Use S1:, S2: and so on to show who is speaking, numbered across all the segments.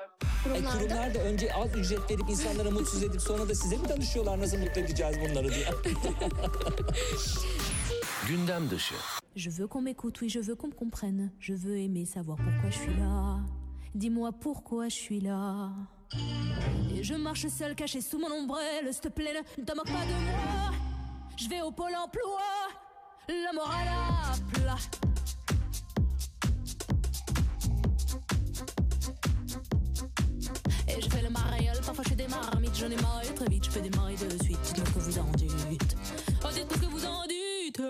S1: E,
S2: Kurumlarda
S1: kurumlar da önce az ücret verip insanlara mutsuz edip sonra da size mi danışıyorlar nasıl mutlu edeceğiz bunları diye?
S3: Gündem dışı.
S4: Je veux qu'on m'écoute, oui, je veux qu'on me comprenne. Je veux aimer savoir pourquoi je suis là. Dis-moi pourquoi je suis là. Et je marche seul, caché sous mon ombrelle. S'il te plaît, ne te moque pas de moi. Je vais au pôle emploi, la morale à plat. Le parfois je fais des marmites. J'en ai marre très vite, je fais des de suite. Dites-moi ce que vous en dites. Oh, dites-moi ce que vous en dites.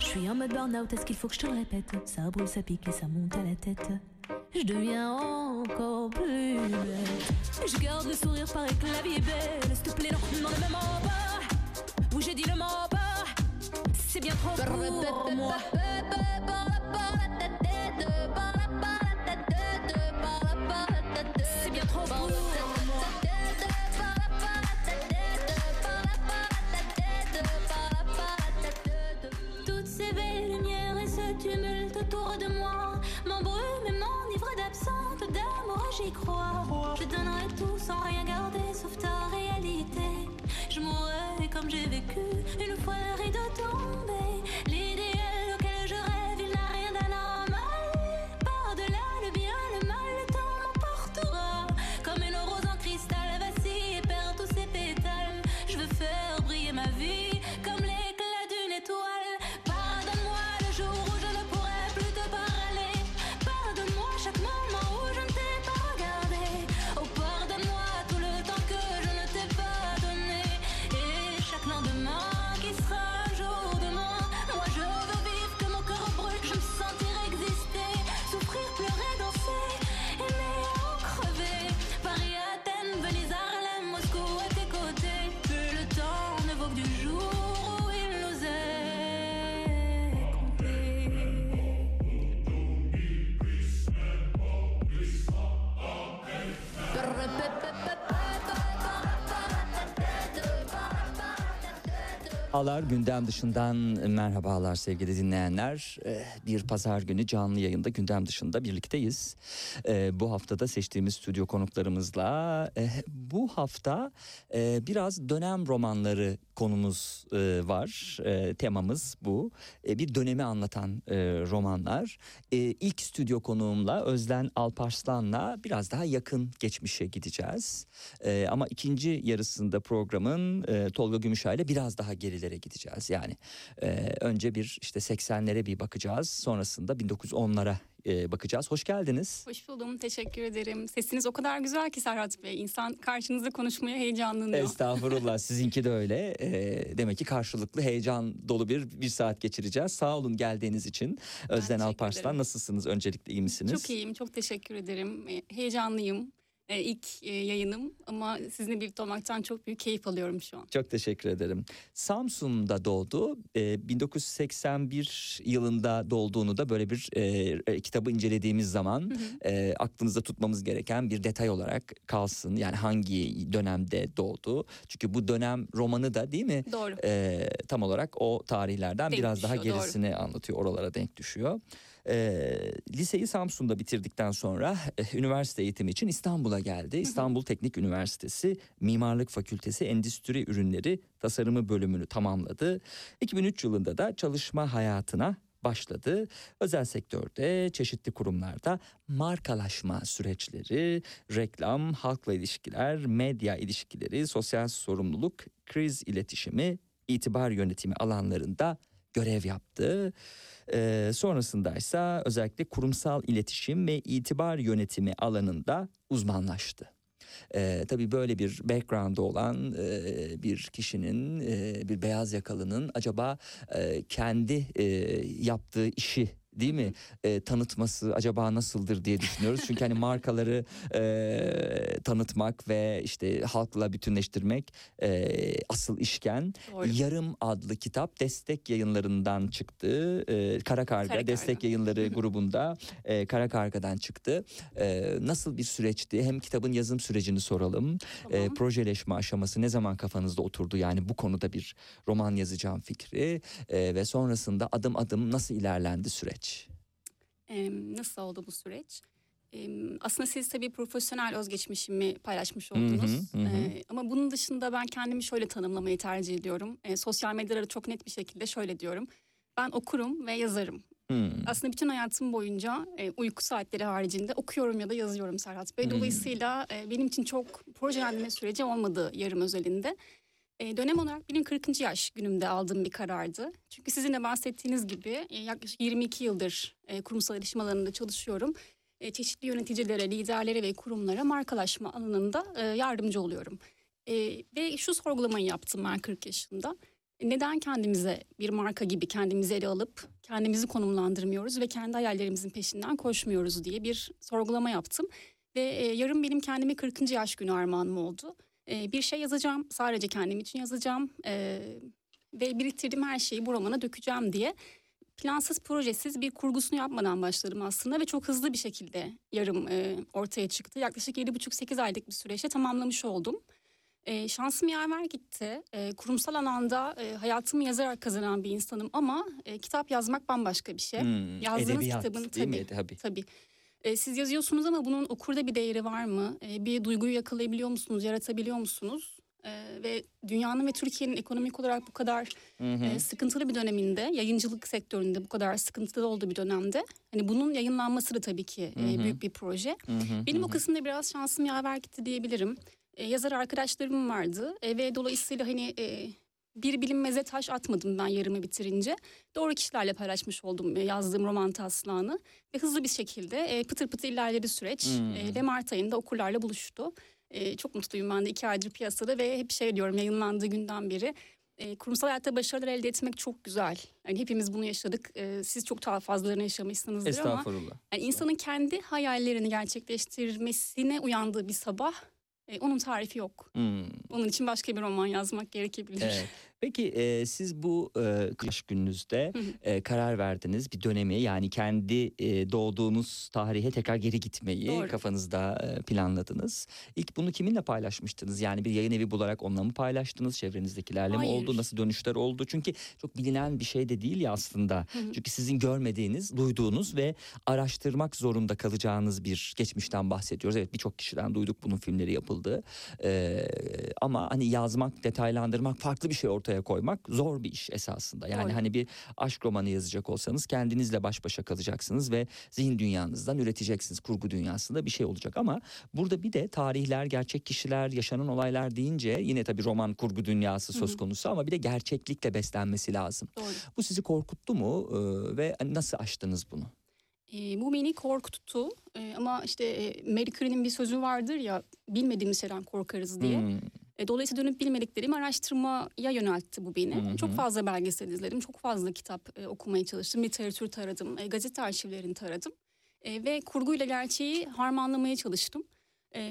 S4: Je suis en mode burn-out, est-ce qu'il faut que je te le répète? Ça brûle, ça pique et ça monte à la tête. Je deviens encore plus bête. Je garde le sourire, paraît que la vie est belle. S'il te plaît, non, non, le même en bas. Oui, j'ai dit le mot bas. C'est bien trop pour moi. C'est bien trop pour moi. Toutes ces belles lumières et ce tumulte autour de moi m'embrument j'y crois. Je donnerai tout sans rien garder sauf ta réalité. Je mourrai comme j'ai vécu une fois le rideau tombé.
S1: Merhabalar gündem dışından merhabalar sevgili dinleyenler. Ee, Bir pazar günü canlı yayında gündem dışında birlikteyiz. Ee, Bu haftada seçtiğimiz stüdyo konuklarımızla e, bu hafta biraz dönem romanları konumuz var. Temamız bu. Bir dönemi anlatan romanlar. İlk stüdyo konuğumla Özden Alparslan'la biraz daha yakın geçmişe gideceğiz. Ama ikinci yarısında programın Tolga Gümüşay ile biraz daha gerilere gideceğiz. Yani e, önce bir işte 80'lere bir bakacağız. Sonrasında 1910'lara e, bakacağız. Hoş geldiniz.
S5: Hoş buldum, teşekkür ederim. Sesiniz o kadar güzel ki Serhat Bey. İnsan karşınızda konuşmaya heyecanlanıyor.
S1: Estağfurullah sizinki de öyle. E, demek ki karşılıklı heyecan dolu bir bir saat geçireceğiz. Sağ olun geldiğiniz için. Özden Alparslan
S5: ederim.
S1: nasılsınız? Öncelikle iyi misiniz?
S5: Çok iyiyim, çok teşekkür ederim. Heyecanlıyım. E, ilk e, yayınım ama sizinle birlikte olmaktan çok büyük keyif alıyorum şu an.
S1: Çok teşekkür ederim. Samsun'da doğdu. Ee, 1981 yılında doğduğunu da böyle bir e, e, kitabı incelediğimiz zaman e, aklınızda tutmamız gereken bir detay olarak kalsın. Yani hangi dönemde doğdu? Çünkü bu dönem romanı da değil mi?
S5: Doğru.
S1: E, tam olarak o tarihlerden
S5: Denk
S1: biraz daha
S5: düşüyor, doğru.
S1: gerisini anlatıyor. Oralara denk düşüyor. E, liseyi Samsun'da bitirdikten sonra e, üniversite eğitimi için İstanbul'a geldi. İstanbul Teknik Üniversitesi Mimarlık Fakültesi Endüstri Ürünleri Tasarımı bölümünü tamamladı. 2003 yılında da çalışma hayatına başladı. Özel sektörde çeşitli kurumlarda markalaşma süreçleri, reklam, halkla ilişkiler, medya ilişkileri, sosyal sorumluluk, kriz iletişimi, itibar yönetimi alanlarında görev yaptı. Ee, sonrasında ise özellikle kurumsal iletişim ve itibar yönetimi alanında uzmanlaştı. E, tabii böyle bir background'ı olan e, bir kişinin, e, bir beyaz yakalının acaba e, kendi e, yaptığı işi değil mi e, tanıtması acaba nasıldır diye düşünüyoruz. Çünkü hani markaları e, tanıtmak ve işte halkla bütünleştirmek e, asıl işken.
S5: Doğru.
S1: Yarım adlı kitap destek yayınlarından çıktı. E, Kara Karga
S5: Kara
S1: destek
S5: Karga.
S1: yayınları grubunda e, Kara Karga'dan çıktı. E, nasıl bir süreçti? Hem kitabın yazım sürecini soralım. E,
S5: Tamam.
S1: projeleşme aşaması ne zaman kafanızda oturdu? Yani bu konuda bir roman yazacağım fikri e, ve sonrasında adım adım nasıl ilerlendi süreç?
S5: Ee, nasıl oldu bu süreç? Ee, aslında siz tabii profesyonel özgeçmişimi paylaşmış
S1: Hı hı,
S5: oldunuz.
S1: hı hı.
S5: Ee, ama bunun dışında ben kendimi şöyle tanımlamayı tercih ediyorum. Ee, sosyal medyada çok net bir şekilde şöyle diyorum. Ben okurum ve yazarım.
S1: Hmm.
S5: Aslında bütün hayatım boyunca e, uyku saatleri haricinde okuyorum ya da yazıyorum Serhat Bey. Dolayısıyla e, benim için çok projelendirme süreci olmadı yarım özelinde. E, dönem olarak benim 40. yaş günümde aldığım bir karardı. Çünkü sizin de bahsettiğiniz gibi e, yaklaşık 22 yıldır e, kurumsal iletişim alanında çalışıyorum. E, çeşitli yöneticilere, liderlere ve kurumlara markalaşma alanında yardımcı oluyorum. Ve şu sorgulamayı yaptım ben 40 yaşında. Neden kendimize bir marka gibi kendimizi ele alıp kendimizi konumlandırmıyoruz ve kendi hayallerimizin peşinden koşmuyoruz diye bir sorgulama yaptım. Ve yarın benim kendime 40. yaş günü armağanım oldu. E, bir şey yazacağım, sadece kendim için yazacağım e, ve biriktirdiğim her şeyi bu romana dökeceğim diye plansız projesiz bir kurgusunu yapmadan başladım aslında ve çok hızlı bir şekilde yarım e, ortaya çıktı. Yaklaşık 7,5-8 aylık bir süreçte tamamlamış oldum. E, şansım yaver gitti. E, kurumsal alanda e, hayatımı yazarak kazanan bir insanım ama e, kitap yazmak bambaşka bir şey.
S1: Hmm,
S5: Yazdığınız
S1: edebiyat
S5: kitabın
S1: değil mi?
S5: tabii,
S1: Tabii.
S5: E, siz yazıyorsunuz ama bunun okurda bir değeri var mı? E, bir duyguyu yakalayabiliyor musunuz, yaratabiliyor musunuz? E, ve dünyanın ve Türkiye'nin ekonomik olarak bu kadar
S1: Hı hı.
S5: e, sıkıntılı bir döneminde, yayıncılık sektöründe bu kadar sıkıntılı olduğu bir dönemde, hani bunun yayınlanması da tabii ki e,
S1: Hı
S5: büyük bir proje.
S1: Hı hı,
S5: Benim
S1: hı
S5: o
S1: hı.
S5: kısımda biraz şansım yaver gitti diyebilirim. E, yazar arkadaşlarım vardı e, ve dolayısıyla hani e, bir bilinmeze taş atmadım ben yarımı bitirince. Doğru kişilerle paylaşmış oldum e, yazdığım roman taslağını ve hızlı bir şekilde e, pıtır pıtır ilerledi süreç
S1: Hmm.
S5: E, ve Mart ayında okurlarla buluştu. Çok mutluyum ben de iki aydır piyasada ve hep şey diyorum yayınlandığı günden beri e, kurumsal hayatta başarılar elde etmek çok güzel. Yani hepimiz bunu yaşadık. E, siz çok daha fazlalarını yaşamışsınızdır ama
S1: Estağfurullah.
S5: yani insanın kendi hayallerini gerçekleştirmesine uyandığı bir sabah e, onun tarifi yok.
S1: Hmm.
S5: Onun için başka bir roman yazmak gerekebilir.
S1: Evet. Peki e, siz bu e, kış gününüzde e, karar verdiniz bir dönemi yani kendi e, doğduğunuz tarihe tekrar geri gitmeyi
S5: Doğru.
S1: kafanızda e, planladınız. İlk bunu kiminle paylaşmıştınız? Yani bir yayın evi bularak onunla mı paylaştınız? Çevrenizdekilerle mi
S5: Hayır.
S1: oldu? Nasıl dönüşler oldu? Çünkü çok bilinen bir şey de değil ya aslında. Çünkü sizin görmediğiniz, duyduğunuz ve araştırmak zorunda kalacağınız bir geçmişten bahsediyoruz. Evet birçok kişiden duyduk bunun filmleri yapıldı. Ee, ama hani yazmak, detaylandırmak, farklı bir şey ortaya koymak zor bir iş esasında. Yani
S5: Doğru.
S1: hani bir aşk romanı yazacak olsanız kendinizle baş başa kalacaksınız ve zihin dünyanızdan üreteceksiniz. Kurgu dünyasında bir şey olacak ama burada bir de tarihler, gerçek kişiler, yaşanan olaylar deyince yine tabii roman kurgu dünyası söz konusu ama bir de gerçeklikle beslenmesi lazım.
S5: Doğru.
S1: Bu sizi korkuttu mu Ee, ve hani nasıl aştınız bunu?
S5: E, bu beni korkuttu E, ama işte e, Marie Curie'nin bir sözü vardır ya bilmediğimiz şeyden korkarız diye.
S1: Hmm,
S5: E, dolayısıyla dönüp bilmediklerimi araştırmaya yöneltti bu beni.
S1: Hı hı.
S5: Çok fazla belgesel izledim, çok fazla kitap e, okumaya çalıştım, literatür taradım, e, gazete arşivlerini taradım. E, ve kurguyla gerçeği harmanlamaya çalıştım. E,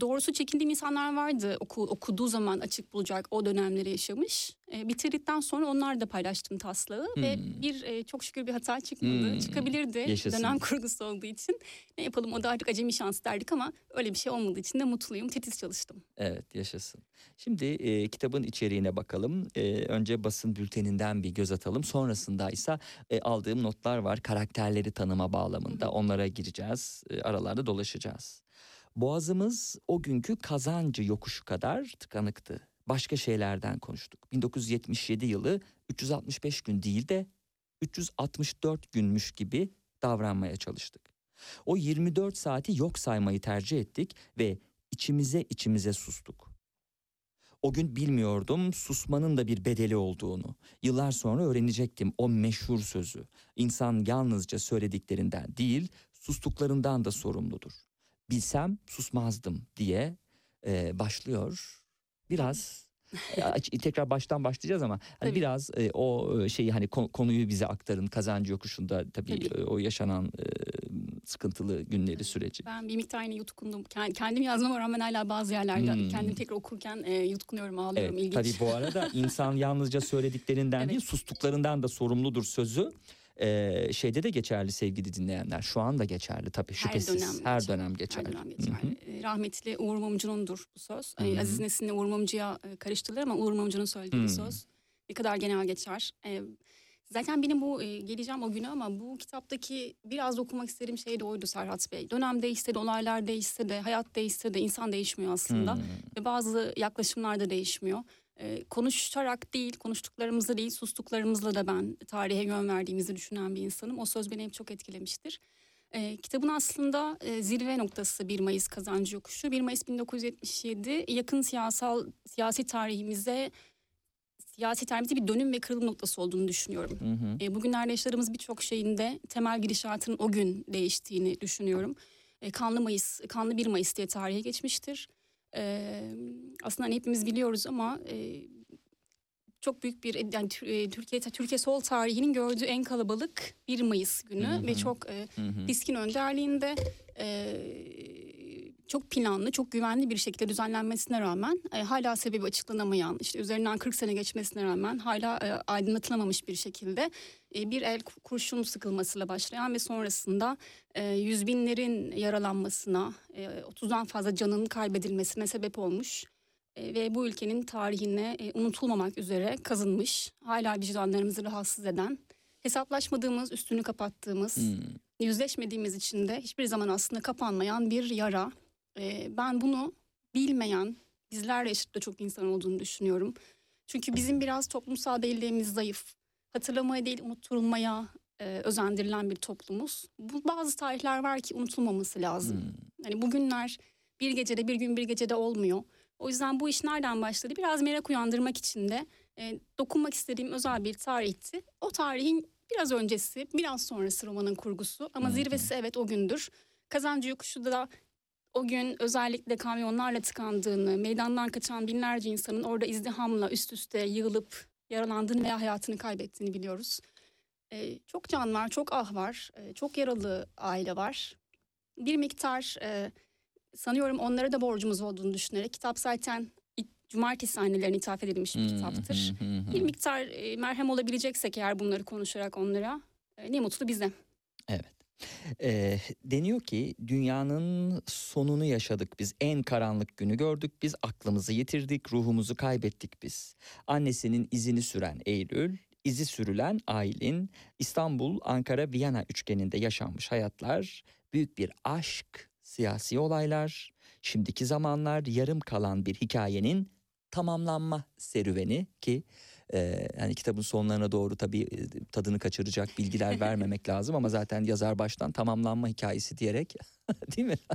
S5: doğrusu çekindiğim insanlar vardı oku, okuduğu zaman açık bulacak o dönemleri yaşamış. E, bitirdikten sonra onlar da paylaştım taslağı ve
S1: Hmm.
S5: bir e, çok şükür bir hata çıkmadı.
S1: Hmm.
S5: Çıkabilirdi
S1: Yaşasın.
S5: dönem kurgusu olduğu için. Ne yapalım o da artık acemi şans derdik ama öyle bir şey olmadığı için de mutluyum. Titiz çalıştım.
S1: Evet yaşasın. Şimdi e, kitabın içeriğine bakalım. E, önce basın bülteninden bir göz atalım. Sonrasında ise e, aldığım notlar var. Karakterleri tanıma bağlamında. Onlara gireceğiz. E, aralarda dolaşacağız. Boğazımız o günkü kazancı yokuşu kadar tıkanıktı. Başka şeylerden konuştuk. 1977 yılı 365 gün değil de 364 günmüş gibi davranmaya çalıştık. O 24 saati yok saymayı tercih ettik ve içimize içimize sustuk. O gün bilmiyordum susmanın da bir bedeli olduğunu. Yıllar sonra öğrenecektim o meşhur sözü. İnsan yalnızca söylediklerinden değil, sustuklarından da sorumludur. Bilsem susmazdım diye e, başlıyor. Biraz e, tekrar baştan başlayacağız ama hani
S5: Tabii.
S1: biraz e, o e, şeyi hani kon- konuyu bize aktarın kazancı yokuşunda tabii,
S5: Tabii.
S1: e, o yaşanan e, sıkıntılı günleri süreci.
S5: Ben bir miktar yine yutkundum. Kend- Kendim yazmama rağmen hala bazı yerlerde
S1: Hmm.
S5: kendim tekrar okurken e, yutkunuyorum, ağlıyorum.
S1: Evet,
S5: İlginç.
S1: tabii bu arada insan yalnızca söylediklerinden
S5: Evet.
S1: değil sustuklarından da sorumludur sözü. Ee, şeyde de geçerli sevgili dinleyenler. Şu anda geçerli tabii şüphesiz. Her dönem, geçerli.
S5: Her dönem
S1: Hı hı.
S5: geçerli. E, Rahmetli Uğur Mumcu'nundur bu söz. E,
S1: Hı hı.
S5: Aziz Nesin'le Uğur Mumcu'ya e, karıştırılır ama Uğur Mumcu'nun söylediği bir
S1: Hı.
S5: söz. Ne kadar genel geçer. E, zaten benim bu e, geleceğim o güne ama bu kitaptaki biraz okumak istediğim şey de oydu Serhat Bey. Dönem değişse de, olaylar değişse de, hayat değişse de insan değişmiyor aslında.
S1: Hmm.
S5: Ve bazı yaklaşımlar da değişmiyor. Ee, konuşarak değil, konuştuklarımızla değil, sustuklarımızla da ben tarihe yön verdiğimizi düşünen bir insanım. O söz beni hep çok etkilemiştir. Ee, kitabın aslında e, zirve noktası 1 Mayıs kazancı yokuşu. 1 Mayıs 1977 yakın siyasal siyasi tarihimize siyasi tarihimizde bir dönüm ve kırılım noktası olduğunu düşünüyorum.
S1: Hı hı.
S5: E, bugünlerde yaşadığımız birçok şeyin de temel gidişatının o gün değiştiğini düşünüyorum. E, kanlı Mayıs, kanlı 1 Mayıs diye tarihe geçmiştir. E, aslında hani hepimiz biliyoruz ama e, çok büyük bir yani Tür- Türkiye Türkiye sol tarihinin gördüğü en kalabalık 1 Mayıs günü
S1: Hı hı.
S5: ve çok e,
S1: Hı hı.
S5: Diskin önderliğinde e, çok planlı, çok güvenli bir şekilde düzenlenmesine rağmen e, hala sebebi açıklanamayan, işte üzerinden 40 sene geçmesine rağmen hala e, aydınlatılamamış bir şekilde bir el ku- kurşun sıkılmasıyla başlayan ve sonrasında e, yüz binlerin yaralanmasına, e, 30'dan fazla canın kaybedilmesine sebep olmuş e, ve bu ülkenin tarihine e, unutulmamak üzere kazınmış, hala vicdanlarımızı rahatsız eden, hesaplaşmadığımız, üstünü kapattığımız,
S1: Hmm.
S5: yüzleşmediğimiz için de hiçbir zaman aslında kapanmayan bir yara. Ee, ben bunu bilmeyen, bizlerle eşit çok insan olduğunu düşünüyorum. Çünkü bizim biraz toplumsal belleğimiz zayıf. Hatırlamaya değil unutturulmaya e, özendirilen bir toplumuz. Bu bazı tarihler var ki unutulmaması lazım.
S1: Hmm.
S5: Hani bugünler bir gecede bir gün bir gecede olmuyor. O yüzden bu iş nereden başladı? Biraz merak uyandırmak için de e, dokunmak istediğim özel bir tarihti. O tarihin biraz öncesi, biraz sonrası romanın kurgusu ama
S1: hı.
S5: zirvesi evet o gündür. Kazancı yokuşu da o gün özellikle kamyonlarla tıkandığını, meydandan kaçan binlerce insanın orada izdihamla üst üste yığılıp yaralandığını veya hayatını kaybettiğini biliyoruz. E, çok can var, çok ah var, e, çok yaralı aile var. Bir miktar e, sanıyorum onlara da borcumuz olduğunu düşünerek kitap zaten cumartesi annelerine ithaf edilmiş bir
S1: Hı
S5: kitaptır.
S1: hı hı.
S5: Bir miktar e, merhem olabileceksek eğer bunları konuşarak onlara e, ne mutlu bize.
S1: Ee, deniyor ki dünyanın sonunu yaşadık biz. En karanlık günü gördük biz. Aklımızı yitirdik, ruhumuzu kaybettik biz. Annesinin izini süren Eylül, izi sürülen Aylin, İstanbul, Ankara, Viyana üçgeninde yaşanmış hayatlar, büyük bir aşk, siyasi olaylar, şimdiki zamanlar yarım kalan bir hikayenin tamamlanma serüveni ki e, hani kitabın sonlarına doğru tabii e, tadını kaçıracak bilgiler vermemek lazım ama zaten yazar baştan tamamlanma hikayesi diyerek değil mi?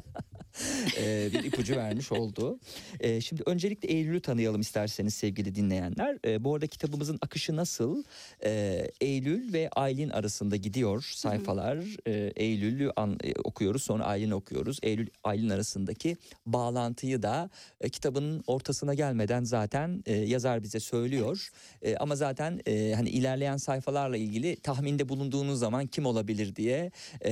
S1: E, bir ipucu vermiş oldu. E, şimdi öncelikle Eylül'ü tanıyalım isterseniz sevgili dinleyenler. E, bu arada kitabımızın akışı nasıl? E, Eylül ve Aylin arasında gidiyor sayfalar. E, Eylül'ü an- e, okuyoruz sonra Aylin'i okuyoruz. Eylül Aylin arasındaki bağlantıyı da e, kitabın ortasına gelmeden zaten e, yazar bize söylüyor. E, ama zaten e, hani ilerleyen sayfalarla ilgili tahminde bulunduğunuz zaman kim olabilir diye e,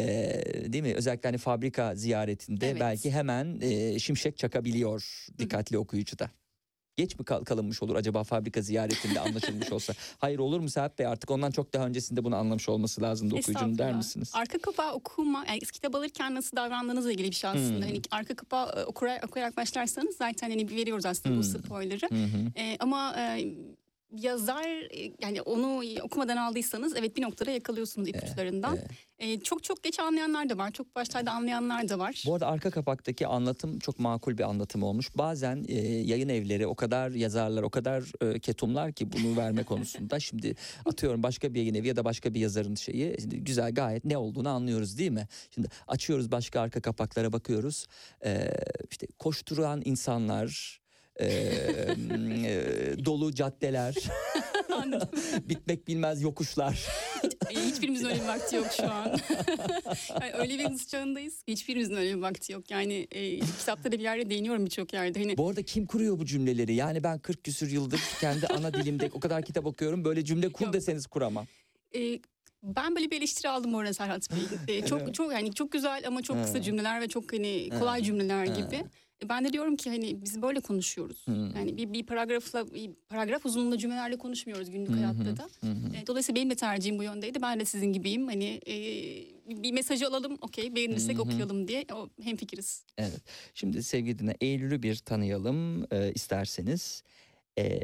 S1: değil mi? Özellikle hani fabrika ziyaretinde
S5: Evet.
S1: belki hemen e, şimşek çakabiliyor dikkatli okuyucu da. Geç mi kal- kalınmış olur acaba fabrika ziyaretinde anlaşılmış olsa? Hayır olur mu Serhat Bey artık ondan çok daha öncesinde bunu anlamış olması lazımdı okuyucunun der misiniz?
S5: Arka kapağı okuma, yani kitap alırken nasıl davrandığınızla ilgili bir şey aslında.
S1: Hmm.
S5: Hani arka kapağı e, okuyarak, okuyarak başlarsanız zaten hani veriyoruz aslında bu
S1: Hmm.
S5: spoiler'ı.
S1: Hı hı.
S5: E, ama e, yazar e, yani onu okumadan aldıysanız evet bir noktada yakalıyorsunuz ipuçlarından.
S1: evet.
S5: E, çok çok geç anlayanlar da var. Çok başlarda anlayanlar da var.
S1: Bu arada arka kapaktaki anlatım çok makul bir anlatım olmuş. Bazen e, yayın evleri o kadar yazarlar, o kadar e, ketumlar ki bunu verme konusunda. Şimdi atıyorum başka bir yayın evi ya da başka bir yazarın şeyi şimdi güzel gayet ne olduğunu anlıyoruz değil mi? Şimdi açıyoruz başka arka kapaklara bakıyoruz. E, işte koşturan insanlar, e, e, dolu caddeler, bitmek bilmez yokuşlar.
S5: Hiç E, Hiçbirimizin öyle bir vakti yok şu an. yani öyle bir hız çağındayız. ki Hiçbirimizin öyle bir vakti yok. Yani e, kitapta da bir yerde değiniyorum birçok yerde. Hani
S1: Bu arada kim kuruyor bu cümleleri? Yani ben 40 küsür yıldır kendi ana dilimde o kadar kitap okuyorum. Böyle cümle kur
S5: Yok.
S1: deseniz kuramam.
S5: e, ben böyle bir eleştiri aldım orada Serhat Bey. E, çok çok yani çok güzel ama çok kısa cümleler ve çok hani kolay cümleler gibi. E, Ben de diyorum ki hani biz böyle konuşuyoruz.
S1: Hı.
S5: Yani bir, bir paragrafla bir paragraf uzunluğunda cümlelerle konuşmuyoruz günlük
S1: Hı hı.
S5: hayatta da. E, Dolayısıyla benim de tercihim bu yöndeydi. Ben de sizin gibiyim. Hani e, bir mesajı alalım, okey, beğenirsek
S1: Hı hı.
S5: okuyalım diye o hemfikiriz.
S1: Evet. Şimdi sevgili dinle Eylül'ü bir tanıyalım e, isterseniz. E,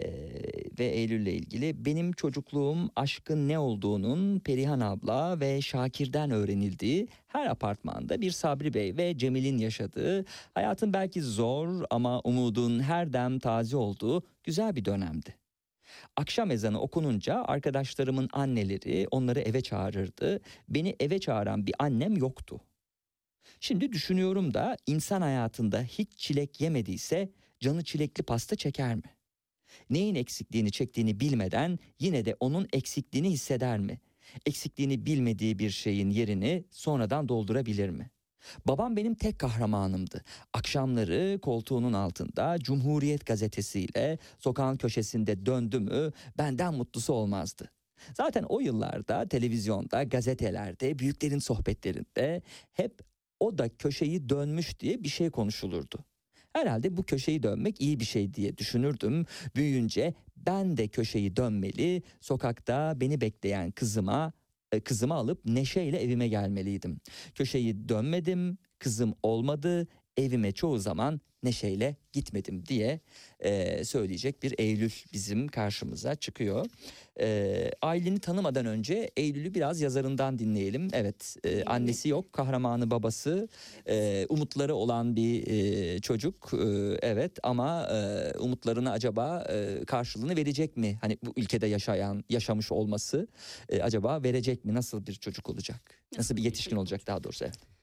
S1: ve Eylül'le ilgili benim çocukluğum aşkın ne olduğunun Perihan abla ve Şakir'den öğrenildiği her apartmanda bir Sabri Bey ve Cemil'in yaşadığı hayatın belki zor ama umudun her dem taze olduğu güzel bir dönemdi. Akşam ezanı okununca arkadaşlarımın anneleri onları eve çağırırdı. Beni eve çağıran bir annem yoktu. Şimdi düşünüyorum da insan hayatında hiç çilek yemediyse canı çilekli pasta çeker mi? Neyin eksikliğini çektiğini bilmeden yine de onun eksikliğini hisseder mi? Eksikliğini bilmediği bir şeyin yerini sonradan doldurabilir mi? Babam benim tek kahramanımdı. Akşamları koltuğunun altında Cumhuriyet gazetesiyle sokağın köşesinde döndü mü benden mutlusu olmazdı. Zaten o yıllarda televizyonda, gazetelerde, büyüklerin sohbetlerinde hep o da köşeyi dönmüş diye bir şey konuşulurdu. Herhalde bu köşeyi dönmek iyi bir şey diye düşünürdüm. Büyüyünce ben de köşeyi dönmeli, sokakta beni bekleyen kızıma e, kızımı alıp neşeyle evime gelmeliydim. Köşeyi dönmedim, kızım olmadı, evime çoğu zaman neşeyle gitmedim diye e, söyleyecek bir Eylül bizim karşımıza çıkıyor. E, Aylin'i tanımadan önce Eylül'ü biraz yazarından dinleyelim. Evet, e, annesi yok, kahramanı babası, e, umutları olan bir e, çocuk. E, evet ama e, umutlarını acaba e, karşılığını verecek mi? Hani bu ülkede yaşayan, yaşamış olması e, acaba verecek mi? Nasıl bir çocuk olacak? Nasıl bir yetişkin olacak daha doğrusu? Evet.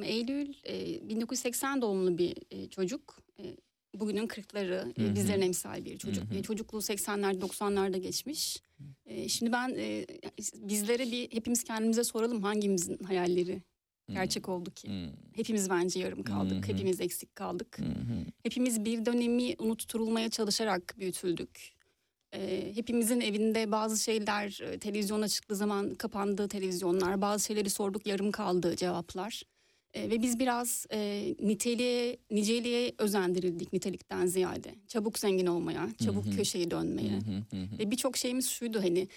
S5: Eylül e, 1980 doğumlu bir e, çocuk. E, bugünün kırkları, e, bizlerin emsal bir çocuk.
S1: Hı hı.
S5: E, çocukluğu 80'lerde 90'larda geçmiş. E, şimdi ben e, bizlere bir hepimiz kendimize soralım hangimizin hayalleri gerçek oldu ki?
S1: Hmm.
S5: Hepimiz bence yarım kaldık.
S1: Hı.
S5: Hepimiz eksik kaldık.
S1: Hı.
S5: Hepimiz bir dönemi unutturulmaya çalışarak büyütüldük. Ee, hepimizin evinde bazı şeyler e, televizyona çıktığı zaman kapandı televizyonlar. Bazı şeyleri sorduk yarım kaldı cevaplar. Ee, ve biz biraz e, niteliğe, niceliğe özendirildik nitelikten ziyade. Çabuk zengin olmaya, çabuk
S1: Hı hı.
S5: köşeyi dönmeye.
S1: Hı hı hı hı.
S5: Ve birçok şeyimiz şuydu hani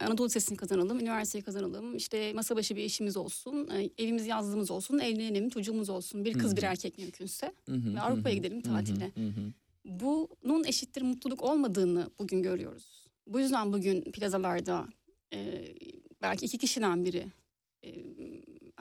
S5: Anadolu Lisesi'ni kazanalım, üniversiteyi kazanalım, işte masa başı bir işimiz olsun, e, evimiz yazlığımız olsun, evlenelim, çocuğumuz olsun, bir kız
S1: hı.
S5: bir erkek mümkünse.
S1: Hı hı
S5: ve Avrupa'ya gidelim tatile.
S1: hı hı.
S5: Bunun eşittir mutluluk olmadığını bugün görüyoruz. Bu yüzden bugün plazalarda e, belki iki kişiden biri e,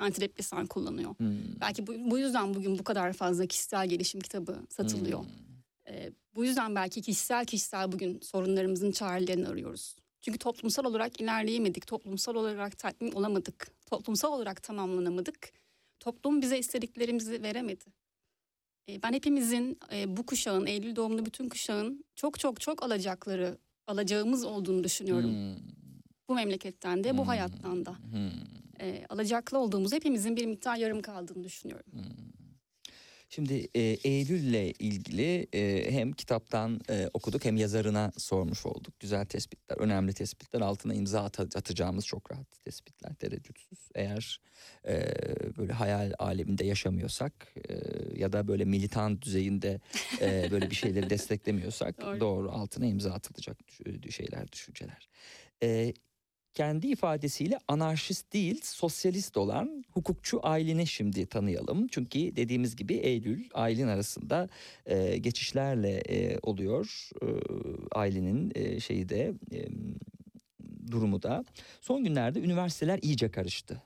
S5: antidepresan kullanıyor.
S1: Hmm.
S5: Belki bu, bu yüzden bugün bu kadar fazla kişisel gelişim kitabı satılıyor.
S1: Hmm.
S5: E, bu yüzden belki kişisel kişisel bugün sorunlarımızın çarelerini arıyoruz. Çünkü toplumsal olarak ilerleyemedik, toplumsal olarak tatmin olamadık, toplumsal olarak tamamlanamadık. Toplum bize istediklerimizi veremedi. E, ben hepimizin e, bu kuşağın, Eylül doğumlu bütün kuşağın çok çok çok alacakları, alacağımız olduğunu düşünüyorum.
S1: Hmm.
S5: Bu memleketten de, bu
S1: Hmm.
S5: hayattan da.
S1: Hmm.
S5: E, alacaklı olduğumuz hepimizin bir miktar yarım kaldığını düşünüyorum.
S1: Şimdi e, Eylül'le ilgili e, hem kitaptan e, okuduk hem yazarına sormuş olduk. Güzel tespitler, önemli tespitler. Altına imza at- atacağımız çok rahat tespitler, tereddütsüz. Eğer e, böyle hayal aleminde yaşamıyorsak e, ya da böyle militan düzeyinde e, böyle bir şeyleri desteklemiyorsak
S5: Doğru.
S1: doğru. altına imza atılacak şeyler, düşünceler. E, kendi ifadesiyle anarşist değil sosyalist olan hukukçu Aylin'i şimdi tanıyalım. Çünkü dediğimiz gibi Eylül Aylin arasında e, geçişlerle e, oluyor. E, Aylin'in e, şeyi de e, durumu da. Son günlerde üniversiteler iyice karıştı.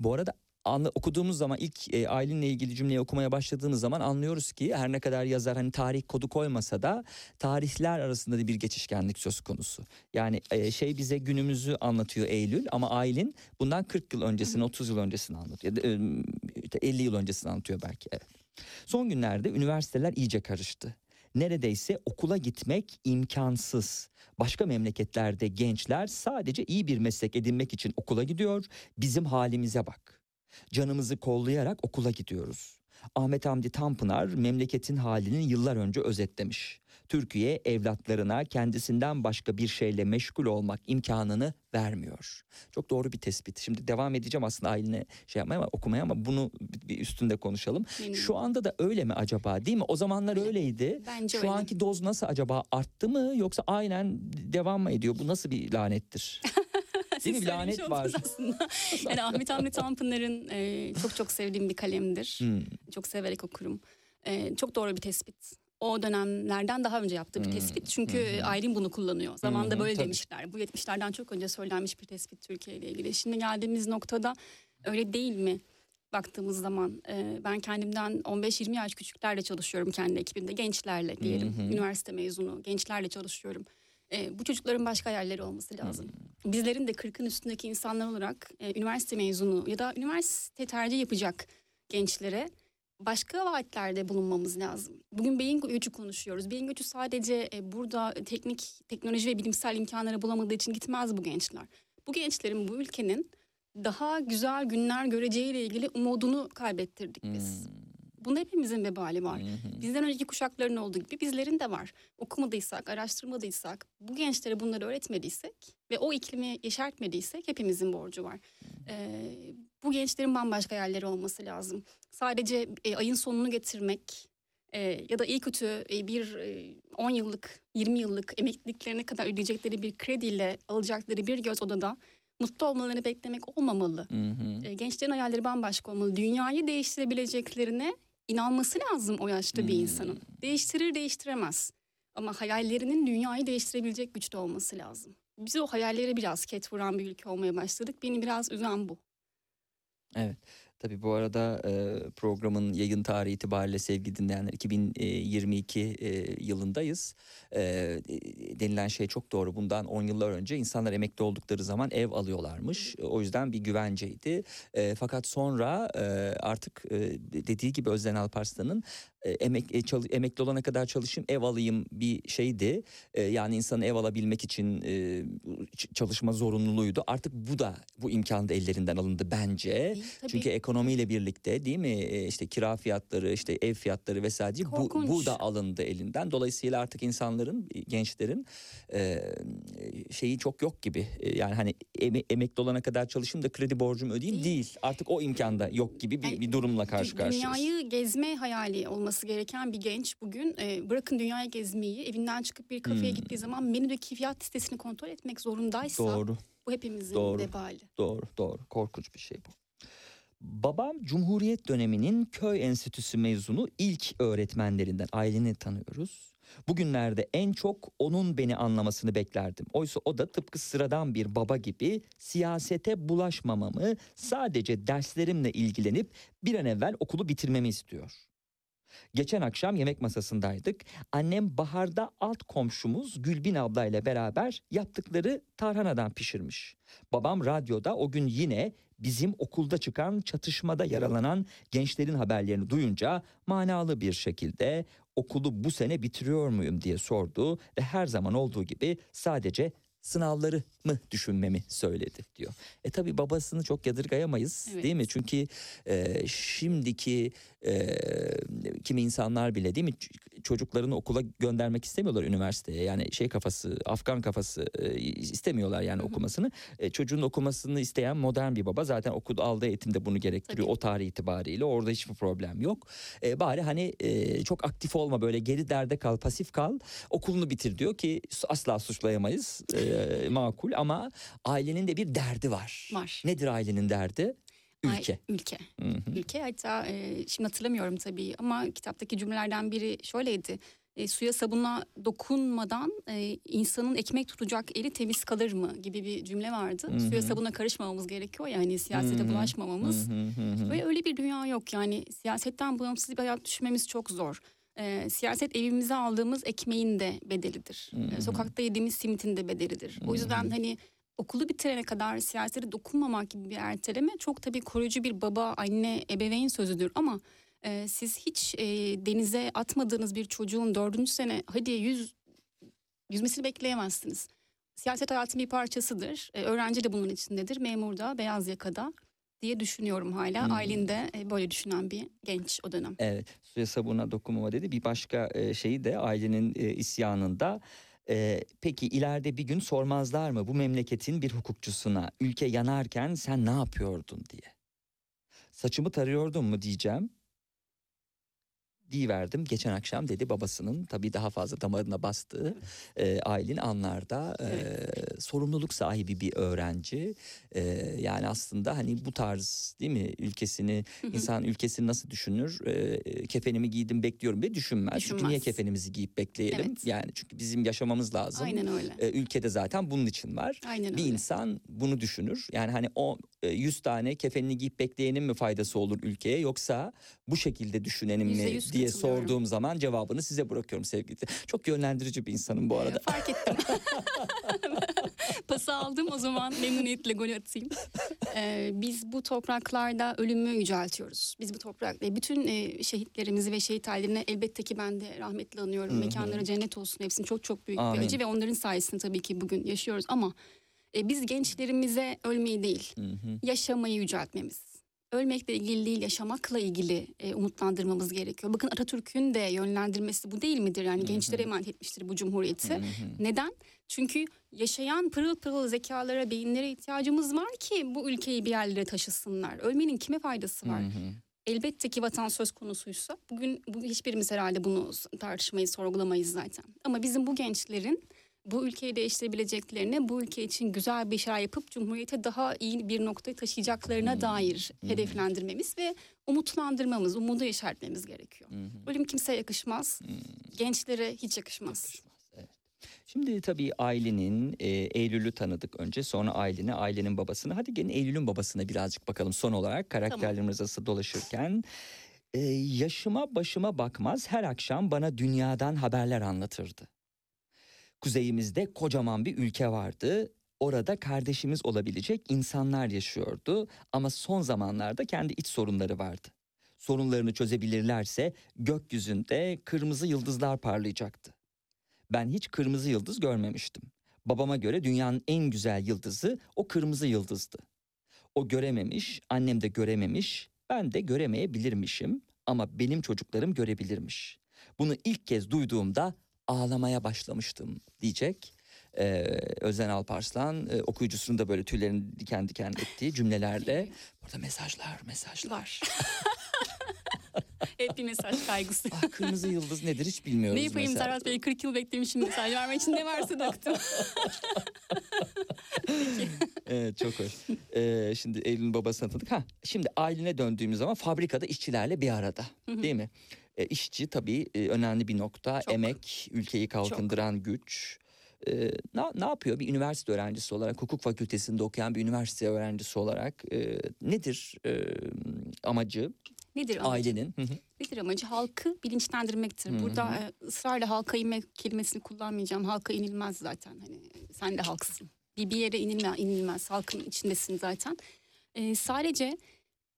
S1: Bu arada anla, okuduğumuz zaman ilk e, Aylin'le ilgili cümleyi okumaya başladığımız zaman anlıyoruz ki her ne kadar yazar hani tarih kodu koymasa da tarihler arasında da bir geçişkenlik söz konusu. Yani e, şey bize günümüzü anlatıyor Eylül ama Aylin bundan 40 yıl öncesini 30 yıl öncesini anlatıyor. E, işte 50 yıl öncesini anlatıyor belki evet. Son günlerde üniversiteler iyice karıştı. neredeyse okula gitmek imkansız. Başka memleketlerde gençler sadece iyi bir meslek edinmek için okula gidiyor. Bizim halimize bak. Canımızı kollayarak okula gidiyoruz. Ahmet Hamdi Tanpınar memleketin halinin yıllar önce özetlemiş. Türkiye evlatlarına kendisinden başka bir şeyle meşgul olmak imkanını vermiyor. Çok doğru bir tespit. Şimdi devam edeceğim aslında ailine şey yapmaya ama okumaya ama bunu bir üstünde konuşalım.
S5: Benim-
S1: Şu anda da öyle mi acaba değil mi? O zamanlar öyleydi.
S5: Bence
S1: Şu
S5: öyle.
S1: anki doz nasıl acaba arttı mı yoksa aynen devam mı ediyor? Bu nasıl bir lanettir? Değil mi? Lanet var.
S5: aslında. yani Ahmet Hamdi Tanpınar'ın e, çok çok sevdiğim bir kalemdir.
S1: Hmm.
S5: Çok severek okurum. E, çok doğru bir tespit. O dönemlerden daha önce yaptığı bir tespit. Çünkü Aylin bunu kullanıyor. Zamanında
S1: Hmm,
S5: böyle
S1: tabii.
S5: demişler. Bu 70'lerden çok önce söylenmiş bir tespit Türkiye ile ilgili. Şimdi geldiğimiz noktada öyle değil mi? Baktığımız zaman e, ben kendimden 15-20 yaş küçüklerle çalışıyorum kendi ekibimde. Gençlerle diyelim. Üniversite mezunu gençlerle çalışıyorum. E, bu çocukların başka hayalleri olması lazım. Bizlerin de 40'ın üstündeki insanlar olarak e, üniversite mezunu ya da üniversite tercih yapacak gençlere başka vaatlerde bulunmamız lazım. Bugün beyin göçü konuşuyoruz. Beyin göçü sadece e, burada teknik, teknoloji ve bilimsel imkanları bulamadığı için gitmez bu gençler. Bu gençlerin bu ülkenin daha güzel günler göreceğiyle ilgili umudunu kaybettirdik biz. Bunda hepimizin vebali var. Bizden önceki kuşakların olduğu gibi bizlerin de var. Okumadıysak, araştırmadıysak, bu gençlere bunları öğretmediysek ve o iklimi yeşertmediysek hepimizin borcu var. Ee, bu gençlerin bambaşka yerleri olması lazım. Sadece e, ayın sonunu getirmek e, ya da iyi kötü e, bir e, 10 yıllık, 20 yıllık emekliliklerine kadar ödeyecekleri bir krediyle alacakları bir göz odada mutlu olmalarını beklemek olmamalı. E, gençlerin hayalleri bambaşka olmalı. Dünyayı değiştirebileceklerine inanması lazım o yaşta bir insanın. Değiştirir değiştiremez. Ama hayallerinin dünyayı değiştirebilecek güçte olması lazım. Biz o hayallere biraz ket vuran bir ülke olmaya başladık. Beni biraz üzen bu.
S1: Evet. Tabii bu arada e, programın yayın tarihi itibariyle sevgili dinleyenler 2022 e, yılındayız. E, denilen şey çok doğru. Bundan 10 yıllar önce insanlar emekli oldukları zaman ev alıyorlarmış. O yüzden bir güvenceydi. E, fakat sonra e, artık e, dediği gibi Özden Alparslan'ın e, emek, e, çalı- emekli olana kadar çalışayım ev alayım bir şeydi. E, yani insanın ev alabilmek için e, çalışma zorunluluğuydu. Artık bu da bu imkan da ellerinden alındı bence.
S5: Tabii.
S1: Çünkü ekonomiyle birlikte değil mi E, işte kira fiyatları işte ev fiyatları vesaire bu,
S5: Korkunç.
S1: bu da alındı elinden. Dolayısıyla artık insanların gençlerin e, şeyi çok yok gibi. E, yani hani eme- emekli olana kadar çalışayım da kredi borcumu ödeyeyim değil.
S5: Değil.
S1: Artık o imkanda yok gibi bir,
S5: Yani
S1: bir durumla karşı karşıyayız.
S5: Dünyayı gezme hayali olması gereken bir genç bugün e, bırakın dünyayı gezmeyi evinden çıkıp bir kafeye gittiği zaman menüdeki fiyat listesini kontrol etmek zorundaysa
S1: Doğru.
S5: bu hepimizin
S1: Doğru.
S5: vebali.
S1: Doğru, doğru. Korkunç bir şey bu. Babam Cumhuriyet döneminin köy enstitüsü mezunu ilk öğretmenlerinden. Aileni tanıyoruz. Bugünlerde en çok onun beni anlamasını beklerdim. Oysa o da tıpkı sıradan bir baba gibi siyasete bulaşmamamı, sadece derslerimle ilgilenip bir an evvel okulu bitirmemi istiyor. Geçen akşam yemek masasındaydık. Annem baharda alt komşumuz Gülbin ablayla beraber yaptıkları tarhanadan pişirmiş. Babam radyoda o gün yine bizim okulda çıkan çatışmada yaralanan gençlerin haberlerini duyunca manalı bir şekilde okulu bu sene bitiriyor muyum diye sordu ve her zaman olduğu gibi sadece sınavları mı düşünmemi söyledi diyor. E tabi babasını çok yadırgayamayız
S5: Evet.
S1: değil mi? Çünkü e, şimdiki e, kimi insanlar bile değil mi çocuklarını okula göndermek istemiyorlar üniversiteye. Yani şey kafası, Afgan kafası e, istemiyorlar yani okumasını. E, çocuğun okumasını isteyen modern bir baba zaten okulda aldığı eğitimde bunu gerektiriyor
S5: Tabii.
S1: o tarih itibariyle. Orada hiçbir problem yok. E, bari hani e, çok aktif olma böyle geri derde kal, pasif kal. Okulunu bitir diyor ki asla suçlayamayız. E, makul ama ailenin de bir derdi var.
S5: Var.
S1: Nedir ailenin derdi?
S5: Ay,
S1: Ülke.
S5: ülke.
S1: Hı hı.
S5: Ülke hatta e, şimdi hatırlamıyorum tabii ama kitaptaki cümlelerden biri şöyleydi. E, suya sabunla dokunmadan e, insanın ekmek tutacak eli temiz kalır mı gibi bir cümle vardı.
S1: Hı hı.
S5: Suya sabuna karışmamamız gerekiyor yani siyasete
S1: Hı hı.
S5: bulaşmamamız.
S1: Hı hı hı hı.
S5: Ve öyle bir dünya yok yani siyasetten bağımsız bir hayat düşmemiz çok zor. Ee, siyaset evimize aldığımız ekmeğin de bedelidir. Ee, sokakta yediğimiz simitin de bedelidir. O yüzden hani okulu bitirene kadar siyasete dokunmamak gibi bir erteleme çok tabii koruyucu bir baba, anne, ebeveyn sözüdür ama Ee, siz hiç e, denize atmadığınız bir çocuğun dördüncü sene hadi yüz yüzmesini bekleyemezsiniz. Siyaset hayatın bir parçasıdır. Ee, öğrenci de bunun içindedir. Memur da, beyaz yakada diye düşünüyorum hala.
S1: Hmm.
S5: Aylin de e, böyle düşünen bir genç o dönem.
S1: Evet, suya sabuna dokunmama dedi. Bir başka e, şeyi de ailenin e, isyanında. E, peki ileride bir gün sormazlar mı bu memleketin bir hukukçusuna ülke yanarken sen ne yapıyordun diye. Saçımı tarıyordun mu diyeceğim. Verdim geçen akşam dedi babasının tabii daha fazla damarına bastığı e, Aylin anlarda e, sorumluluk sahibi bir öğrenci. E, yani aslında hani bu tarz değil mi ülkesini insan ülkesini nasıl düşünür? E, kefenimi giydim bekliyorum diye düşünmez. Çünkü niye
S5: Düşünmez.
S1: kefenimizi giyip bekleyelim?
S5: Evet.
S1: Yani çünkü bizim yaşamamız lazım.
S5: Aynen öyle.
S1: E, ülkede zaten bunun için var.
S5: Aynen
S1: Bir
S5: öyle.
S1: insan bunu düşünür. Yani hani o e, 100 tane kefenini giyip bekleyenin mi faydası olur ülkeye yoksa bu şekilde düşünenin mi diye sorduğum zaman cevabını size bırakıyorum sevgili. Çok yönlendirici bir insanım bu arada.
S5: Fark ettim. Pası aldım o zaman memnuniyetle gol atayım. Ee, biz bu topraklarda ölümü yüceltiyoruz. Biz bu toprak bütün e, şehitlerimizi ve şehit ailelerini elbette ki ben de rahmetli anıyorum. Mekanları cennet olsun. Hepsinin çok çok büyük
S1: Amin.
S5: bir acı ve onların sayesinde tabii ki bugün yaşıyoruz ama e, biz gençlerimize ölmeyi değil,
S1: Hı hı.
S5: yaşamayı yüceltmemiz. Ölmekle ilgili değil, yaşamakla ilgili e, umutlandırmamız gerekiyor. Bakın Atatürk'ün de yönlendirmesi bu değil midir? Yani gençlere emanet etmiştir bu cumhuriyeti. Neden? Çünkü yaşayan pırıl pırıl zekalara, beyinlere ihtiyacımız var ki bu ülkeyi bir yerlere taşısınlar. Ölmenin kime faydası var? Elbette ki vatan söz konusuysa bugün bu, hiçbirimiz herhalde bunu tartışmayı sorgulamayız zaten. Ama bizim bu gençlerin bu ülkeyi değiştirebileceklerine, bu ülke için güzel bir şeyler yapıp Cumhuriyete daha iyi bir noktaya taşıyacaklarına dair hedeflendirmemiz ve umutlandırmamız, umudu işaretlememiz gerekiyor. Ölüm kimseye yakışmaz, gençlere hiç yakışmaz.
S1: Şimdi tabii ailenin e, Eylül'ü tanıdık önce sonra aileni ailenin babasını hadi gelin Eylül'ün babasına birazcık bakalım son olarak karakterlerimiz arası dolaşırken. E, yaşıma başıma bakmaz her akşam bana dünyadan haberler anlatırdı. Kuzeyimizde kocaman bir ülke vardı. Orada kardeşimiz olabilecek insanlar yaşıyordu ama son zamanlarda kendi iç sorunları vardı. Sorunlarını çözebilirlerse gökyüzünde kırmızı yıldızlar parlayacaktı. Ben hiç kırmızı yıldız görmemiştim. Babama göre dünyanın en güzel yıldızı o kırmızı yıldızdı. O görememiş, annem de görememiş, ben de göremeyebilirmişim ama benim çocuklarım görebilirmiş. Bunu ilk kez duyduğumda ağlamaya başlamıştım diyecek. Ee, Özen Alparslan e, okuyucusunu da böyle tüylerini diken diken ettiği cümlelerle burada mesajlar mesajlar.
S5: Hep bir mesaj kaygısı.
S1: Ah, kırmızı yıldız nedir hiç bilmiyoruz
S5: ne yapayım
S1: mesela.
S5: Serhat Bey 40 yıl beklemişim mesaj vermek için ne varsa döktüm.
S1: Evet çok hoş. Ee, şimdi Eylül'ün babasını tanıdık. Ha, şimdi ailene döndüğümüz zaman fabrikada işçilerle bir arada değil mi? Ee, işçi tabii e, önemli bir nokta.
S5: Çok.
S1: Emek, ülkeyi kalkındıran güç. Ee, ne, ne yapıyor bir üniversite öğrencisi olarak, hukuk fakültesinde okuyan bir üniversite öğrencisi olarak e, nedir e, amacı
S5: Nedir amacı?
S1: ailenin? Hı hı.
S5: Nedir amacı? Halkı bilinçlendirmektir. Burada e, ısrarla halka inmek kelimesini kullanmayacağım. Halka inilmez zaten. Hani sen de halksın. Bir, bir yere inilme, inilmez. Halkın içindesin zaten. E, sadece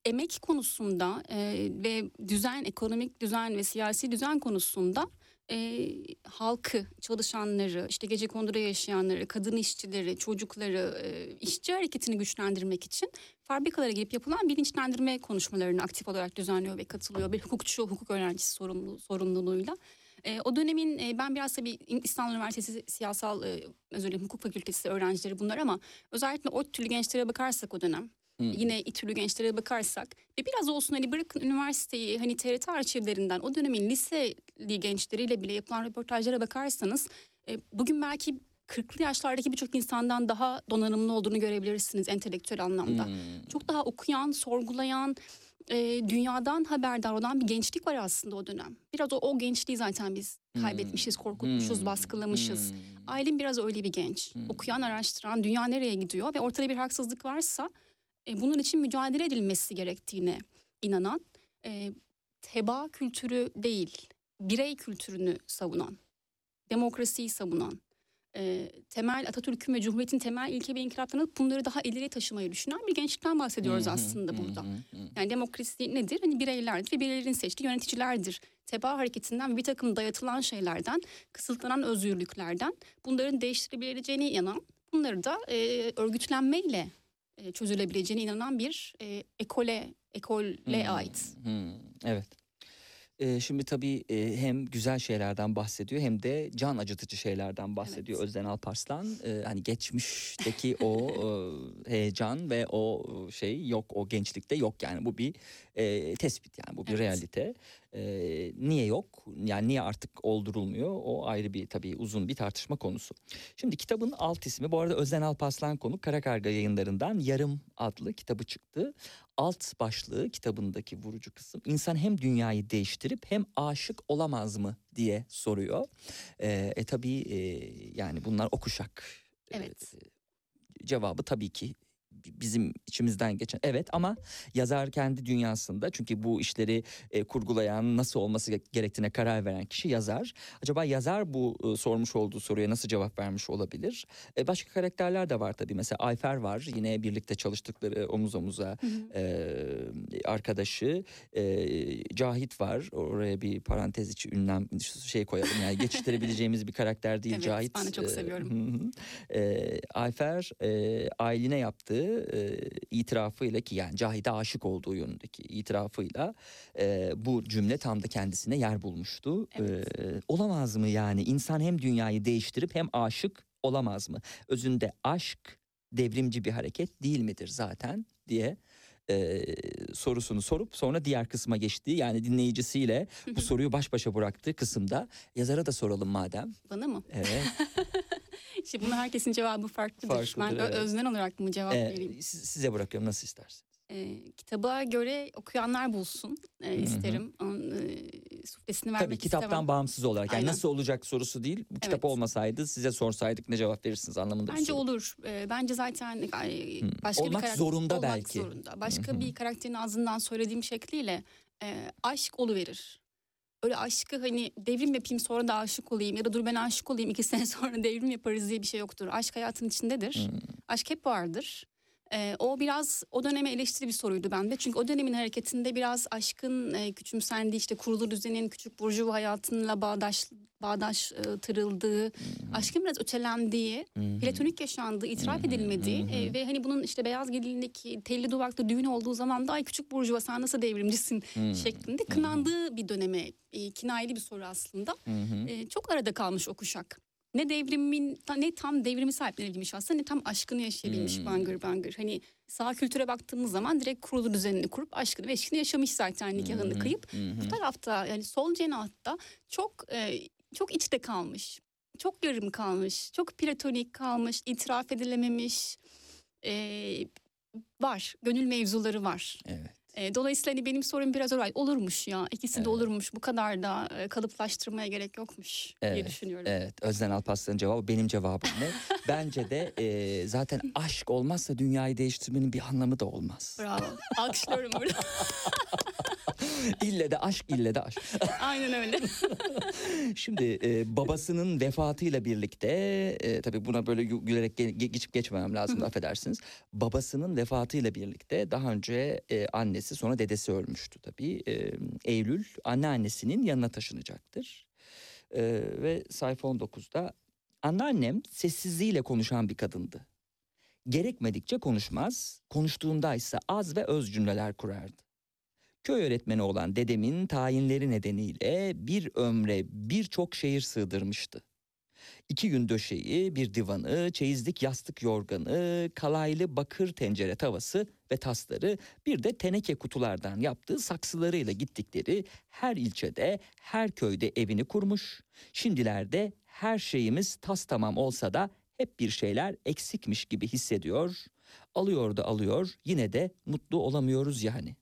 S5: emek konusunda e, ve düzen, ekonomik düzen ve siyasi düzen konusunda e, halkı, çalışanları, işte gece konduda yaşayanları, kadın işçileri, çocukları, e, işçi hareketini güçlendirmek için fabrikalara gelip yapılan bilinçlendirme konuşmalarını aktif olarak düzenliyor ve katılıyor. Bir hukukçu, hukuk öğrencisi sorumlu, sorumluluğuyla. E, o dönemin e, ben biraz tabii İstanbul Üniversitesi siyasal e, dilerim hukuk fakültesi öğrencileri bunlar ama özellikle ODTÜ'lü gençlere bakarsak o dönem Yine İTÜ'lü gençlere bakarsak ve biraz olsun hani bırakın üniversiteyi hani TRT arşivlerinden o dönemin liseli gençleriyle bile yapılan röportajlara bakarsanız e, bugün belki 40'lı yaşlardaki birçok insandan daha donanımlı olduğunu görebilirsiniz entelektüel anlamda. Çok daha okuyan, sorgulayan, e, dünyadan haberdar olan bir gençlik var aslında o dönem. Biraz o, o gençliği zaten biz kaybetmişiz, korkutmuşuz, baskılamışız. Aylin biraz öyle bir genç. Okuyan, araştıran, dünya nereye gidiyor ve ortada bir haksızlık varsa e, bunun için mücadele edilmesi gerektiğine inanan, e, teba kültürü değil, birey kültürünü savunan, demokrasiyi savunan, e, temel Atatürk'ün ve Cumhuriyet'in temel ilke ve inkılaplarını bunları daha ileriye taşımayı düşünen bir gençlikten bahsediyoruz aslında burada. Yani demokrasi nedir? Hani bireylerdir ve bireylerin seçtiği yöneticilerdir. Tebaa hareketinden bir takım dayatılan şeylerden, kısıtlanan özgürlüklerden bunların değiştirebileceğine inanan, bunları da e, örgütlenmeyle e, çözülebileceğine inanan bir e, ekole, ekole
S1: Hmm,
S5: ait.
S1: hmm, evet. Ee, şimdi tabii e, hem güzel şeylerden bahsediyor hem de can acıtıcı şeylerden bahsediyor
S5: Evet.
S1: Özden Alparslan. Ee, hani geçmişteki o e, heyecan ve o şey yok o gençlikte yok yani bu bir e, tespit yani bu bir
S5: Evet.
S1: realite. Ee, niye yok yani niye artık oldurulmuyor o ayrı bir tabii uzun bir tartışma konusu. Şimdi kitabın alt ismi bu arada Özden Alparslan konu Karakarga yayınlarından Yarım adlı kitabı çıktı. Alt başlığı kitabındaki vurucu kısım insan hem dünyayı değiştirip hem aşık olamaz mı diye soruyor. Ee, e tabii e, yani bunlar okuşak. Ee,
S5: Evet.
S1: cevabı tabii ki bizim içimizden geçen evet ama yazar kendi dünyasında çünkü bu işleri e, kurgulayan nasıl olması gerektiğine karar veren kişi yazar. Acaba yazar bu e, sormuş olduğu soruya nasıl cevap vermiş olabilir? E, başka karakterler de var tabii mesela Ayfer var yine birlikte çalıştıkları omuz omuza
S5: Hı hı.
S1: e, arkadaşı e, Cahit var oraya bir parantez içi ünlem şey koyalım yani geçiştirebileceğimiz bir karakter değil
S5: Evet,
S1: Cahit.
S5: ben de çok
S1: E,
S5: seviyorum.
S1: hı hı. E, Ayfer e, Aylin'e yaptığı e, itirafıyla ki yani Cahit'e aşık olduğu yönündeki itirafıyla e, bu cümle tam da kendisine yer bulmuştu.
S5: Evet.
S1: E, olamaz mı yani insan hem dünyayı değiştirip hem aşık olamaz mı? Özünde aşk devrimci bir hareket değil midir zaten diye e, sorusunu sorup sonra diğer kısma geçtiği yani dinleyicisiyle bu soruyu baş başa bıraktığı kısımda yazara da soralım madem.
S5: Bana mı?
S1: Evet.
S5: İşte buna herkesin cevabı farklıdır.
S1: Farklıdır,
S5: ben
S1: evet.
S5: öznen olarak mı cevap
S1: e,
S5: vereyim?
S1: siz- size bırakıyorum nasıl isterseniz.
S5: E, kitaba göre okuyanlar bulsun e, isterim. Onun e, suflesini vermek
S1: Tabii kitaptan
S5: istemem.
S1: bağımsız olarak yani
S5: Aynen.
S1: nasıl olacak sorusu değil. Bu kitap
S5: Evet.
S1: olmasaydı size sorsaydık ne cevap verirsiniz anlamında
S5: Bence olur. Ee, bence zaten
S1: Hı.
S5: başka
S1: Olmak
S5: bir karakter
S1: zorunda
S5: olmak
S1: belki.
S5: zorunda. Başka
S1: Hı hı.
S5: bir karakterin ağzından söylediğim şekliyle e, aşk oluverir. Öyle aşkı hani devrim yapayım sonra da aşık olayım ya da dur ben aşık olayım iki sene sonra devrim yaparız diye bir şey yoktur. Aşk hayatın içindedir.
S1: Hı.
S5: Aşk hep vardır. Ee, o biraz o döneme eleştiri bir soruydu bende. Çünkü o dönemin hareketinde biraz aşkın e, küçümsendiği işte kurulu düzenin küçük burjuva hayatıyla bağdaş bağdaştırıldığı, aşkın biraz ötelendiği,
S1: hı.
S5: platonik yaşandığı, itiraf
S1: hı,
S5: edilmediği
S1: hı.
S5: e, ve hani bunun işte beyaz gelindeki telli duvakta düğün olduğu zaman da ay küçük burjuva sen nasıl devrimcisin
S1: Hı.
S5: şeklinde kınandığı bir döneme e, kinayeli bir soru aslında.
S1: Hı.
S5: E, çok arada kalmış o kuşak. Ne devrimin ne tam devrimi sahiplenebilmiş aslında ne tam aşkını yaşayabilmiş
S1: Hmm.
S5: bangır bangır. Hani sağ kültüre baktığımız zaman direkt kurulu düzenini kurup aşkını ve eşkini yaşamış zaten nikahını
S1: Hı hı,
S5: kıyıp.
S1: hı.
S5: Bu tarafta yani sol cenahta çok e, çok içte kalmış. Çok yarım kalmış. Çok platonik kalmış. itiraf edilememiş. E, var. Gönül mevzuları var.
S1: Evet.
S5: E, dolayısıyla hani benim sorum biraz oray. Olurmuş ya. İkisi
S1: Evet.
S5: de olurmuş. Bu kadar da e, kalıplaştırmaya gerek yokmuş diye
S1: Evet,
S5: düşünüyorum.
S1: Evet Özden Alparslan'ın cevabı benim cevabım ne? Bence de e, zaten aşk olmazsa dünyayı değiştirmenin bir anlamı da olmaz.
S5: Bravo. Alkışlıyorum burada.
S1: ille de aşk ille de aşk.
S5: Aynen öyle.
S1: Şimdi e, babasının vefatıyla birlikte e, tabii buna böyle gü- gülerek ge- ge- geçip geçmemem lazım da affedersiniz. Babasının vefatıyla birlikte daha önce e, annesi sonra dedesi ölmüştü tabii. E, Eylül anneannesinin yanına taşınacaktır. E, ve sayfa 19'da anneannem sessizliğiyle konuşan bir kadındı. Gerekmedikçe konuşmaz, konuştuğunda ise az ve öz cümleler kurardı. Köy öğretmeni olan dedemin tayinleri nedeniyle bir ömre birçok şehir sığdırmıştı. İki gün döşeği, bir divanı, çeyizlik yastık yorganı, kalaylı bakır tencere tavası ve tasları, bir de teneke kutulardan yaptığı saksılarıyla gittikleri her ilçede, her köyde evini kurmuş. Şimdilerde her şeyimiz tas tamam olsa da hep bir şeyler eksikmiş gibi hissediyor. Alıyor da alıyor, yine de mutlu olamıyoruz yani.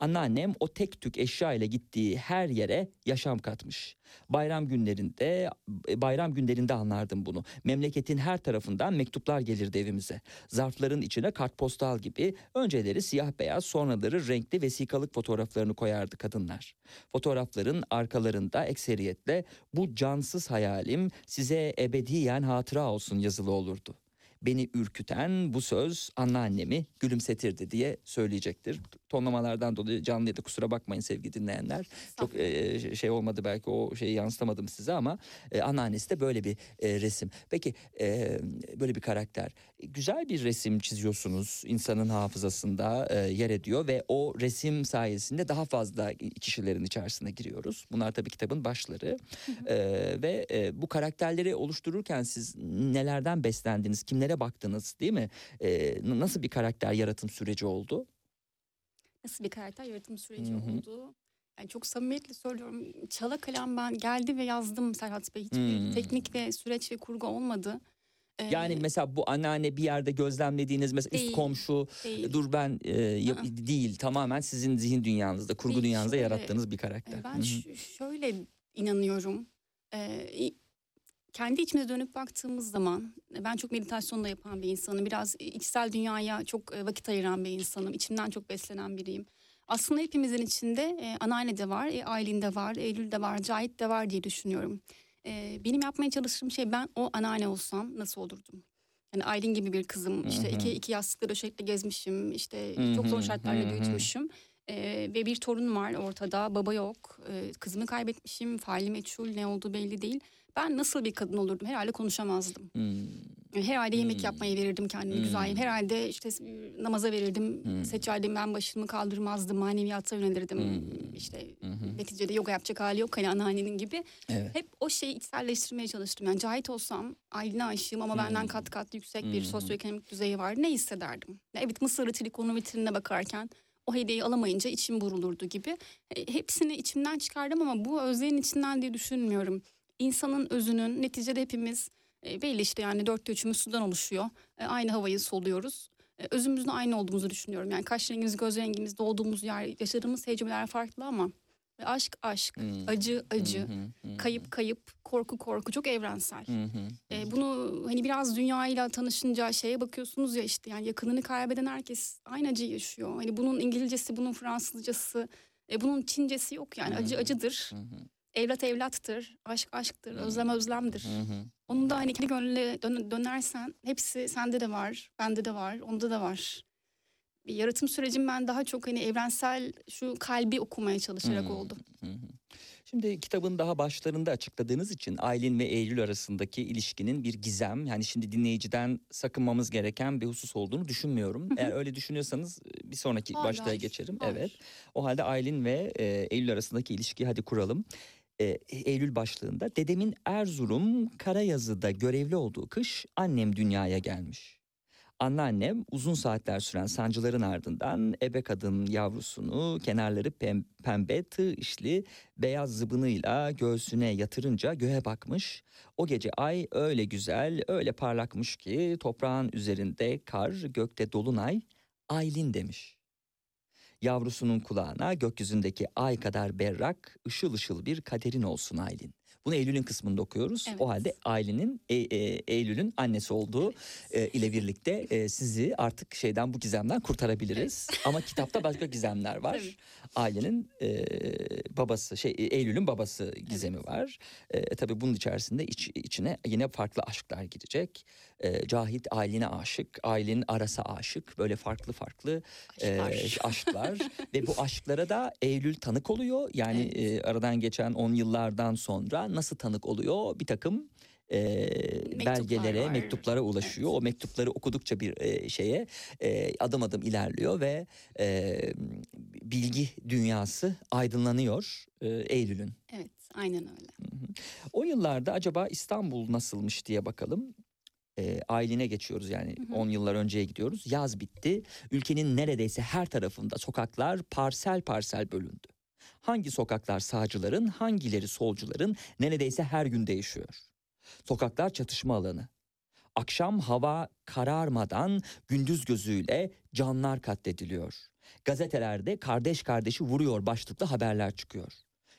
S1: Anneannem o tek tük eşya ile gittiği her yere yaşam katmış. Bayram günlerinde bayram günlerinde anlardım bunu. Memleketin her tarafından mektuplar gelirdi evimize. Zarfların içine kartpostal gibi önceleri siyah beyaz sonraları renkli vesikalık fotoğraflarını koyardı kadınlar. Fotoğrafların arkalarında ekseriyetle bu cansız hayalim size ebediyen hatıra olsun yazılı olurdu. Beni ürküten bu söz anneannemi gülümsetirdi diye söyleyecektir. Tonlamalardan dolayı canlı ya da kusura bakmayın sevgili dinleyenler. Çok e, şey olmadı belki o şeyi yansıtamadım size ama e, anneannesi de böyle bir e, resim. Peki e, böyle bir karakter. Güzel bir resim çiziyorsunuz insanın hafızasında e, yer ediyor ve o resim sayesinde daha fazla kişilerin içerisine giriyoruz. Bunlar tabii kitabın başları E, ve e, bu karakterleri oluştururken siz nelerden beslendiniz, kimlere baktınız değil mi? E, nasıl bir karakter yaratım süreci oldu?
S5: Nasıl bir karakter yaratım süreci
S1: Hı hı.
S5: oldu? Yani çok samimiyetle söylüyorum. Çala kalem ben geldi ve yazdım Serhat Bey. Hiçbir
S1: Hmm.
S5: teknik ve süreç ve kurgu olmadı. Ee,
S1: Yani mesela bu anneanne bir yerde gözlemlediğiniz mesela üst
S5: Değil,
S1: komşu
S5: değil.
S1: dur ben e, yap- değil tamamen sizin zihin dünyanızda kurgu
S5: Değil,
S1: dünyanızda
S5: şöyle,
S1: yarattığınız bir karakter.
S5: Ben
S1: Hı
S5: şöyle inanıyorum. Ee, kendi içimize dönüp baktığımız zaman e, ben çok meditasyonda yapan bir insanım. Biraz içsel dünyaya çok e, vakit ayıran bir insanım. İçimden çok beslenen biriyim. Aslında hepimizin içinde e, anneanne de var, e, Aylin de var, Eylül de var, Cahit de var diye düşünüyorum. E, benim yapmaya çalıştığım şey ben o anneanne olsam nasıl olurdum? Yani Aylin gibi bir kızım, işte
S1: Hı hı.
S5: iki, iki yastıklı döşekle gezmişim, işte çok zor
S1: hı.
S5: büyütmüşüm. Ee, ve bir torun var ortada, baba yok. Ee, kızımı kaybetmişim, faili meçhul, ne olduğu belli değil. Ben nasıl bir kadın olurdum? Herhalde konuşamazdım.
S1: Hmm.
S5: Herhalde yemek
S1: Hmm.
S5: yapmaya verirdim kendimi
S1: Hmm.
S5: güzel. Herhalde işte namaza verirdim.
S1: Hmm.
S5: Seçerdim ben başımı kaldırmazdım. Maneviyata yönelirdim.
S1: Hmm.
S5: İşte
S1: hı.
S5: neticede yoga yapacak hali yok hani anneannenin gibi.
S1: Evet.
S5: Hep o şeyi içselleştirmeye çalıştım. Yani Cahit olsam Aylin'e aşığım ama benden
S1: Hmm.
S5: kat kat yüksek bir
S1: Hmm.
S5: sosyoekonomik düzeyi var. Ne hissederdim? Evet Mısırlı Trikon'un vitrinine bakarken o hediyeyi alamayınca içim burulurdu gibi. E, Hepsini içimden çıkardım ama bu özlerin içinden diye düşünmüyorum. İnsanın özünün neticede hepimiz e, belli işte yani dörtte üçümüz sudan oluşuyor. E, aynı havayı soluyoruz. E, özümüzün aynı olduğumuzu düşünüyorum. Yani kaş rengimiz, göz rengimiz, doğduğumuz yer, yaşadığımız tecrübeler farklı ama e, aşk aşk,
S1: Hmm.
S5: acı acı,
S1: hı
S5: kayıp kayıp, korku korku çok evrensel.
S1: hı.
S5: E, bunu hani biraz dünyayla tanışınca şeye bakıyorsunuz ya işte yani yakınını kaybeden herkes aynı acıyı yaşıyor. Hani bunun İngilizcesi, bunun Fransızcası, e, bunun Çincesi yok yani acı acıdır.
S1: Hı hı,
S5: Evlat evlattır, aşk aşktır, özlem özlemdir.
S1: hı hı.
S5: Onun da hani ikili gönülle dön- dönersen hepsi sende de var, bende de var, onda da var. Bir yaratım sürecim ben daha çok hani evrensel şu kalbi okumaya çalışarak
S1: Hmm.
S5: oldu.
S1: Şimdi kitabın daha başlarında açıkladığınız için Aylin ve Eylül arasındaki ilişkinin bir gizem yani şimdi dinleyiciden sakınmamız gereken bir husus olduğunu düşünmüyorum. Eğer öyle düşünüyorsanız e, bir sonraki
S5: Hayır,
S1: başlığa
S5: hayır,
S1: geçerim.
S5: hayır.
S1: Evet. O halde Aylin ve e, Eylül arasındaki ilişkiyi hadi kuralım. E, Eylül başlığında dedemin Erzurum Karayazı'da görevli olduğu kış annem dünyaya gelmiş. Anneannem uzun saatler süren sancıların ardından ebe kadın yavrusunu kenarları pem- pembe tığ işli beyaz zıbınıyla göğsüne yatırınca göğe bakmış. O gece ay öyle güzel, öyle parlakmış ki toprağın üzerinde kar, gökte dolunay, Aylin demiş. Yavrusunun kulağına gökyüzündeki ay kadar berrak, ışıl ışıl bir kaderin olsun Aylin. Bunu Eylül'ün kısmında okuyoruz.
S5: Evet.
S1: O halde Aylin'in, e, e, Eylül'ün annesi olduğu e, ile birlikte e, sizi artık şeyden bu gizemden kurtarabiliriz. Ama kitapta başka gizemler var.
S5: Tabii.
S1: Ailenin e, babası, şey e, Eylül'ün babası gizemi var. E, tabii bunun içerisinde iç, içine yine farklı aşklar girecek. E, Cahit Aylin'e aşık, Aylin Aras'a aşık. Böyle farklı farklı e,
S5: Aşklar.
S1: aşklar ve bu aşklara da Eylül tanık oluyor. Yani e, aradan geçen 10 yıllardan sonra nasıl tanık oluyor? Bir takım e, belgelere,
S5: var.
S1: mektuplara ulaşıyor. O mektupları okudukça bir e, şeye e, adım adım ilerliyor ve e, bilgi dünyası aydınlanıyor e, Eylül'ün.
S5: Evet, aynen öyle.
S1: O yıllarda acaba İstanbul nasılmış diye bakalım. E, Aylin'e geçiyoruz yani
S5: Hı hı.
S1: 10 yıllar önceye gidiyoruz. Yaz bitti. Ülkenin neredeyse her tarafında sokaklar parsel parsel bölündü. Hangi sokaklar sağcıların, hangileri solcuların neredeyse her gün değişiyor. Sokaklar çatışma alanı. Akşam hava kararmadan gündüz gözüyle canlar katlediliyor. Gazetelerde kardeş kardeşi vuruyor başlıklı haberler çıkıyor.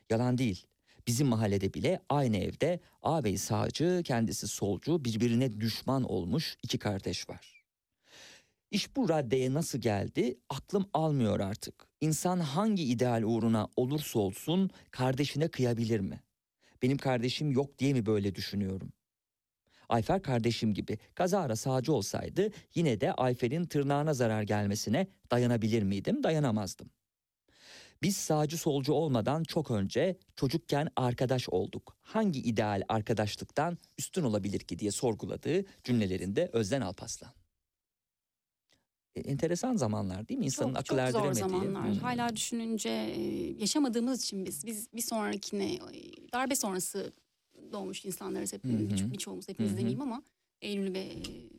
S1: Yalan değil. Bizim mahallede bile aynı evde ağabey sağcı, kendisi solcu, birbirine düşman olmuş iki kardeş var. İş bu raddeye nasıl geldi aklım almıyor artık. İnsan hangi ideal uğruna olursa olsun kardeşine kıyabilir mi? Benim kardeşim yok diye mi böyle düşünüyorum? Ayfer kardeşim gibi kazara sağcı olsaydı yine de Ayfer'in tırnağına zarar gelmesine dayanabilir miydim? Dayanamazdım. Biz sağcı solcu olmadan çok önce çocukken arkadaş olduk. Hangi ideal arkadaşlıktan üstün olabilir ki diye sorguladığı cümlelerinde Özden Alpaslan. E, enteresan zamanlar değil mi? İnsanın
S5: çok,
S1: akıl
S5: çok zor zamanlar.
S1: Hmm.
S5: Hala düşününce e, yaşamadığımız için biz biz bir sonrakine e, darbe sonrası doğmuş insanlarız hep
S1: Hı hı.
S5: birço- birçoğumuz hepimiz demeyeyim ama Eylül ve e,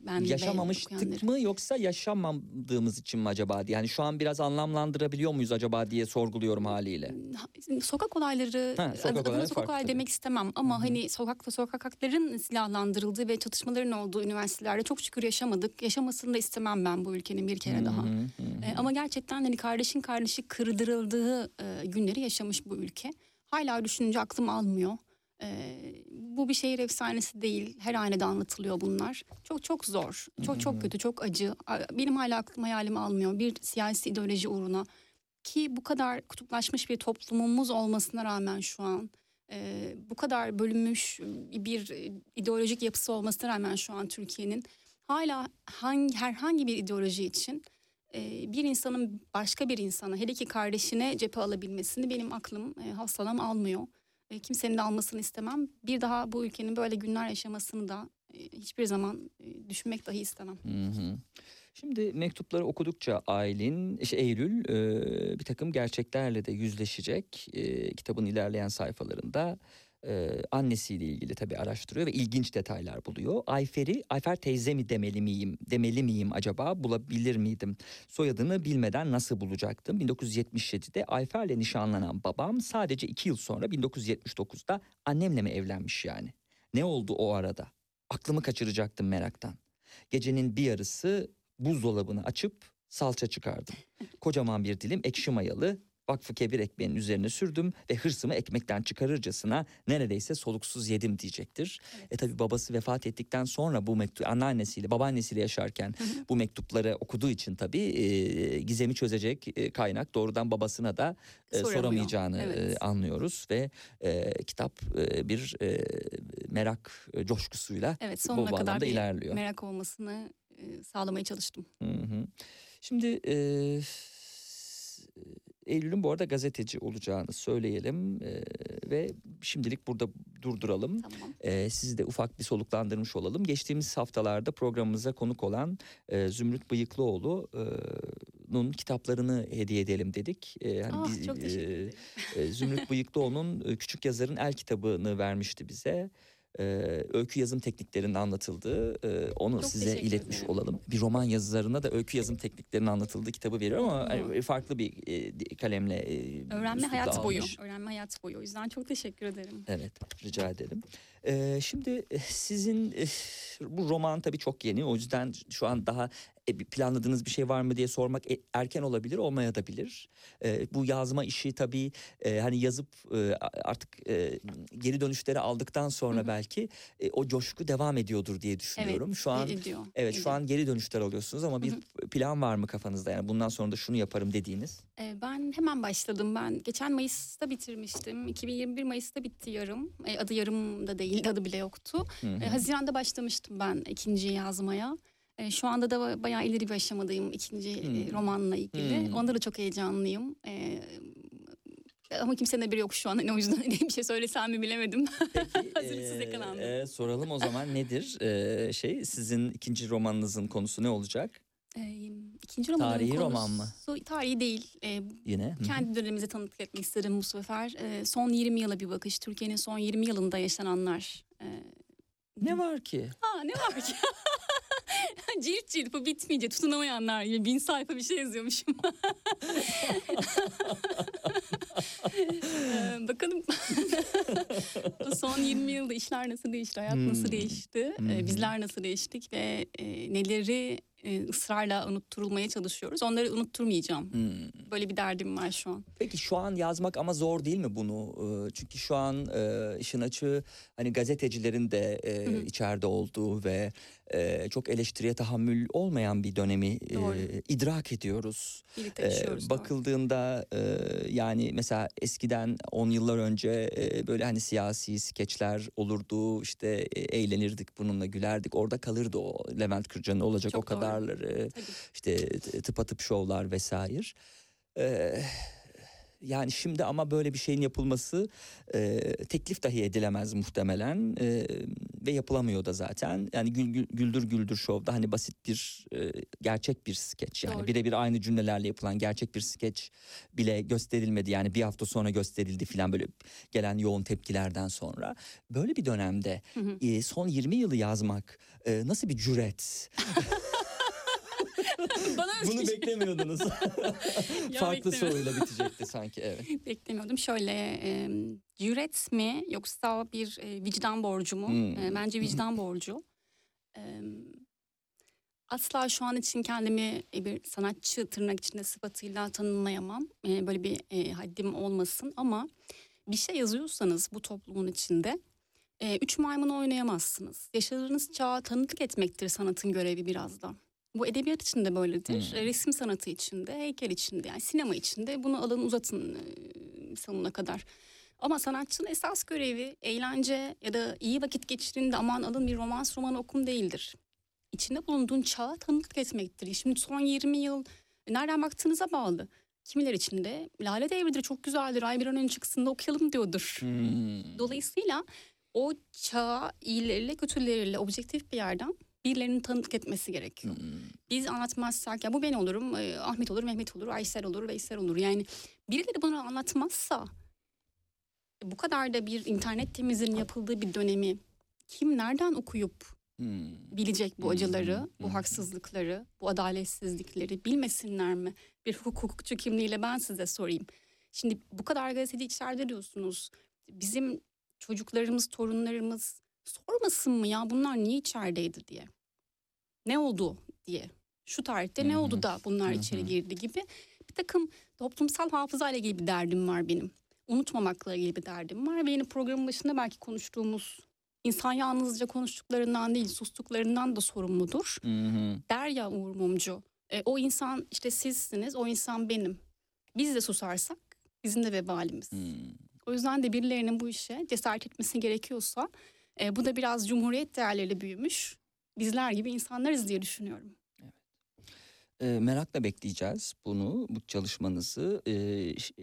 S5: ben
S1: Yaşamamıştık mı yoksa yaşamadığımız için mi acaba diye. Yani şu an biraz anlamlandırabiliyor muyuz acaba diye sorguluyorum haliyle.
S5: Ha, Sokak olayları,
S1: Ha, sokak
S5: adına
S1: olayları
S5: sokak
S1: tabii.
S5: demek istemem ama hani sokakta sokakların silahlandırıldığı ve çatışmaların olduğu üniversitelerde çok şükür yaşamadık. Yaşamasını da istemem ben bu ülkenin bir kere daha.
S1: Hı hı, hı.
S5: E, ama gerçekten hani kardeşin kardeşi kırdırıldığı e, günleri yaşamış bu ülke. Hala düşününce aklım almıyor. E, bu bir şehir efsanesi değil. Her hanede anlatılıyor bunlar. Çok çok zor. Çok çok kötü, çok acı. Benim hala aklım hayalim almıyor. Bir siyasi ideoloji uğruna ki bu kadar kutuplaşmış bir toplumumuz olmasına rağmen şu an e, bu kadar bölünmüş bir ideolojik yapısı olmasına rağmen şu an Türkiye'nin hala hangi herhangi bir ideoloji için e, bir insanın başka bir insana hele ki kardeşine cephe alabilmesini benim aklım e, hafsalam almıyor. E, kimsenin de almasını istemem. Bir daha bu ülkenin böyle günler yaşamasını da e, hiçbir zaman e, düşünmek dahi istemem.
S1: Hı hı. Şimdi mektupları okudukça Aylin, işte Eylül e, bir takım gerçeklerle de yüzleşecek. E, kitabın ilerleyen sayfalarında e, annesiyle ilgili tabii araştırıyor ve ilginç detaylar buluyor. Ayfer'i, Ayfer teyze mi demeli miyim, demeli miyim acaba bulabilir miydim? Soyadını bilmeden nasıl bulacaktım? 1977'de Ayfer'le nişanlanan babam sadece iki yıl sonra 1979'da annemle mi evlenmiş yani? Ne oldu o arada? Aklımı kaçıracaktım meraktan. Gecenin bir yarısı buzdolabını açıp salça çıkardım. Kocaman bir dilim ekşi mayalı vakfı kebir ekmeğinin üzerine sürdüm ve hırsımı ekmekten çıkarırcasına neredeyse soluksuz yedim diyecektir. E tabi babası vefat ettikten sonra bu mektup anneannesiyle babaannesiyle yaşarken bu mektupları okuduğu için tabi gizemi çözecek e, kaynak doğrudan babasına da e,
S5: Soramıyor.
S1: soramayacağını
S5: Evet.
S1: e, anlıyoruz ve e, kitap e, bir e, merak e, coşkusuyla
S5: Evet
S1: bu
S5: sonuna kadar
S1: bağlamda
S5: bir
S1: ilerliyor.
S5: merak olmasını e, sağlamaya çalıştım.
S1: Hı hı. Şimdi e, Eylül'ün bu arada gazeteci olacağını söyleyelim e, ve şimdilik burada durduralım.
S5: Tamam.
S1: E, sizi de ufak bir soluklandırmış olalım. Geçtiğimiz haftalarda programımıza konuk olan e, Zümrüt Bıyıklıoğlu'nun kitaplarını hediye edelim dedik. E, hani
S5: Ah,
S1: biz-
S5: çok teşekkür
S1: e,
S5: ederim.
S1: e, Zümrüt Bıyıklıoğlu'nun e, Küçük Yazarın El kitabını vermişti bize. E, öykü yazım tekniklerinin anlatıldığı e, onu
S5: Çok
S1: size iletmiş
S5: ederim.
S1: olalım. Bir roman yazarına da öykü yazım tekniklerinin anlatıldığı kitabı veriyor ama e, farklı bir e, kalemle e,
S5: Öğrenme hayat boyu.
S1: almış.
S5: Öğrenme hayat boyu. O yüzden çok teşekkür ederim.
S1: Evet rica ederim. Ee, şimdi eh, sizin eh, bu roman tabii çok yeni o yüzden şu an daha e, planladığınız bir şey var mı diye sormak e, erken olabilir olmaya da bilir. Ee, bu yazma işi tabii e, hani yazıp e, artık e, geri dönüşleri aldıktan sonra
S5: Hı hı.
S1: belki e, o coşku devam ediyordur diye düşünüyorum. şu an
S5: ediyor.
S1: evet şu
S5: ediyor.
S1: an geri dönüşler alıyorsunuz ama bir plan var mı kafanızda yani bundan sonra da şunu yaparım dediğiniz?
S5: Ee, Ben hemen başladım. Ben geçen Mayıs'ta bitirmiştim. 2021 Mayıs'ta bitti yarım. E, Adı yarım da değil, adı bile yoktu. E, Haziran'da başlamıştım ben ikinci yazmaya. E, Şu anda da ba- bayağı ileri bir aşamadayım ikinci e,
S1: Hmm.
S5: romanla ilgili.
S1: Hmm.
S5: Onda da çok heyecanlıyım. E, ama kimsenin haberi yok şu an. Hani o yüzden bir şey söylesem mi bilemedim.
S1: Peki,
S5: Hazırlıksız
S1: eee,
S5: yakalandım.
S1: eee, soralım o zaman nedir eee, şey sizin ikinci romanınızın konusu ne olacak
S5: E, ikinci romanın
S1: Tarihi
S5: konusu,
S1: roman mı?
S5: Tarihi değil. E,
S1: yine?
S5: Kendi dönemimize tanıklık etmek istedim bu sefer. Son 20 yıla bir bakış. Türkiye'nin son 20 yılında yaşananlar. Ee,
S1: Ne var ki?
S5: aa ne var ki? cilt cilt bu bitmeyecek. Tutunamayanlar gibi bin sayfa bir şey yazıyormuşum. Ee, bakalım bu son 20 yılda işler nasıl değişti, hayat nasıl
S1: Hmm.
S5: değişti,
S1: Hı hı.
S5: ee, bizler nasıl değiştik ve e, neleri e, ısrarla unutturulmaya çalışıyoruz. Onları unutturmayacağım.
S1: Hmm.
S5: Böyle bir derdim var şu an.
S1: Peki şu an yazmak ama zor değil mi bunu? Ee, Çünkü şu an e, işin açığı hani gazetecilerin de e, içeride olduğu ve e, çok eleştiriye tahammül olmayan bir dönemi e, idrak ediyoruz.
S5: Doğru.
S1: bakıldığında e, yani mesela eskiden 10 yıllar önce e, böyle hani siyasi skeçler olurdu işte e, eğlenirdik bununla gülerdik orada kalırdı o Levent Kırca'nın olacak
S5: Çok
S1: o
S5: doğru.
S1: kadarları
S5: Tabii.
S1: işte tıpatıp şovlar vesaire. Ee, yani şimdi ama böyle bir şeyin yapılması e, teklif dahi edilemez muhtemelen e, ve yapılamıyor da zaten. Yani gül, gül- güldür güldür şovda hani basit bir e, gerçek bir skeç yani birebir aynı cümlelerle yapılan gerçek bir skeç bile gösterilmedi. Yani bir hafta sonra gösterildi falan böyle gelen yoğun tepkilerden sonra. Böyle bir dönemde
S5: Hı hı.
S1: e, son 20 yılı yazmak e, nasıl bir cüret?
S5: Bana
S1: Bunu beklemiyordunuz. Farklı soruyla bitecekti sanki evet.
S5: Beklemiyordum. Şöyle e, cüret mi yoksa bir e, vicdan borcu mu?
S1: Hmm.
S5: E, bence vicdan borcu. E, asla şu an için kendimi e, bir sanatçı tırnak içinde sıfatıyla tanımlayamam. E, böyle bir e, haddim olmasın ama bir şey yazıyorsanız bu toplumun içinde e, üç maymun oynayamazsınız. Yaşadığınız çağa tanıklık etmektir sanatın görevi biraz da. Bu edebiyat için de böyledir.
S1: Hmm.
S5: E, Resim sanatı için de, heykel için de, yani sinema için de bunu alın uzatın e, sonuna kadar. Ama sanatçının esas görevi eğlence ya da iyi vakit geçirin de aman alın bir romans romanı okum değildir. İçinde bulunduğun çağa tanıklık etmektir. Şimdi son 20 yıl e, nereden baktığınıza bağlı. Kimiler için de Lale Devri'dir çok güzeldir ay bir an önce çıksın da okuyalım diyordur.
S1: Hmm.
S5: Dolayısıyla o çağa iyileriyle kötüleriyle objektif bir yerden birilerinin tanıklık etmesi gerekiyor.
S1: Hmm.
S5: Biz anlatmazsak ya bu ben olurum, e, Ahmet olur, Mehmet olur, Aysel olur, Veysel olur. Yani birileri bunu anlatmazsa bu kadar da bir internet temizliğinin yapıldığı bir dönemi kim nereden okuyup
S1: Hmm.
S5: bilecek bu acıları,
S1: hı
S5: bu
S1: hı.
S5: haksızlıkları, bu adaletsizlikleri bilmesinler mi? Bir hukukçu kimliğiyle ben size sorayım. Şimdi bu kadar gazeteci içeride diyorsunuz. Bizim çocuklarımız, torunlarımız sormasın mı ya bunlar niye içerideydi diye. Ne oldu diye. Şu tarihte
S1: Hı
S5: ne oldu da bunlar
S1: hı
S5: içeri girdi gibi. Bir takım toplumsal hafıza ile ilgili bir derdim var benim. Unutmamakla ilgili bir derdim var. Ve yine programın başında belki konuştuğumuz insan yalnızca konuştuklarından değil sustuklarından da sorumludur.
S1: Hı.
S5: Der ya Uğur Mumcu. E, o insan işte sizsiniz, o insan benim. Biz de susarsak bizim de vebalimiz.
S1: Hmm.
S5: O yüzden de birilerinin bu işe cesaret etmesi gerekiyorsa e, bu da biraz cumhuriyet değerleriyle büyümüş bizler gibi insanlarız diye düşünüyorum.
S1: E, merakla bekleyeceğiz bunu, bu çalışmanızı. E,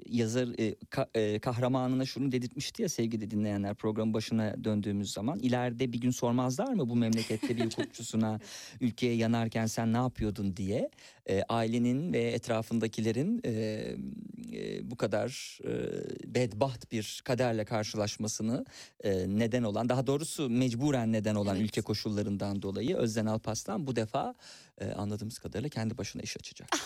S1: yazar e, ka- e, kahramanına şunu dedirtmişti ya sevgili dinleyenler program başına döndüğümüz zaman. ileride bir gün sormazlar mı bu memlekette bir hukukçusuna ülkeye yanarken sen ne yapıyordun diye. E, ailenin ve etrafındakilerin e, e, bu kadar e, bedbaht bir kaderle karşılaşmasını e, neden olan, daha doğrusu mecburen neden olan
S5: Evet.
S1: ülke koşullarından dolayı Özden Alpaslan bu defa e, anladığımız kadarıyla kendi başına iş açacak.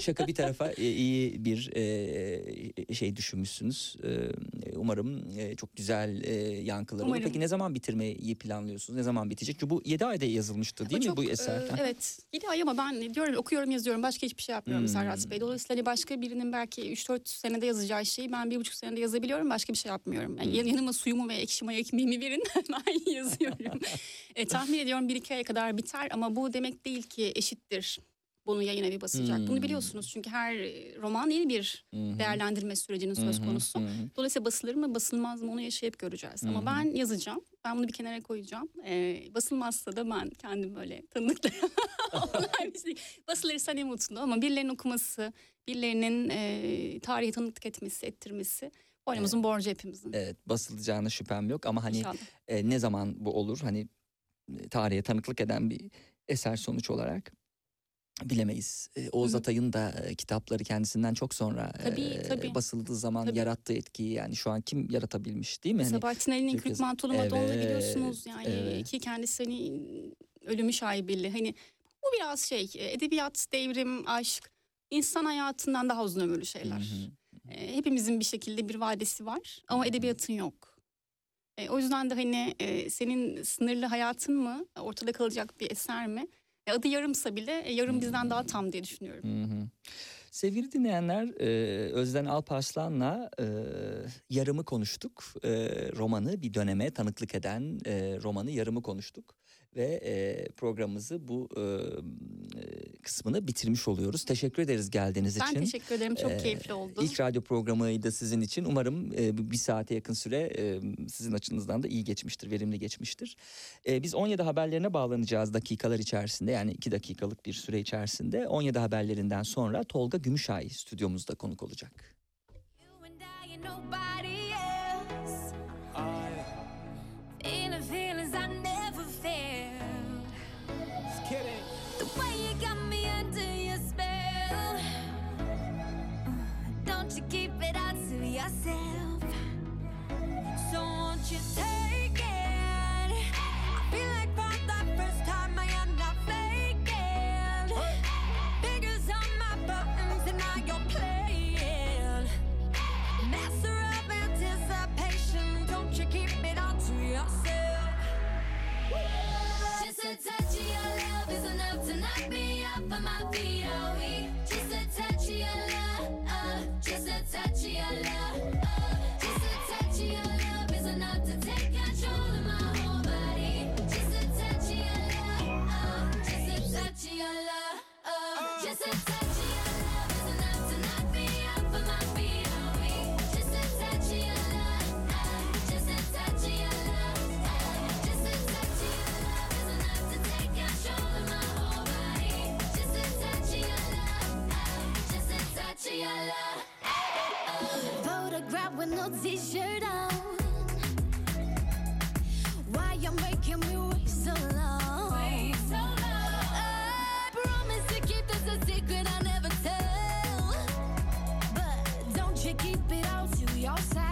S1: Şaka bir tarafa e, iyi bir e, şey düşünmüşsünüz. E, umarım e, çok güzel e, yankıları olur. Peki ne zaman bitirmeyi planlıyorsunuz? Ne zaman bitecek? Çünkü bu 7 ayda yazılmıştı değil
S5: O
S1: mi
S5: çok,
S1: bu eser?
S5: e, evet. Ay ama ben diyorum okuyorum yazıyorum başka hiçbir şey yapmıyorum
S1: Hmm.
S5: Serhat Bey. Dolayısıyla hani başka birinin belki 3-4 senede yazacağı şeyi ben bir buçuk senede yazabiliyorum başka bir şey yapmıyorum. Yani
S1: Hmm.
S5: yanıma suyumu ve ekşi maya ekmeğimi verin ben yazıyorum. e, tahmin ediyorum bir iki aya kadar biter ama bu demek değil ki eşittir. Bunu yayın evi basacak.
S1: Hmm.
S5: Bunu biliyorsunuz çünkü her e, roman yeni bir
S1: hı.
S5: değerlendirme sürecinin söz konusu.
S1: hı.
S5: Dolayısıyla basılır mı basılmaz mı onu yaşayıp göreceğiz.
S1: Hı.
S5: Ama ben yazacağım. Ben bunu bir kenara koyacağım. Ee, basılmazsa da ben kendim böyle şey. Basılırsa ne mutlu ama birilerinin okuması, birilerinin e, tarihe tanıklık etmesi, ettirmesi boynumuzun borcu hepimizin.
S1: Evet basılacağına şüphem yok ama hani
S5: İnşallah.
S1: e, ne zaman bu olur? Hani e, tarihe tanıklık eden bir eser sonuç olarak bilemeyiz. E, Oğuz. Atay'ın da e, kitapları kendisinden çok sonra
S5: Tabii,
S1: e,
S5: tabii.
S1: basıldığı zaman
S5: Tabii.
S1: yarattığı etkiyi yani şu an kim yaratabilmiş değil mi? Hani,
S5: Sabahattin Ali'nin Kırk Mantolu Madonna
S1: Evet,
S5: biliyorsunuz yani
S1: evet.
S5: ki kendisi hani ölümü şaibeli. Hani bu biraz şey edebiyat, devrim, aşk insan hayatından daha uzun ömürlü şeyler.
S1: Hı hı.
S5: E, hepimizin bir şekilde bir vadesi var ama edebiyatın yok. E, o yüzden de hani e, senin sınırlı hayatın mı ortada kalacak bir eser mi? Adı yarımsa bile e, yarım bizden daha tam diye düşünüyorum.
S1: Hı hı. Sevgili dinleyenler, e, Özden Alparslan'la e, yarımı konuştuk. Romanı bir döneme tanıklık eden romanı yarımı konuştuk. Ve e, programımızı bu e, kısmını bitirmiş oluyoruz. Teşekkür ederiz geldiğiniz
S5: Ben
S1: için.
S5: teşekkür ederim. Çok
S1: Ee,
S5: keyifli oldu.
S1: İlk radyo programıydı sizin için. Umarım e, bir saate yakın süre e, sizin açınızdan da iyi geçmiştir, verimli geçmiştir. E, biz 17 haberlerine bağlanacağız dakikalar içerisinde. Yani 2 dakikalık bir süre içerisinde. 17 haberlerinden sonra Tolga Gümüşay stüdyomuzda konuk olacak.
S6: You and I and nobody Mosquito. Secret I never tell. But don't you keep it all to yourself.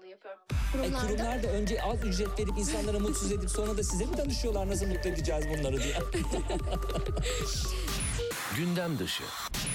S1: E,
S2: Kurumlarda
S1: kurumlar da önce az ücret verip insanlara mutsuz edip sonra da size mi danışıyorlar nasıl mutlu edeceğiz bunları diye.
S3: Gündem dışı.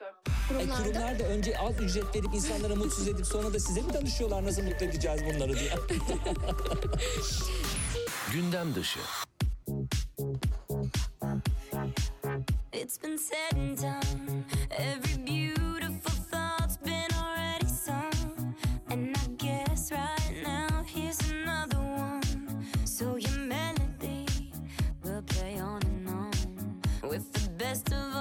S1: E,
S2: Kurumlarda
S1: kurumlar da önce az ücret verip insanlara mutsuz edip sonra da size mi danışıyorlar nasıl mutlu edeceğiz bunları diye.
S3: Gündem dışı.
S6: It's been said and done. Every beautiful thought's been already sung. And I guess right now here's another one. So your melody will play on and on. With the best of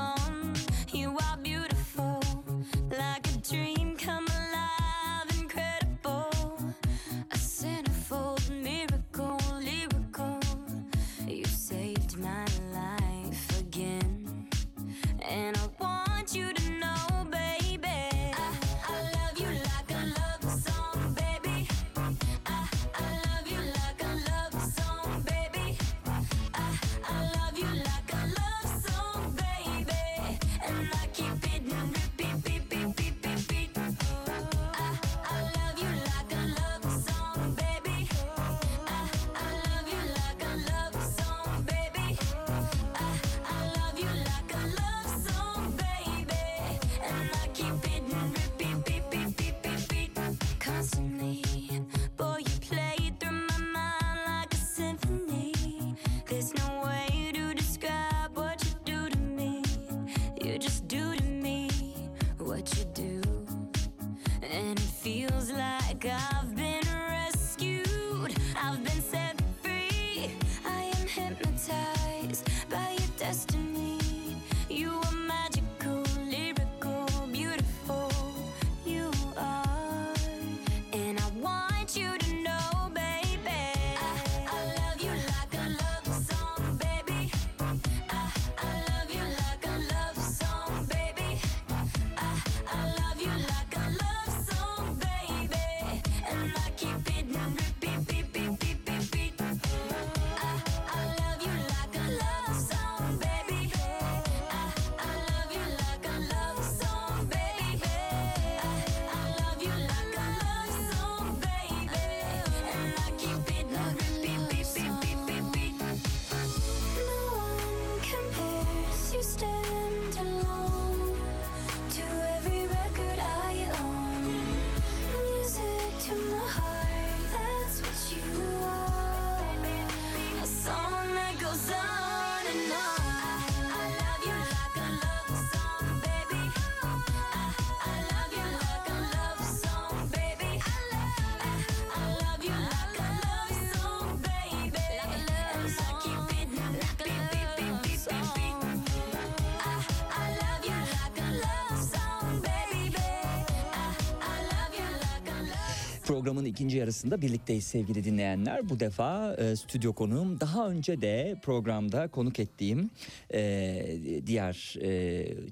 S1: Programın ikinci yarısında birlikteyiz sevgili dinleyenler. Bu defa e, stüdyo konuğum daha önce de programda konuk ettiğim e, diğer e,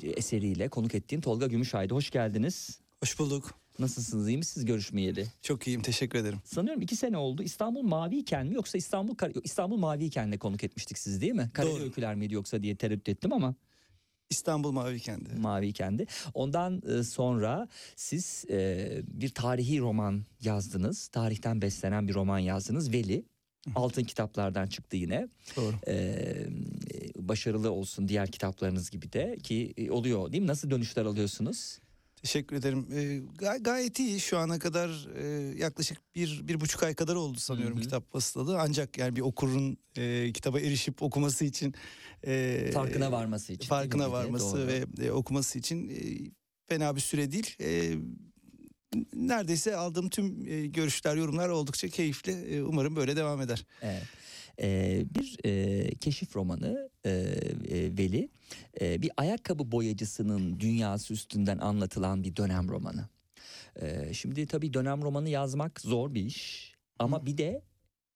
S1: eseriyle konuk ettiğim Tolga Gümüşay'dı. Hoş geldiniz.
S7: Hoş bulduk.
S1: Nasılsınız iyi misiniz görüşmeyeli?
S7: Çok iyiyim teşekkür ederim.
S1: Sanıyorum iki sene oldu. İstanbul Maviyken mi yoksa İstanbul İstanbul Maviyken'le konuk etmiştik siz değil mi?
S7: Doğru.
S1: Öyküler miydi yoksa diye tereddüt ettim ama
S7: İstanbul Mavi Kendi.
S1: Maviyken'di. Ondan e, sonra siz e, bir tarihi roman yazdınız. Tarihten beslenen bir roman yazdınız. Veli. Altın kitaplardan çıktı yine.
S7: Doğru.
S1: Ee, başarılı olsun diğer kitaplarınız gibi de ki oluyor değil mi? Nasıl dönüşler alıyorsunuz?
S7: Teşekkür ederim. Ee, gay- gayet iyi şu ana kadar e, yaklaşık bir, bir buçuk ay kadar oldu sanıyorum
S1: Hı hı.
S7: kitap basılalı. Ancak yani bir okurun e, kitaba erişip okuması için e,
S1: Farkına varması için.
S7: farkına varması
S1: doğru.
S7: ve e, okuması için e, fena bir süre değil. E, neredeyse aldığım tüm e, görüşler, yorumlar oldukça keyifli. E, umarım böyle devam eder.
S1: Evet. Ee, bir e, keşif romanı e, e, Veli e, bir ayakkabı boyacısının dünyası üstünden anlatılan bir dönem romanı. Ee, şimdi tabii dönem romanı yazmak zor bir iş ama bir de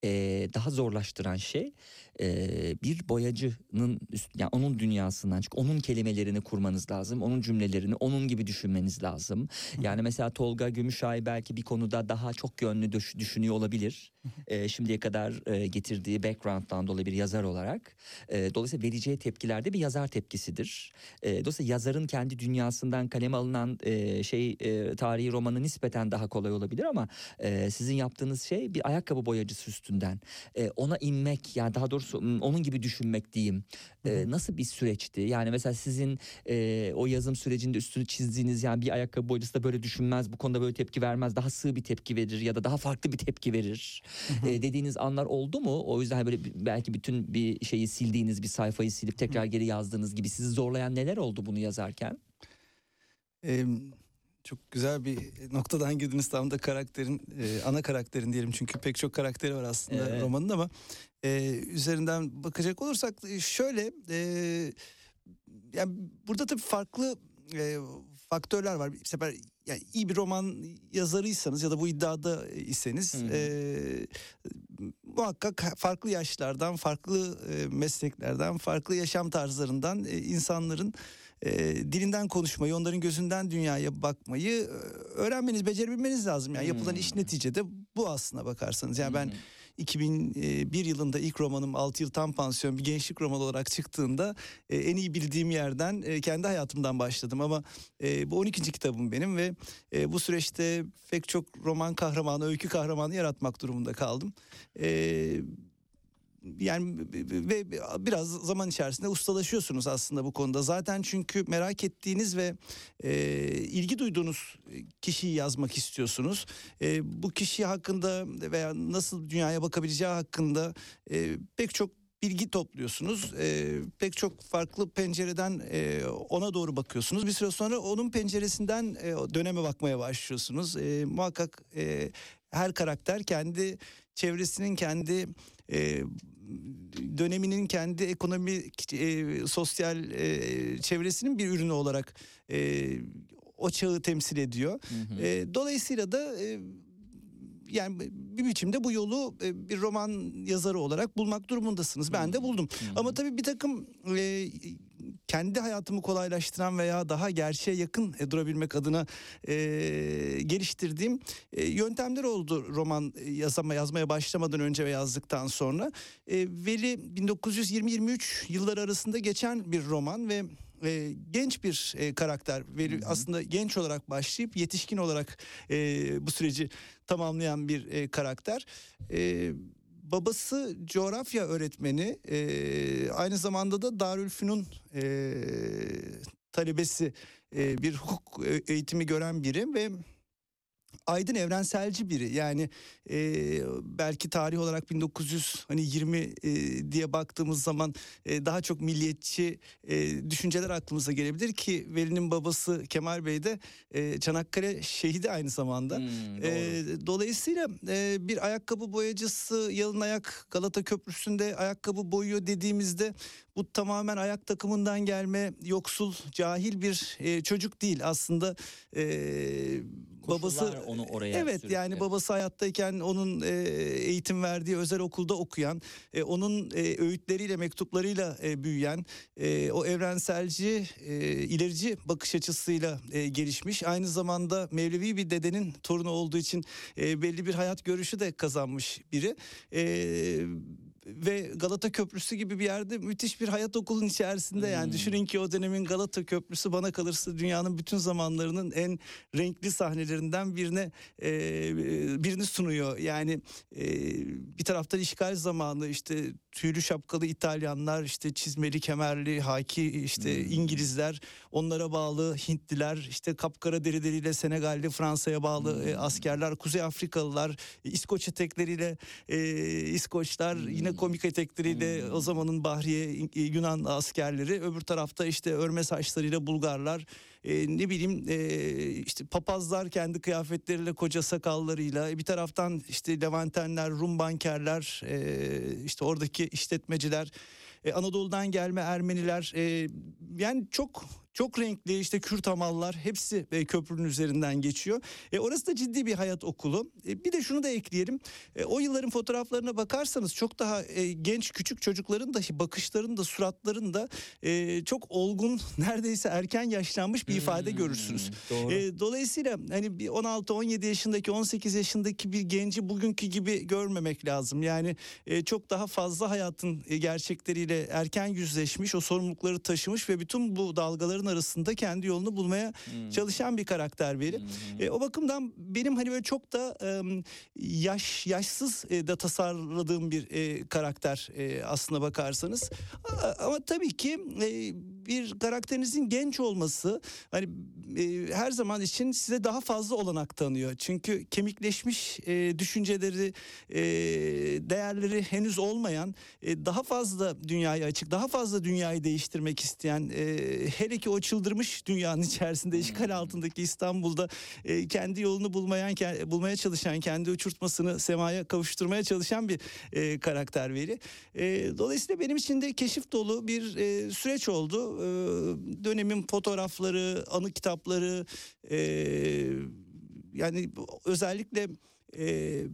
S1: e, daha zorlaştıran şey e, bir boyacının üst, yani onun dünyasından çık onun kelimelerini kurmanız lazım onun cümlelerini onun gibi düşünmeniz lazım. Yani mesela Tolga Gümüşay belki bir konuda daha çok yönlü düş- düşünüyor olabilir. E, şimdiye kadar e, getirdiği background'dan dolayı bir yazar olarak. E, dolayısıyla vereceği tepkilerde bir yazar tepkisidir. E, dolayısıyla yazarın kendi dünyasından kaleme alınan e, şey e, tarihi romanı nispeten daha kolay olabilir ama e, sizin yaptığınız şey bir ayakkabı boyacısı üstünden. E, ona inmek yani daha doğrusu onun gibi düşünmek diyeyim. E, nasıl bir süreçti? Yani mesela sizin e, o yazım sürecinde üstünü çizdiğiniz yani bir ayakkabı boyacısı da böyle düşünmez bu konuda böyle tepki vermez daha sığ bir tepki verir ya da daha farklı bir tepki verir e, dediğiniz anlar oldu mu? O yüzden böyle bir- belki bütün bir şeyi sildiğiniz bir sayfayı silip tekrar geri yazdığınız gibi sizi zorlayan neler oldu bunu yazarken?
S7: Ee, çok güzel bir noktadan girdiniz. Tam da karakterin e, ana karakterin diyelim. Çünkü pek çok karakteri var aslında
S1: Evet.
S7: romanın ama e, üzerinden bakacak olursak e, şöyle e, yani burada tabii farklı e, faktörler var. Bir sefer yani iyi bir roman yazarıysanız ya da bu iddiada iseniz
S1: Hı hı.
S7: e, muhakkak farklı yaşlardan, farklı e, mesleklerden, farklı yaşam tarzlarından e, insanların e, dilinden konuşmayı, onların gözünden dünyaya bakmayı e, öğrenmeniz, becerebilmeniz lazım. Yani yapılan iş
S1: Hmm.
S7: neticede bu aslına bakarsanız. Yani ben
S1: hı.
S7: 2001 yılında ilk romanım 6 yıl tam pansiyon bir gençlik romanı olarak çıktığında e, en iyi bildiğim yerden e, kendi hayatımdan başladım ama e, bu 12. kitabım benim ve e, bu süreçte pek çok roman kahramanı, öykü kahramanı yaratmak durumunda kaldım. E, yani ve biraz zaman içerisinde ustalaşıyorsunuz aslında bu konuda. Zaten çünkü merak ettiğiniz ve e, ilgi duyduğunuz kişiyi yazmak istiyorsunuz. E, bu kişi hakkında veya nasıl dünyaya bakabileceği hakkında e, pek çok bilgi topluyorsunuz. E, pek çok farklı pencereden e, ona doğru bakıyorsunuz. Bir süre sonra onun penceresinden e, döneme bakmaya başlıyorsunuz. E, muhakkak e, her karakter kendi çevresinin kendi e, döneminin kendi ekonomik e, sosyal e, çevresinin bir ürünü olarak e, o çağı temsil ediyor. E, dolayısıyla da e, yani bir biçimde bu yolu e, bir roman yazarı olarak bulmak durumundasınız. Ben de buldum. Ama tabii bir takım e, kendi hayatımı kolaylaştıran veya daha gerçeğe yakın e, durabilmek adına e, geliştirdiğim e, yöntemler oldu roman yazama yazmaya başlamadan önce ve yazdıktan sonra. E, Veli 1920-23 yılları arasında geçen bir roman ve e, genç bir e, karakter Veli aslında genç olarak başlayıp yetişkin olarak e, bu süreci tamamlayan bir e, karakter. E, babası coğrafya öğretmeni e, aynı zamanda da Darülfünun e, talebesi e, bir hukuk e, eğitimi gören biri ve aydın evrenselci biri yani e, belki tarih olarak 1900 hani 20 e, diye baktığımız zaman e, daha çok milliyetçi e, düşünceler aklımıza gelebilir ki Veli'nin babası Kemal Bey de e, Çanakkale şehidi aynı zamanda.
S1: Hmm.
S7: E, dolayısıyla e, bir ayakkabı boyacısı yalın ayak Galata Köprüsü'nde ayakkabı boyuyor dediğimizde bu tamamen ayak takımından gelme yoksul cahil bir e, çocuk değil aslında e, babası
S1: onu oraya
S7: evet
S1: sürüklüyor.
S7: yani babası hayattayken onun e, eğitim verdiği özel okulda okuyan e, onun e, öğütleriyle mektuplarıyla e, büyüyen e, o evrenselci e, ilerici bakış açısıyla e, gelişmiş aynı zamanda Mevlevi bir dedenin torunu olduğu için e, belli bir hayat görüşü de kazanmış biri. E, ve Galata Köprüsü gibi bir yerde müthiş bir hayat okulun içerisinde yani
S1: Hmm.
S7: düşünün ki o dönemin Galata Köprüsü bana kalırsa dünyanın bütün zamanlarının en renkli sahnelerinden birine e, birini sunuyor. Yani e, bir taraftan işgal zamanı işte tüylü şapkalı İtalyanlar işte çizmeli kemerli haki işte İngilizler onlara bağlı Hintliler işte kapkara derileriyle Senegalli Fransa'ya bağlı e, askerler Kuzey Afrikalılar İskoç etekleriyle e, İskoçlar yine komik etekleriyle o zamanın Bahriye e, Yunan askerleri öbür tarafta işte örme saçlarıyla Bulgarlar e, ne bileyim e, işte papazlar kendi kıyafetleriyle koca sakallarıyla bir taraftan işte Levantenler Rum bankerler e, işte oradaki işletmeciler e, Anadolu'dan gelme Ermeniler e, yani çok çok renkli işte Kürt hamallar hepsi e, köprünün üzerinden geçiyor. E, orası da ciddi bir hayat okulu. E, bir de şunu da ekleyelim. E, o yılların fotoğraflarına bakarsanız çok daha e, genç küçük çocukların dahi bakışların da suratların da e, çok olgun neredeyse erken yaşlanmış bir ifade görürsünüz.
S1: doğru.
S7: E, dolayısıyla hani bir 16-17 yaşındaki 18 yaşındaki bir genci bugünkü gibi görmemek lazım. Yani e, çok daha fazla hayatın e, gerçekleriyle erken yüzleşmiş, o sorumlulukları taşımış ve bütün bu dalgaların arasında kendi yolunu bulmaya çalışan bir karakter Veli. E, o bakımdan benim hani böyle çok da e, yaş yaşsız e, da tasarladığım bir e, karakter e, aslına bakarsanız. Ama tabii ki e, bir karakterinizin genç olması hani e, her zaman için size daha fazla olanak tanıyor. Çünkü kemikleşmiş e, düşünceleri, e, değerleri henüz olmayan, e, daha fazla dünyaya açık, daha fazla dünyayı değiştirmek isteyen, e, hele ki o çıldırmış dünyanın içerisinde işgal altındaki İstanbul'da e, kendi yolunu bulmayan, bulmaya çalışan, kendi uçurtmasını semaya kavuşturmaya çalışan bir e, karakter veri. E, dolayısıyla benim için de keşif dolu bir e, süreç oldu. E, dönemin fotoğrafları, anı kitapları, e, yani özellikle e,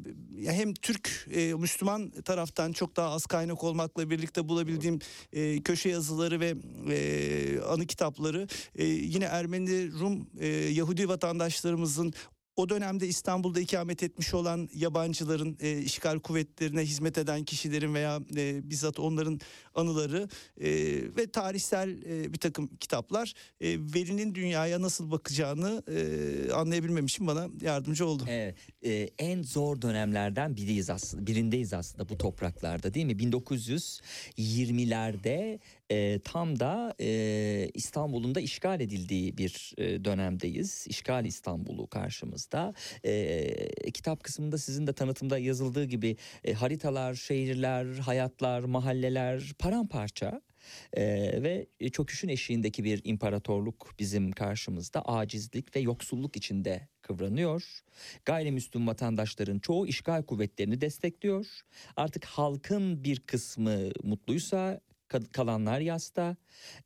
S7: hem Türk e, Müslüman taraftan çok daha az kaynak olmakla birlikte bulabildiğim e, köşe yazıları ve e, anı kitapları e, yine Ermeni, Rum, e, Yahudi vatandaşlarımızın o dönemde İstanbul'da ikamet etmiş olan yabancıların, e, işgal kuvvetlerine hizmet eden kişilerin veya e, bizzat onların anıları e, ve tarihsel e, bir takım kitaplar e, Veli'nin dünyaya nasıl bakacağını e, anlayabilmem için bana yardımcı oldu.
S1: Evet, e, en zor dönemlerden biriyiz aslında, birindeyiz aslında bu topraklarda değil mi? 1920'lerde e, tam da e, İstanbul'un da işgal edildiği bir e, dönemdeyiz. İşgal İstanbul'u karşımızda. E, kitap kısmında sizin de tanıtımda yazıldığı gibi e, haritalar, şehirler, hayatlar, mahalleler paramparça. Ee, ve çöküşün eşiğindeki bir imparatorluk bizim karşımızda acizlik ve yoksulluk içinde kıvranıyor. Gayrimüslim vatandaşların çoğu işgal kuvvetlerini destekliyor. Artık halkın bir kısmı mutluysa kalanlar yasta.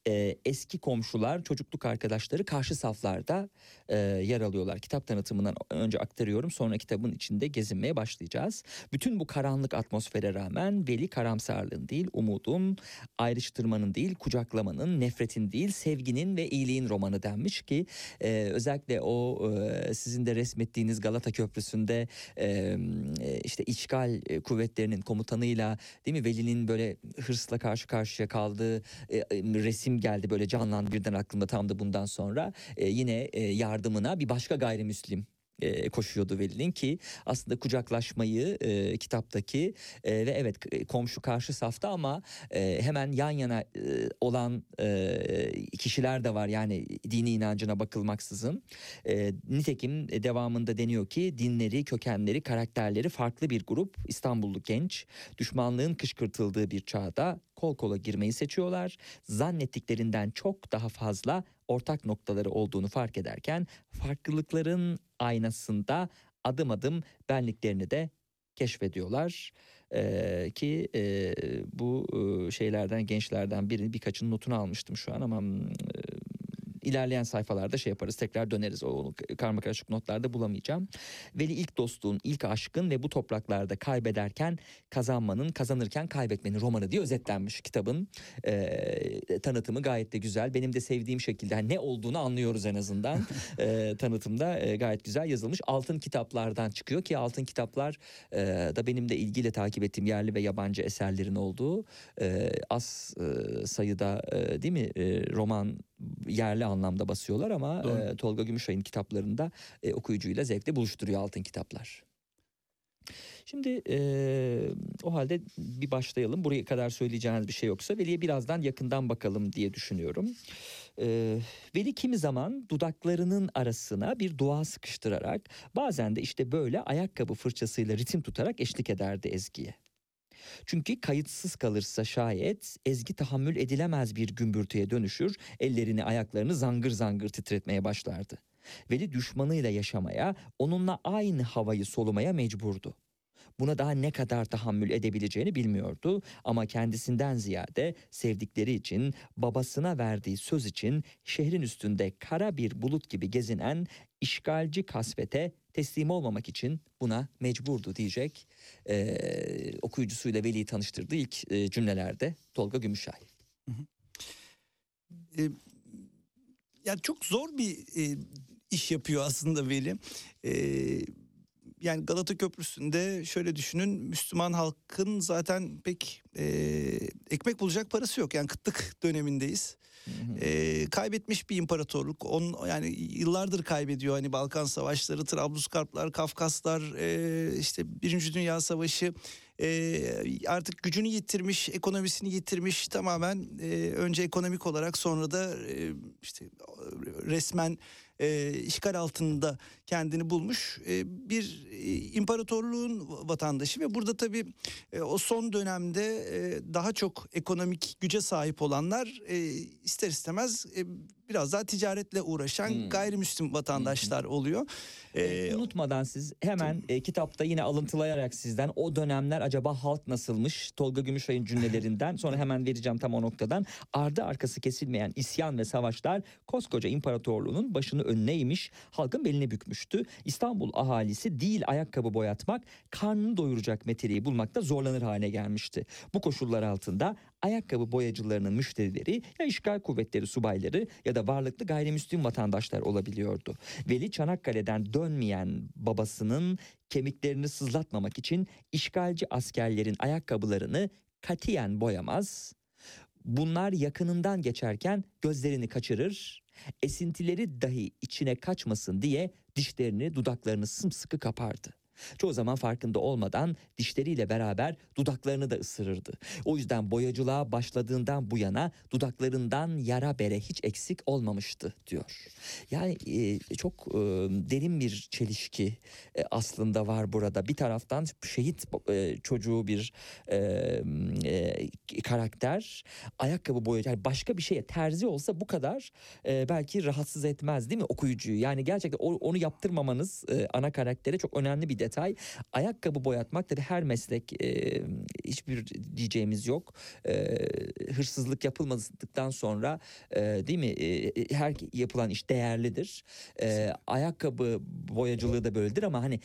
S1: Ee, eski komşular, çocukluk arkadaşları karşı saflarda e, yer alıyorlar. Kitap tanıtımından önce aktarıyorum sonra kitabın içinde gezinmeye başlayacağız. Bütün bu karanlık atmosfere rağmen Veli karamsarlığın değil, umudun, ayrıştırmanın değil, kucaklamanın, nefretin değil, sevginin ve iyiliğin romanı denmiş ki e, özellikle o e, sizin de resmettiğiniz Galata Köprüsü'nde e, e, işte işgal e, kuvvetlerinin komutanıyla değil mi Veli'nin böyle hırsla karşı karşıya kaldığı e, e, resim geldi böyle canlandı birden aklımda tam da bundan sonra. E, yine e, yardımına bir başka gayrimüslim koşuyordu Veli'nin ki aslında kucaklaşmayı e, kitaptaki e, ve evet komşu karşı safta ama e, hemen yan yana e, olan e, kişiler de var yani dini inancına bakılmaksızın. E, nitekim devamında deniyor ki dinleri, kökenleri, karakterleri farklı bir grup İstanbullu genç düşmanlığın kışkırtıldığı bir çağda kol kola girmeyi seçiyorlar. Zannettiklerinden çok daha fazla ortak noktaları olduğunu fark ederken farklılıkların aynasında adım adım benliklerini de keşfediyorlar. Ee, ki e, bu e, şeylerden gençlerden biri birkaçının notunu almıştım şu an ama e, ilerleyen sayfalarda şey yaparız tekrar döneriz. O karma karışık notlarda bulamayacağım. Veli ilk dostluğun ilk aşkın ve bu topraklarda kaybederken kazanmanın kazanırken kaybetmenin romanı diye özetlenmiş kitabın Ee, tanıtımı gayet de güzel. Benim de sevdiğim şekilde hani ne olduğunu anlıyoruz en azından. Ee, tanıtımda e, gayet güzel yazılmış. Altın kitaplardan çıkıyor ki altın kitaplar e, da benim de ilgiyle takip ettiğim yerli ve yabancı eserlerin olduğu e, az e, sayıda e, değil mi e, roman yerli anlamda basıyorlar ama
S7: Doğru.
S1: e, Tolga Gümüşay'ın kitaplarında e, okuyucuyla zevkle buluşturuyor altın kitaplar. Şimdi e, o halde bir başlayalım. Buraya kadar söyleyeceğiniz bir şey yoksa Veli'ye birazdan yakından bakalım diye düşünüyorum. E, Veli kimi zaman dudaklarının arasına bir dua sıkıştırarak bazen de işte böyle ayakkabı fırçasıyla ritim tutarak eşlik ederdi Ezgi'ye. Çünkü kayıtsız kalırsa şayet Ezgi tahammül edilemez bir gümbürtüye dönüşür, ellerini ayaklarını zangır zangır titretmeye başlardı. Veli düşmanıyla yaşamaya, onunla aynı havayı solumaya mecburdu. Buna daha ne kadar tahammül edebileceğini bilmiyordu ama kendisinden ziyade sevdikleri için, babasına verdiği söz için şehrin üstünde kara bir bulut gibi gezinen işgalci kasvete teslim olmamak için buna mecburdu diyecek ee, okuyucusuyla Veli'yi tanıştırdığı ilk e, cümlelerde Tolga Gümüşay.
S7: E, yani çok zor bir e, iş yapıyor aslında Veli. E, yani Galata Köprüsü'nde şöyle düşünün Müslüman halkın zaten pek e, ekmek bulacak parası yok. Yani kıtlık dönemindeyiz. E, kaybetmiş bir imparatorluk. On, yani yıllardır kaybediyor. Hani Balkan Savaşları, Trablusgarplar, Kafkaslar, e, işte Birinci Dünya Savaşı. E, artık gücünü yitirmiş, ekonomisini yitirmiş. Tamamen e, önce ekonomik olarak sonra da e, işte resmen e, işgal altında kendini bulmuş e, bir imparatorluğun vatandaşı ve burada tabii e, o son dönemde e, daha çok ekonomik güce sahip olanlar e, ister istemez e, biraz daha ticaretle uğraşan
S1: Hmm.
S7: gayrimüslim vatandaşlar oluyor. E,
S1: Unutmadan siz hemen e, kitapta yine alıntılayarak sizden o dönemler acaba halk nasılmış Tolga Gümüşay'ın cümlelerinden sonra hemen vereceğim tam o noktadan ardı arkası kesilmeyen isyan ve savaşlar koskoca imparatorluğunun başını önüne eğmiş halkın belini bükmüştü. İstanbul ahalisi değil ayakkabı boyatmak karnını doyuracak meteliği bulmakta zorlanır hale gelmişti. Bu koşullar altında ayakkabı boyacılarının müşterileri ya işgal kuvvetleri subayları ya da varlıklı gayrimüslim vatandaşlar olabiliyordu. Veli Çanakkale'den dönmeyen babasının kemiklerini sızlatmamak için işgalci askerlerin ayakkabılarını katiyen boyamaz. Bunlar yakınından geçerken gözlerini kaçırır. Esintileri dahi içine kaçmasın diye dişlerini dudaklarını sımsıkı kapardı. Çoğu zaman farkında olmadan dişleriyle beraber dudaklarını da ısırırdı. O yüzden boyacılığa başladığından bu yana dudaklarından yara bere hiç eksik olmamıştı diyor. Yani e, çok e, derin bir çelişki e, aslında var burada. Bir taraftan şehit e, çocuğu bir e, e, karakter ayakkabı boyacı yani başka bir şeye terzi olsa bu kadar e, belki rahatsız etmez değil mi okuyucuyu? Yani gerçekten o- onu yaptırmamanız e, ana karaktere çok önemli bir detay. Ayakkabı boyatmak tabii her meslek e, hiçbir diyeceğimiz yok. E, hırsızlık yapılmadıktan sonra e, değil mi e, her yapılan iş değerlidir. E, ayakkabı boyacılığı da böyledir ama hani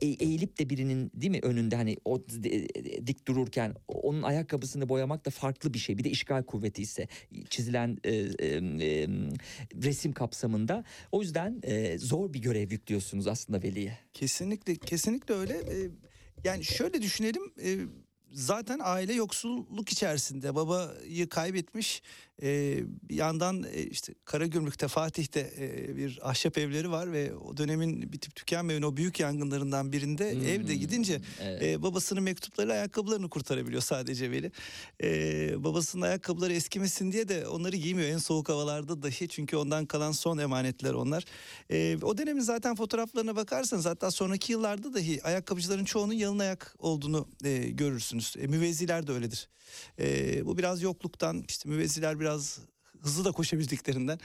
S1: e- eğilip de birinin değil mi önünde hani o d- dik dururken onun ayakkabısını boyamak da farklı bir şey. Bir de işgal kuvveti ise çizilen e, e, e, resim kapsamında. O yüzden e, zor bir görev yüklüyorsunuz aslında veliye.
S7: Kesinlikle kesinlikle öyle. Ee, yani şöyle düşünelim. e, zaten aile yoksulluk içerisinde babayı kaybetmiş. Ee, bir yandan e, işte Karagümrük'te Fatih'te e, bir ahşap evleri var ve o dönemin bitip tükenmeyen o büyük yangınlarından birinde evde gidince
S1: Evet.
S7: e, babasının mektuplarıyla ayakkabılarını kurtarabiliyor sadece Veli. E, babasının ayakkabıları eskimesin diye de onları giymiyor en soğuk havalarda dahi çünkü ondan kalan son emanetler onlar. E, o dönemin zaten fotoğraflarına bakarsanız hatta sonraki yıllarda dahi ayakkabıcıların çoğunun yalın ayak olduğunu e, görürsünüz. E, müvezziler de öyledir. E, bu biraz yokluktan işte müvezziler biraz hızlı da koşabildiklerinden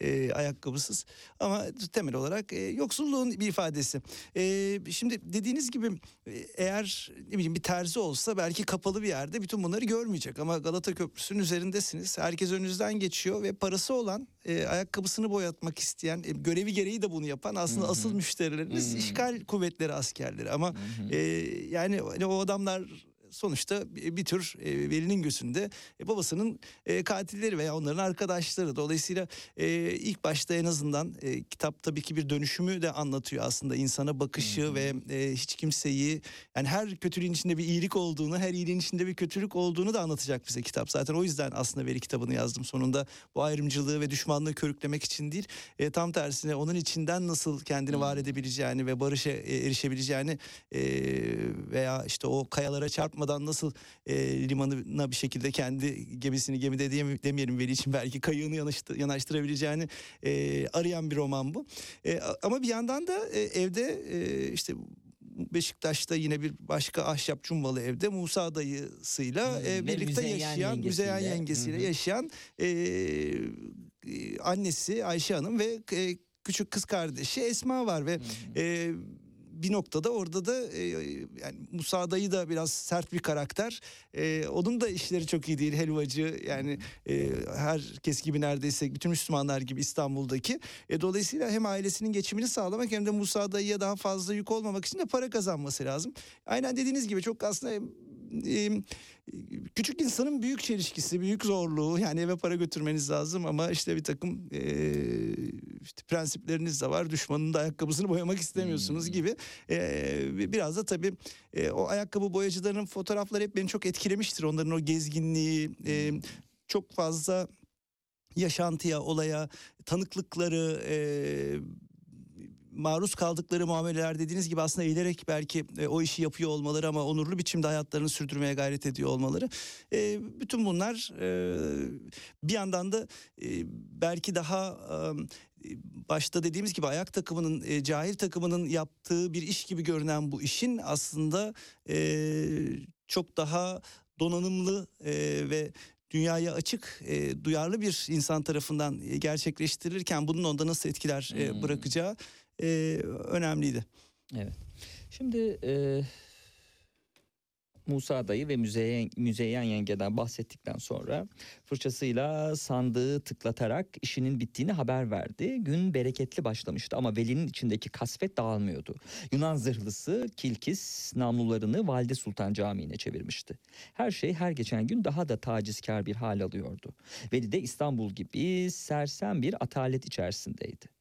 S7: e, ayakkabısız. Ama temel olarak e, yoksulluğun bir ifadesi. E, şimdi dediğiniz gibi e, eğer ne bileyim bir terzi olsa belki kapalı bir yerde bütün bunları görmeyecek. Ama Galata Köprüsü'nün üzerindesiniz. Herkes önünüzden geçiyor ve parası olan e, ayakkabısını boyatmak isteyen e, görevi gereği de bunu yapan aslında asıl müşterilerimiz işgal kuvvetleri askerleri. Ama e, yani hani o adamlar sonuçta bir tür e, velinin gözünde e, babasının e, katilleri veya onların arkadaşları. Dolayısıyla e, ilk başta en azından e, kitap tabii ki bir dönüşümü de anlatıyor aslında insana bakışı ve e, hiç kimseyi yani her kötülüğün içinde bir iyilik olduğunu, her iyiliğin içinde bir kötülük olduğunu da anlatacak bize kitap. Zaten o yüzden aslında veri kitabını yazdım sonunda. Bu ayrımcılığı ve düşmanlığı körüklemek için değil, e, tam tersine onun içinden nasıl kendini var edebileceğini ve barışa e, erişebileceğini e, veya işte o kayalara çarpmadan nasıl e, limanına bir şekilde kendi gemisini gemide diyem- demeyelim veli için belki kayığını yanaştı, yanaştırabileceğini e, arayan bir roman bu. E, ama bir yandan da e, evde e, işte Beşiktaş'ta yine bir başka ahşap cumbalı evde Musa dayısıyla
S1: Hmm,
S7: e, birlikte
S1: Müzeyyen
S7: yaşayan Müzeyyen
S1: yengesiyle. hı.
S7: yaşayan e, e, annesi Ayşe Hanım ve e, küçük kız kardeşi Esma var ve e, bir noktada orada da e, yani Musa dayı da biraz sert bir karakter. E, onun da işleri çok iyi değil helvacı yani e, herkes gibi neredeyse bütün Müslümanlar gibi İstanbul'daki. E, dolayısıyla hem ailesinin geçimini sağlamak hem de Musa dayıya daha fazla yük olmamak için de para kazanması lazım. Aynen dediğiniz gibi çok aslında e, küçük insanın büyük çelişkisi, büyük zorluğu yani eve para götürmeniz lazım ama işte bir takım e, işte prensipleriniz de var. Düşmanın da ayakkabısını boyamak istemiyorsunuz gibi. E, biraz da tabii e, o ayakkabı boyacılarının fotoğrafları hep beni çok etkilemiştir. Onların o gezginliği, e, çok fazla yaşantıya, olaya, tanıklıkları, e, maruz kaldıkları muameleler dediğiniz gibi aslında eğilerek belki e, o işi yapıyor olmaları ama onurlu biçimde hayatlarını sürdürmeye gayret ediyor olmaları. E, bütün bunlar e, bir yandan da e, belki daha e, başta dediğimiz gibi ayak takımının e, cahil takımının yaptığı bir iş gibi görünen bu işin aslında e, çok daha donanımlı e, ve dünyaya açık, e, duyarlı bir insan tarafından e, gerçekleştirilirken bunun onda nasıl etkiler e,
S1: Hmm.
S7: bırakacağı e, önemliydi.
S1: Evet. Şimdi e, Musa dayı ve Müzeyyen, Müzeyyen yengeden bahsettikten sonra fırçasıyla sandığı tıklatarak işinin bittiğini haber verdi. Gün bereketli başlamıştı ama Veli'nin içindeki kasvet dağılmıyordu. Yunan zırhlısı Kilkis namlularını Valide Sultan Camii'ne çevirmişti. Her şey her geçen gün daha da tacizkar bir hal alıyordu. Veli de İstanbul gibi sersem bir atalet içerisindeydi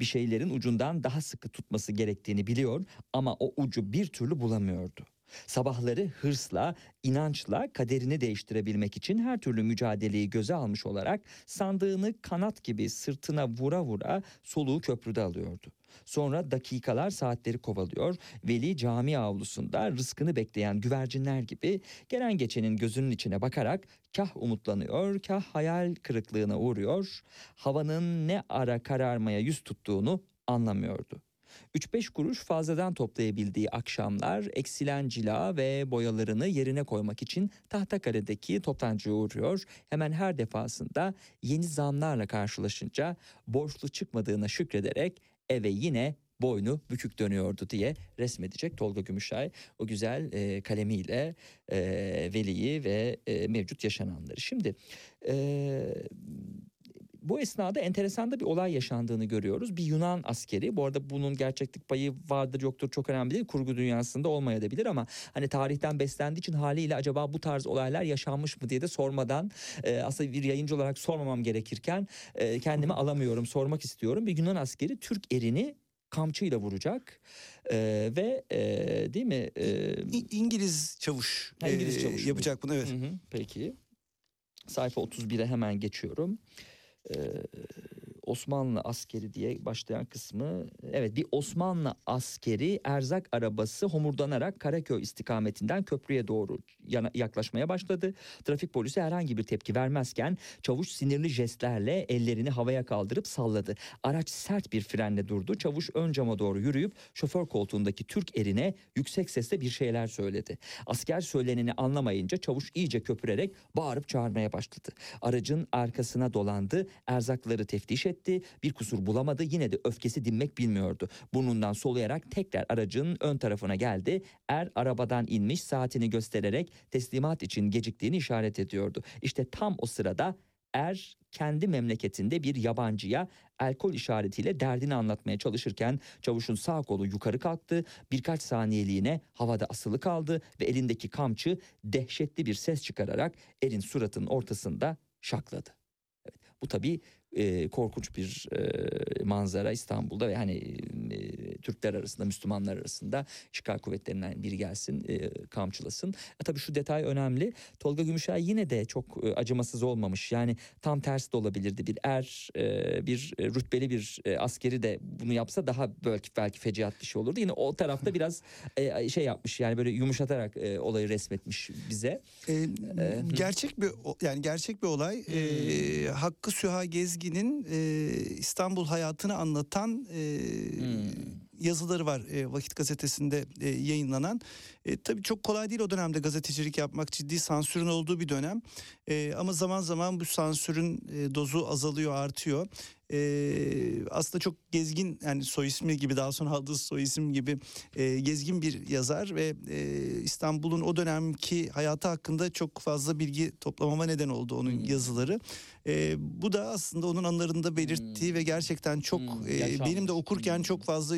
S1: bir şeylerin ucundan daha sıkı tutması gerektiğini biliyor ama o ucu bir türlü bulamıyordu. Sabahları hırsla, inançla kaderini değiştirebilmek için her türlü mücadeleyi göze almış olarak sandığını kanat gibi sırtına vura vura soluğu köprüde alıyordu. Sonra dakikalar saatleri kovalıyor. Veli cami avlusunda rızkını bekleyen güvercinler gibi gelen geçenin gözünün içine bakarak kah umutlanıyor, kah hayal kırıklığına uğruyor. Havanın ne ara kararmaya yüz tuttuğunu anlamıyordu. 3-5 kuruş fazladan toplayabildiği akşamlar eksilen cila ve boyalarını yerine koymak için Tahtakale'deki toptancıya uğruyor. Hemen her defasında yeni zamlarla karşılaşınca borçlu çıkmadığına şükrederek eve yine boynu bükük dönüyordu diye resmedecek Tolga Gümüşay o güzel e, kalemiyle e, Veli'yi ve e, mevcut yaşananları. Şimdi e, bu esnada enteresan da bir olay yaşandığını görüyoruz. Bir Yunan askeri bu arada bunun gerçeklik payı vardır yoktur çok önemli değil. Kurgu dünyasında olmayabilir ama hani tarihten beslendiği için haliyle acaba bu tarz olaylar yaşanmış mı diye de sormadan e, aslında bir yayıncı olarak sormamam gerekirken e, kendimi alamıyorum sormak istiyorum. Bir Yunan askeri Türk erini kamçıyla vuracak E, ve e, değil mi? E,
S7: İngiliz çavuş,
S1: İngiliz
S7: e,
S1: çavuş bu.
S7: yapacak bunu evet.
S1: Hı hı, peki. Sayfa 31'e hemen geçiyorum. Ee, Osmanlı askeri diye başlayan kısmı evet bir Osmanlı askeri erzak arabası homurdanarak Karaköy istikametinden köprüye doğru yaklaşmaya başladı. Trafik polisi herhangi bir tepki vermezken çavuş sinirli jestlerle ellerini havaya kaldırıp salladı. Araç sert bir frenle durdu. Çavuş ön cama doğru yürüyüp şoför koltuğundaki Türk erine yüksek sesle bir şeyler söyledi. Asker söyleneni anlamayınca çavuş iyice köpürerek bağırıp çağırmaya başladı. Aracın arkasına dolandı, erzakları teftiş etti, bir kusur bulamadı yine de öfkesi dinmek bilmiyordu. Burnundan soluyarak tekrar aracın ön tarafına geldi. Er arabadan inmiş saatini göstererek teslimat için geciktiğini işaret ediyordu. İşte tam o sırada Er kendi memleketinde bir yabancıya alkol işaretiyle derdini anlatmaya çalışırken çavuşun sağ kolu yukarı kalktı. Birkaç saniyeliğine havada asılı kaldı ve elindeki kamçı dehşetli bir ses çıkararak erin suratının ortasında şakladı. Evet, bu tabii e, korkunç bir e, manzara İstanbul'da ve hani e, Türkler arasında Müslümanlar arasında işgal kuvvetlerinden biri gelsin e, kamçılasın. E, tabii şu detay önemli. Tolga Gümüşay yine de çok e, acımasız olmamış. Yani tam tersi de olabilirdi. Bir er, e, bir rütbeli bir e, askeri de bunu yapsa daha belki belki fecaat bir şey olurdu. Yine o tarafta biraz e, şey yapmış yani böyle yumuşatarak e, olayı resmetmiş bize.
S7: E, gerçek bir yani gerçek bir olay. E, Hakkı Süha Gezgin'in e, İstanbul hayatını anlatan e, yazıları var e, Vakit Gazetesi'nde e, yayınlanan. E, tabii çok kolay değil o dönemde gazetecilik yapmak ciddi sansürün olduğu bir dönem. E, ama zaman zaman bu sansürün e, dozu azalıyor artıyor. E, aslında çok gezgin yani soy ismi gibi daha sonra aldığı soy isim gibi e, gezgin bir yazar ve e, İstanbul'un o dönemki hayatı hakkında çok fazla bilgi toplamama neden oldu onun yazıları. E, bu da aslında onun anılarında belirttiği ve gerçekten çok
S1: Hmm,
S7: e, benim de okurken
S1: Hmm.
S7: çok fazla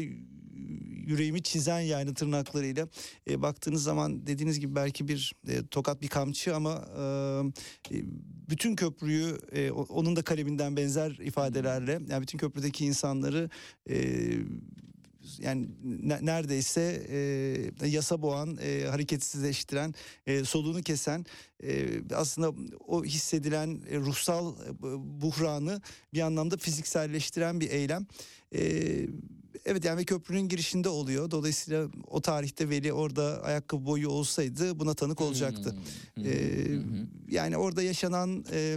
S7: yüreğimi çizen yani tırnaklarıyla e, baktığınız zaman dediğiniz gibi belki bir e, tokat bir kamçı ama e, e, bütün köprüyü e, onun da kaleminden benzer ifadelerle yani bütün köprüdeki insanları e, yani ne- neredeyse e, yasa boğan, e, hareketsizleştiren, e, soluğunu kesen e, aslında o hissedilen e, ruhsal e, buhranı bir anlamda fizikselleştiren bir eylem. E, evet yani köprünün girişinde oluyor. Dolayısıyla o tarihte Veli orada ayakkabı boyu olsaydı buna tanık olacaktı.
S1: Hmm,
S7: Ee, yani orada yaşanan e,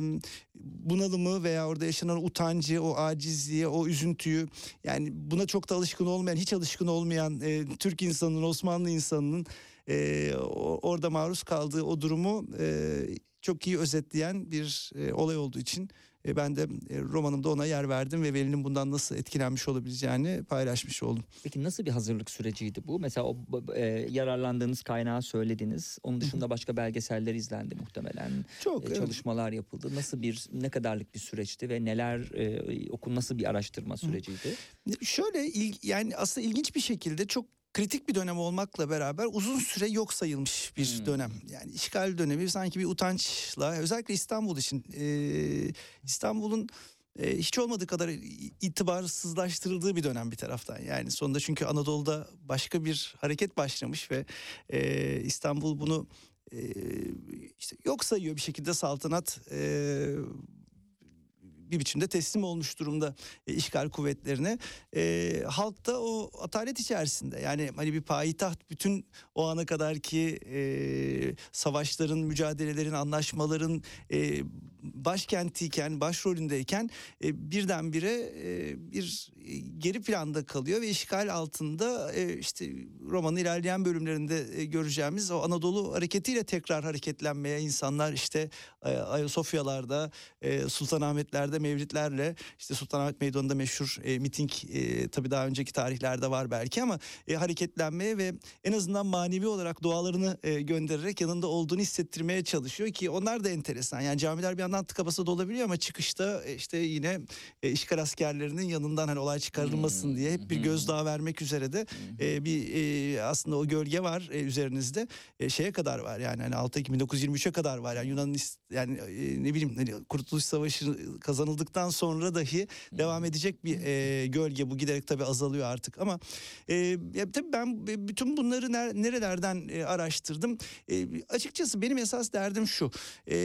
S7: bunalımı veya orada yaşanan utancı, o acizliği, o üzüntüyü yani buna çok da alışkın olmayan, hiç alışkın olmayan e, Türk insanının, Osmanlı insanının e, orada maruz kaldığı o durumu e, çok iyi özetleyen bir e, olay olduğu için e, ben de e, romanımda ona yer verdim ve Veli'nin bundan nasıl etkilenmiş olabileceğini paylaşmış oldum.
S1: Peki nasıl bir hazırlık süreciydi bu? Mesela o e, yararlandığınız kaynağı söylediniz. Onun dışında başka belgeseller izlendi muhtemelen.
S7: Çok
S1: E,
S7: evet.
S1: çalışmalar yapıldı. Nasıl bir ne kadarlık bir süreçti ve neler e, okul nasıl bir araştırma süreciydi?
S7: Şöyle il- yani aslında ilginç bir şekilde çok kritik bir dönem olmakla beraber uzun süre yok sayılmış bir
S1: Hmm.
S7: dönem. Yani işgal dönemi sanki bir utançla özellikle İstanbul için e, İstanbul'un e, hiç olmadığı kadar itibarsızlaştırıldığı bir dönem bir taraftan. Yani sonunda çünkü Anadolu'da başka bir hareket başlamış ve e, İstanbul bunu e, işte yok sayıyor bir şekilde saltanat e, bir biçimde teslim olmuş durumda e, işgal kuvvetlerine. E, halk da o atalet içerisinde yani hani bir payitaht bütün o ana kadar ki e, savaşların, mücadelelerin, anlaşmaların e, başkentiyken, başrolündeyken e, birdenbire e, bir geri planda kalıyor ve işgal altında e, işte romanın ilerleyen bölümlerinde e, göreceğimiz o Anadolu hareketiyle tekrar hareketlenmeye insanlar işte e, Ayasofyalarda, e, Sultanahmetler'de mevlitlerle işte Sultanahmet Meydanı'nda meşhur e, miting e, tabii daha önceki tarihlerde var belki ama e, hareketlenmeye ve en azından manevi olarak dualarını e, göndererek yanında olduğunu hissettirmeye çalışıyor ki onlar da enteresan. Yani camiler bir yandan tıka basa dolabiliyor ama çıkışta e, işte yine e, işgal askerlerinin yanından hani olay çıkarılmasın diye hep bir gözdağı vermek üzere de e, bir e, aslında o gölge var e, üzerinizde. E, şeye kadar var yani hani 6 Ekim 1923'e kadar var. Yani Yunan'ın is- yani e, ne bileyim hani Kurtuluş Savaşı kazanıldıktan sonra dahi devam edecek bir e, gölge bu giderek tabii azalıyor artık ama e, ya tabii ben bütün bunları ner- nerelerden e, araştırdım. E, açıkçası benim esas derdim şu. E,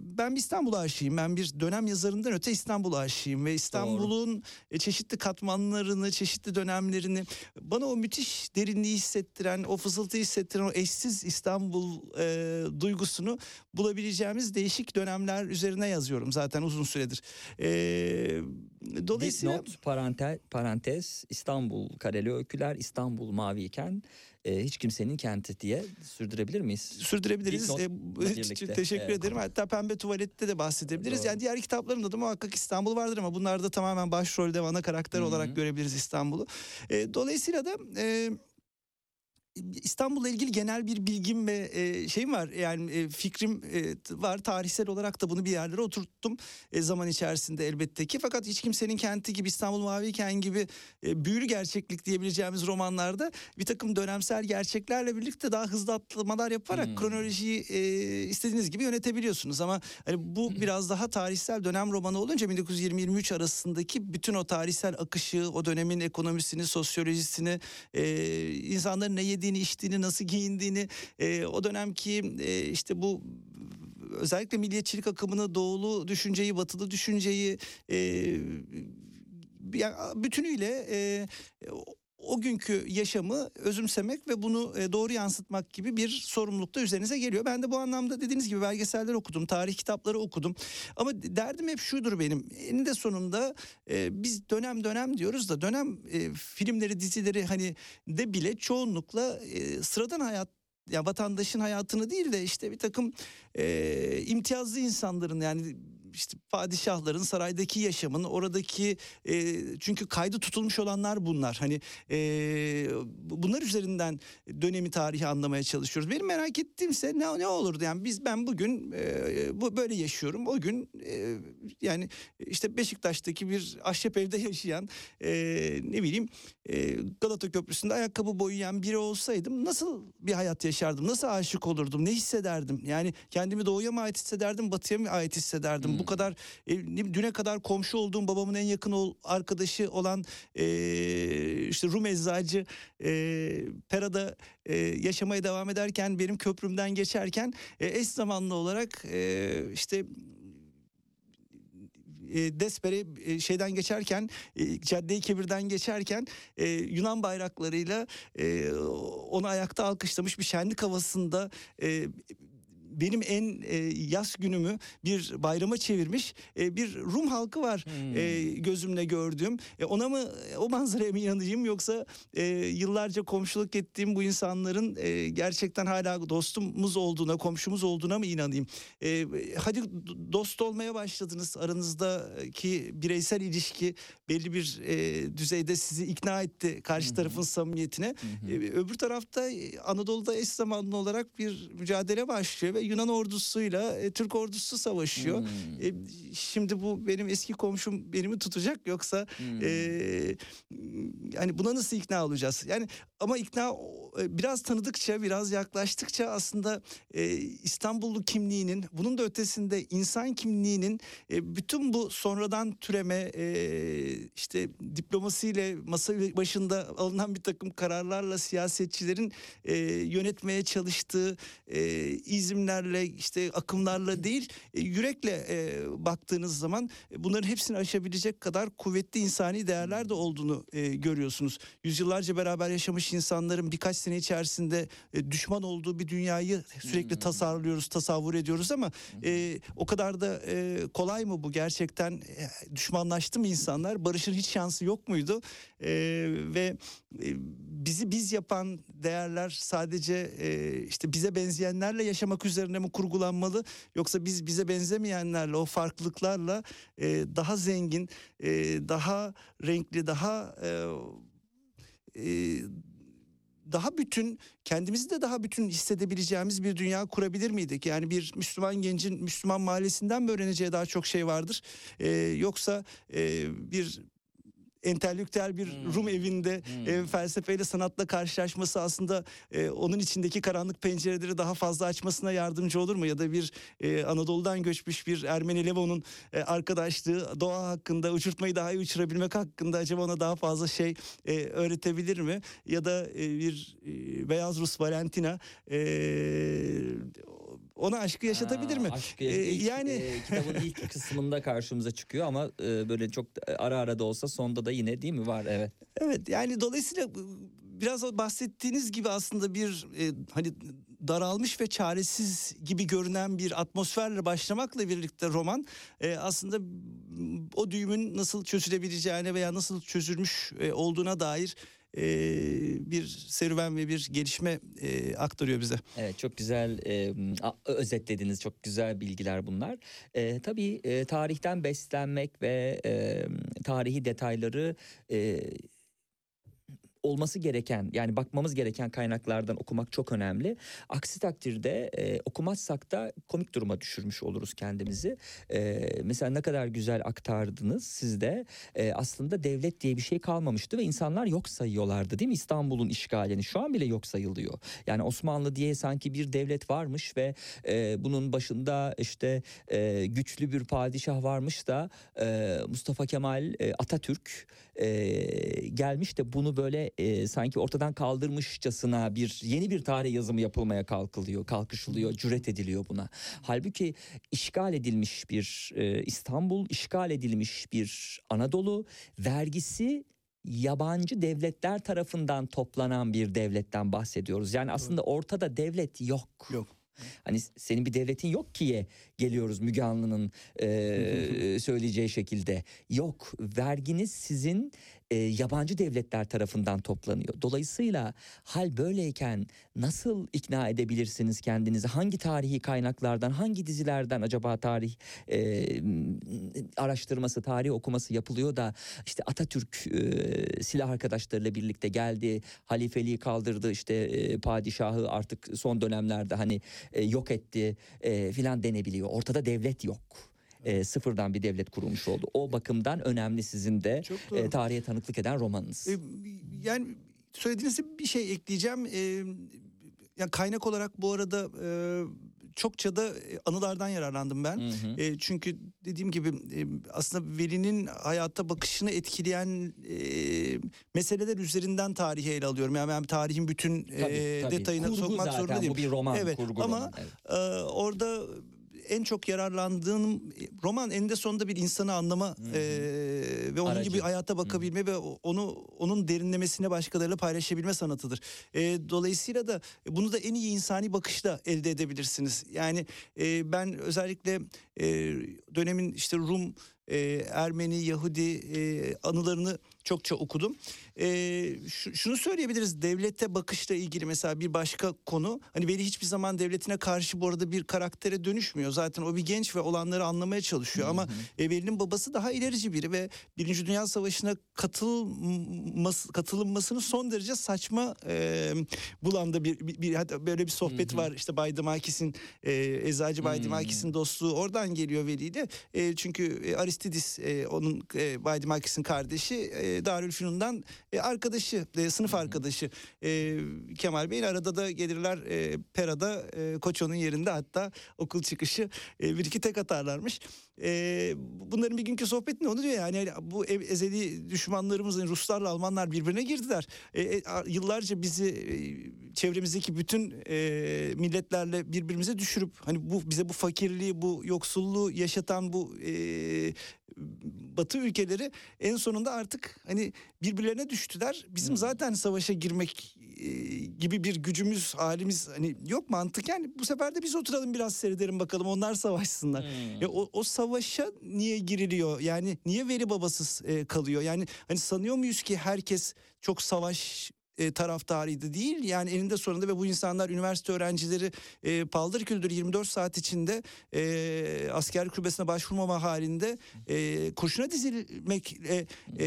S7: ben bir İstanbul aşığıyım. Ben bir dönem yazarından öte İstanbul aşığıyım ve İstanbul'un e, çeşitli katmanlarını, çeşitli dönemlerini bana o müthiş derinliği hissettiren, o fısıltıyı hissettiren o eşsiz İstanbul e, duygusunu bulabileceğimiz değişik dönemler üzerine yazıyorum zaten uzun süredir. E, dolayısıyla
S1: Dipnot, parantez, parantez İstanbul Kareli Öyküler, İstanbul Maviyken e, hiç kimsenin kenti diye sürdürebilir miyiz?
S7: sürdürebiliriz. E,
S1: birlikte.
S7: teşekkür
S1: Evet.
S7: ederim. Hatta Pembe Tuvalet'te de bahsedebiliriz.
S1: Doğru.
S7: Yani diğer kitaplarımda da muhakkak İstanbul vardır ama bunlarda tamamen başrolde ana karakter
S1: Hı hı.
S7: olarak görebiliriz İstanbul'u. E, dolayısıyla da e, İstanbul'la ilgili genel bir bilgim ve e, şeyim var. Yani e, fikrim e, var. Tarihsel olarak da bunu bir yerlere oturttum e, zaman içerisinde elbette ki. Fakat hiç kimsenin kenti gibi İstanbul Maviyken gibi e, büyülü gerçeklik diyebileceğimiz romanlarda bir takım dönemsel gerçeklerle birlikte daha hızlı atlamalar yaparak
S1: Hmm.
S7: kronolojiyi e, istediğiniz gibi yönetebiliyorsunuz. Ama hani bu biraz daha tarihsel dönem romanı olunca 1920-23 arasındaki bütün o tarihsel akışı, o dönemin ekonomisini, sosyolojisini, e, insanların ne yediğini, içtiğini, nasıl giyindiğini, e, o dönemki e, işte bu özellikle milliyetçilik akımını, doğulu düşünceyi, batılı düşünceyi e, yani bütünüyle e, o- günkü yaşamı özümsemek ve bunu e, doğru yansıtmak gibi bir sorumluluk da üzerinize geliyor. Ben de bu anlamda dediğiniz gibi belgeseller okudum, tarih kitapları okudum. Ama derdim hep şudur benim. Eninde sonunda e, biz dönem dönem diyoruz da dönem e, filmleri, dizileri hani de bile çoğunlukla e, sıradan hayat ya vatandaşın hayatını değil de işte bir takım e, imtiyazlı insanların yani işte padişahların saraydaki yaşamın oradaki e, çünkü kaydı tutulmuş olanlar bunlar hani e, bu- bunlar üzerinden dönemi tarihi anlamaya çalışıyoruz. Benim merak ettiğimse ne ne olurdu yani biz ben bugün e, bu böyle yaşıyorum o gün e, yani işte Beşiktaş'taki bir ahşap evde yaşayan e, ne bileyim e, Galata Köprüsü'nde ayakkabı boyayan biri olsaydım nasıl bir hayat yaşardım? Nasıl aşık olurdum? Ne hissederdim? Yani kendimi doğuya mı ait hissederdim, batıya mı ait hissederdim? Bu kadar e, ne- düne kadar komşu olduğum babamın en yakın ol- arkadaşı olan e, işte Rum eczacı e, Pera'da e, yaşamaya devam ederken benim köprümden geçerken e, eş zamanlı olarak e, işte e, Despere e, şeyden geçerken e, Cadde-i Kebir'den geçerken e, Yunan bayraklarıyla e, onu ayakta alkışlamış bir şenlik havasında benim en e, yaz günümü bir bayrama çevirmiş e, bir Rum halkı var e, gözümle gördüğüm. E, ona mı o manzaraya mı inanayım yoksa e, yıllarca komşuluk ettiğim bu insanların e, gerçekten hala dostumuz olduğuna, komşumuz olduğuna mı inanayım? E, hadi dost olmaya başladınız. Aranızdaki bireysel ilişki belli bir e, düzeyde sizi ikna etti karşı tarafın samimiyetine. E, öbür tarafta e, Anadolu'da eş zamanlı olarak bir mücadele başlıyor ve Yunan ordusuyla e, Türk ordusu savaşıyor.
S1: Hmm.
S7: E, şimdi bu benim eski komşum beni mi tutacak yoksa
S1: Hmm.
S7: e, yani buna nasıl ikna olacağız? Yani ama ikna e, biraz tanıdıkça biraz yaklaştıkça aslında e, İstanbullu kimliğinin bunun da ötesinde insan kimliğinin e, bütün bu sonradan türeme e, işte diplomasiyle masa başında alınan bir takım kararlarla siyasetçilerin e, yönetmeye çalıştığı e, izimlerle işte akımlarla değil e, yürekle e, baktığınız zaman e, bunların hepsini aşabilecek kadar kuvvetli insani değerler de olduğunu e, görüyorsunuz. Yüzyıllarca beraber yaşamış insanların birkaç sene içerisinde e, düşman olduğu bir dünyayı sürekli tasarlıyoruz, tasavvur ediyoruz ama e, o kadar da e, kolay mı bu gerçekten e, düşmanlaştı mı insanlar? Barışın hiç şansı yok muydu? E, ve e, bizi biz yapan değerler sadece e, işte bize benzeyenlerle yaşamak üzerine mi kurgulanmalı yoksa biz bize benzemeyenlerle o farklılıklarla e, daha zengin, e, daha renkli, daha e, e, daha bütün kendimizi de daha bütün hissedebileceğimiz bir dünya kurabilir miydik? Yani bir Müslüman gencin Müslüman mahallesinden mi öğreneceği daha çok şey vardır? E, yoksa e, bir entelektüel bir
S1: Hmm.
S7: Rum evinde
S1: Hmm.
S7: e, felsefeyle sanatla karşılaşması aslında e, onun içindeki karanlık pencereleri daha fazla açmasına yardımcı olur mu? Ya da bir e, Anadolu'dan göçmüş bir Ermeni Levon'un e, arkadaşlığı doğa hakkında uçurtmayı daha iyi uçurabilmek hakkında acaba ona daha fazla şey e, öğretebilir mi? Ya da e, bir e, Beyaz Rus Valentina e, ona aşkı yaşatabilir mi?
S1: Aşkı
S7: Ee, yani-
S1: e, kitabın ilk kısmında karşımıza çıkıyor ama e, böyle çok ara ara da olsa sonda da yine değil mi var evet.
S7: Evet yani dolayısıyla biraz o bahsettiğiniz gibi aslında bir e, hani daralmış ve çaresiz gibi görünen bir atmosferle başlamakla birlikte roman e, aslında o düğümün nasıl çözülebileceğine veya nasıl çözülmüş e, olduğuna dair e, bir serüven ve bir gelişme e, aktarıyor bize.
S1: Evet çok güzel e, özetlediniz çok güzel bilgiler bunlar. E, tabii e, tarihten beslenmek ve e, tarihi detayları e, olması gereken yani bakmamız gereken kaynaklardan okumak çok önemli. Aksi takdirde e, okumazsak da komik duruma düşürmüş oluruz kendimizi. E, mesela ne kadar güzel aktardınız siz de e, aslında devlet diye bir şey kalmamıştı ve insanlar yok sayıyorlardı değil mi İstanbul'un işgalini şu an bile yok sayılıyor. Yani Osmanlı diye sanki bir devlet varmış ve e, bunun başında işte e, güçlü bir padişah varmış da e, Mustafa Kemal e, Atatürk e, gelmiş de bunu böyle e, sanki ortadan kaldırmışçasına bir yeni bir tarih yazımı yapılmaya kalkılıyor, kalkışılıyor, cüret ediliyor buna. Halbuki işgal edilmiş bir e, İstanbul, işgal edilmiş bir Anadolu, vergisi yabancı devletler tarafından toplanan bir devletten bahsediyoruz. Yani aslında ortada devlet yok.
S7: Yok.
S1: Hani senin bir devletin yok ki'ye geliyoruz Müge Anlı'nın e, söyleyeceği şekilde. Yok verginiz sizin e, yabancı devletler tarafından toplanıyor. Dolayısıyla hal böyleyken nasıl ikna edebilirsiniz kendinizi? Hangi tarihi kaynaklardan, hangi dizilerden acaba tarih e, araştırması, tarih okuması yapılıyor da işte Atatürk e, silah arkadaşlarıyla birlikte geldi, halifeliği kaldırdı, işte e, padişahı artık son dönemlerde hani e, yok etti e, filan denebiliyor. Ortada devlet yok. E, sıfırdan bir devlet kurulmuş oldu. O bakımdan önemli sizin de e, tarihe tanıklık eden romanınız.
S7: E, yani söylediğinizde bir şey ekleyeceğim. E, yani kaynak olarak bu arada e, çokça da e, anılardan yararlandım ben.
S1: Hı hı.
S7: E, çünkü dediğim gibi e, aslında Veli'nin hayata bakışını etkileyen e, meseleler üzerinden tarihi ele alıyorum. Yani ben tarihin bütün e,
S1: Tabii, tabii.
S7: detayına
S1: Kurgu
S7: sokmak
S1: zaten,
S7: zorunda değilim.
S1: Bu bir roman,
S7: Evet,
S1: kurgu
S7: ama-
S1: roman. Evet.
S7: Ee, orada en çok yararlandığım roman eninde sonunda bir insanı anlama e, ve onun
S1: Aracı.
S7: gibi hayata bakabilme ve o- onu onun derinlemesine başkalarıyla paylaşabilme sanatıdır. E, dolayısıyla da bunu da en iyi insani bakışla elde edebilirsiniz. Yani e, ben özellikle e, dönemin işte Rum e, Ermeni, Yahudi e, anılarını çokça okudum. E, şu- şunu söyleyebiliriz devlete bakışla ilgili mesela bir başka konu. Hani Veli hiçbir zaman devletine karşı bu arada bir karaktere dönüşmüyor. Zaten o bir genç ve olanları anlamaya çalışıyor. Ama e, Veli'nin babası daha ilerici biri ve Birinci Dünya Savaşı'na katılması, katılınmasını son derece saçma e, bulan da bir, bir, bir- hatta böyle bir sohbet var. İşte Bay Dimakis'in e, Eczacı Bay Dimakis'in dostluğu oradan geliyor Veli'yle. E, çünkü e, Aristidis e, onun e, Bay Dimakis'in kardeşi e, Darülfünun'dan e, arkadaşı, e, sınıf arkadaşı e, Kemal Bey'in. Arada da gelirler e, Pera'da e, Koço'nun yerinde. Hatta okul çıkışı e, bir iki tek atarlarmış. E, bunların bir günkü sohbetinde onu diyor yani hani bu ezeli düşmanlarımızın Ruslarla Almanlar birbirine girdiler. E, e, yıllarca bizi e, çevremizdeki bütün e, milletlerle birbirimize düşürüp hani bu bize bu fakirliği bu yoksulluğu yaşatan bu e, Batı ülkeleri en sonunda artık hani birbirlerine düştüler. Bizim zaten savaşa girmek gibi bir gücümüz, halimiz hani yok mantık. Yani bu sefer de biz oturalım biraz seyredelim bakalım onlar savaşsınlar. Ya o, o savaşa niye giriliyor? Yani niye veli babasız e, kalıyor? Yani hani sanıyor muyuz ki herkes çok savaş e, taraftarıydı değil. Yani eninde sonunda ve bu insanlar üniversite öğrencileri e, paldır küldür 24 saat içinde e, asker kulübesine başvurmama halinde e, kurşuna dizilmekle e,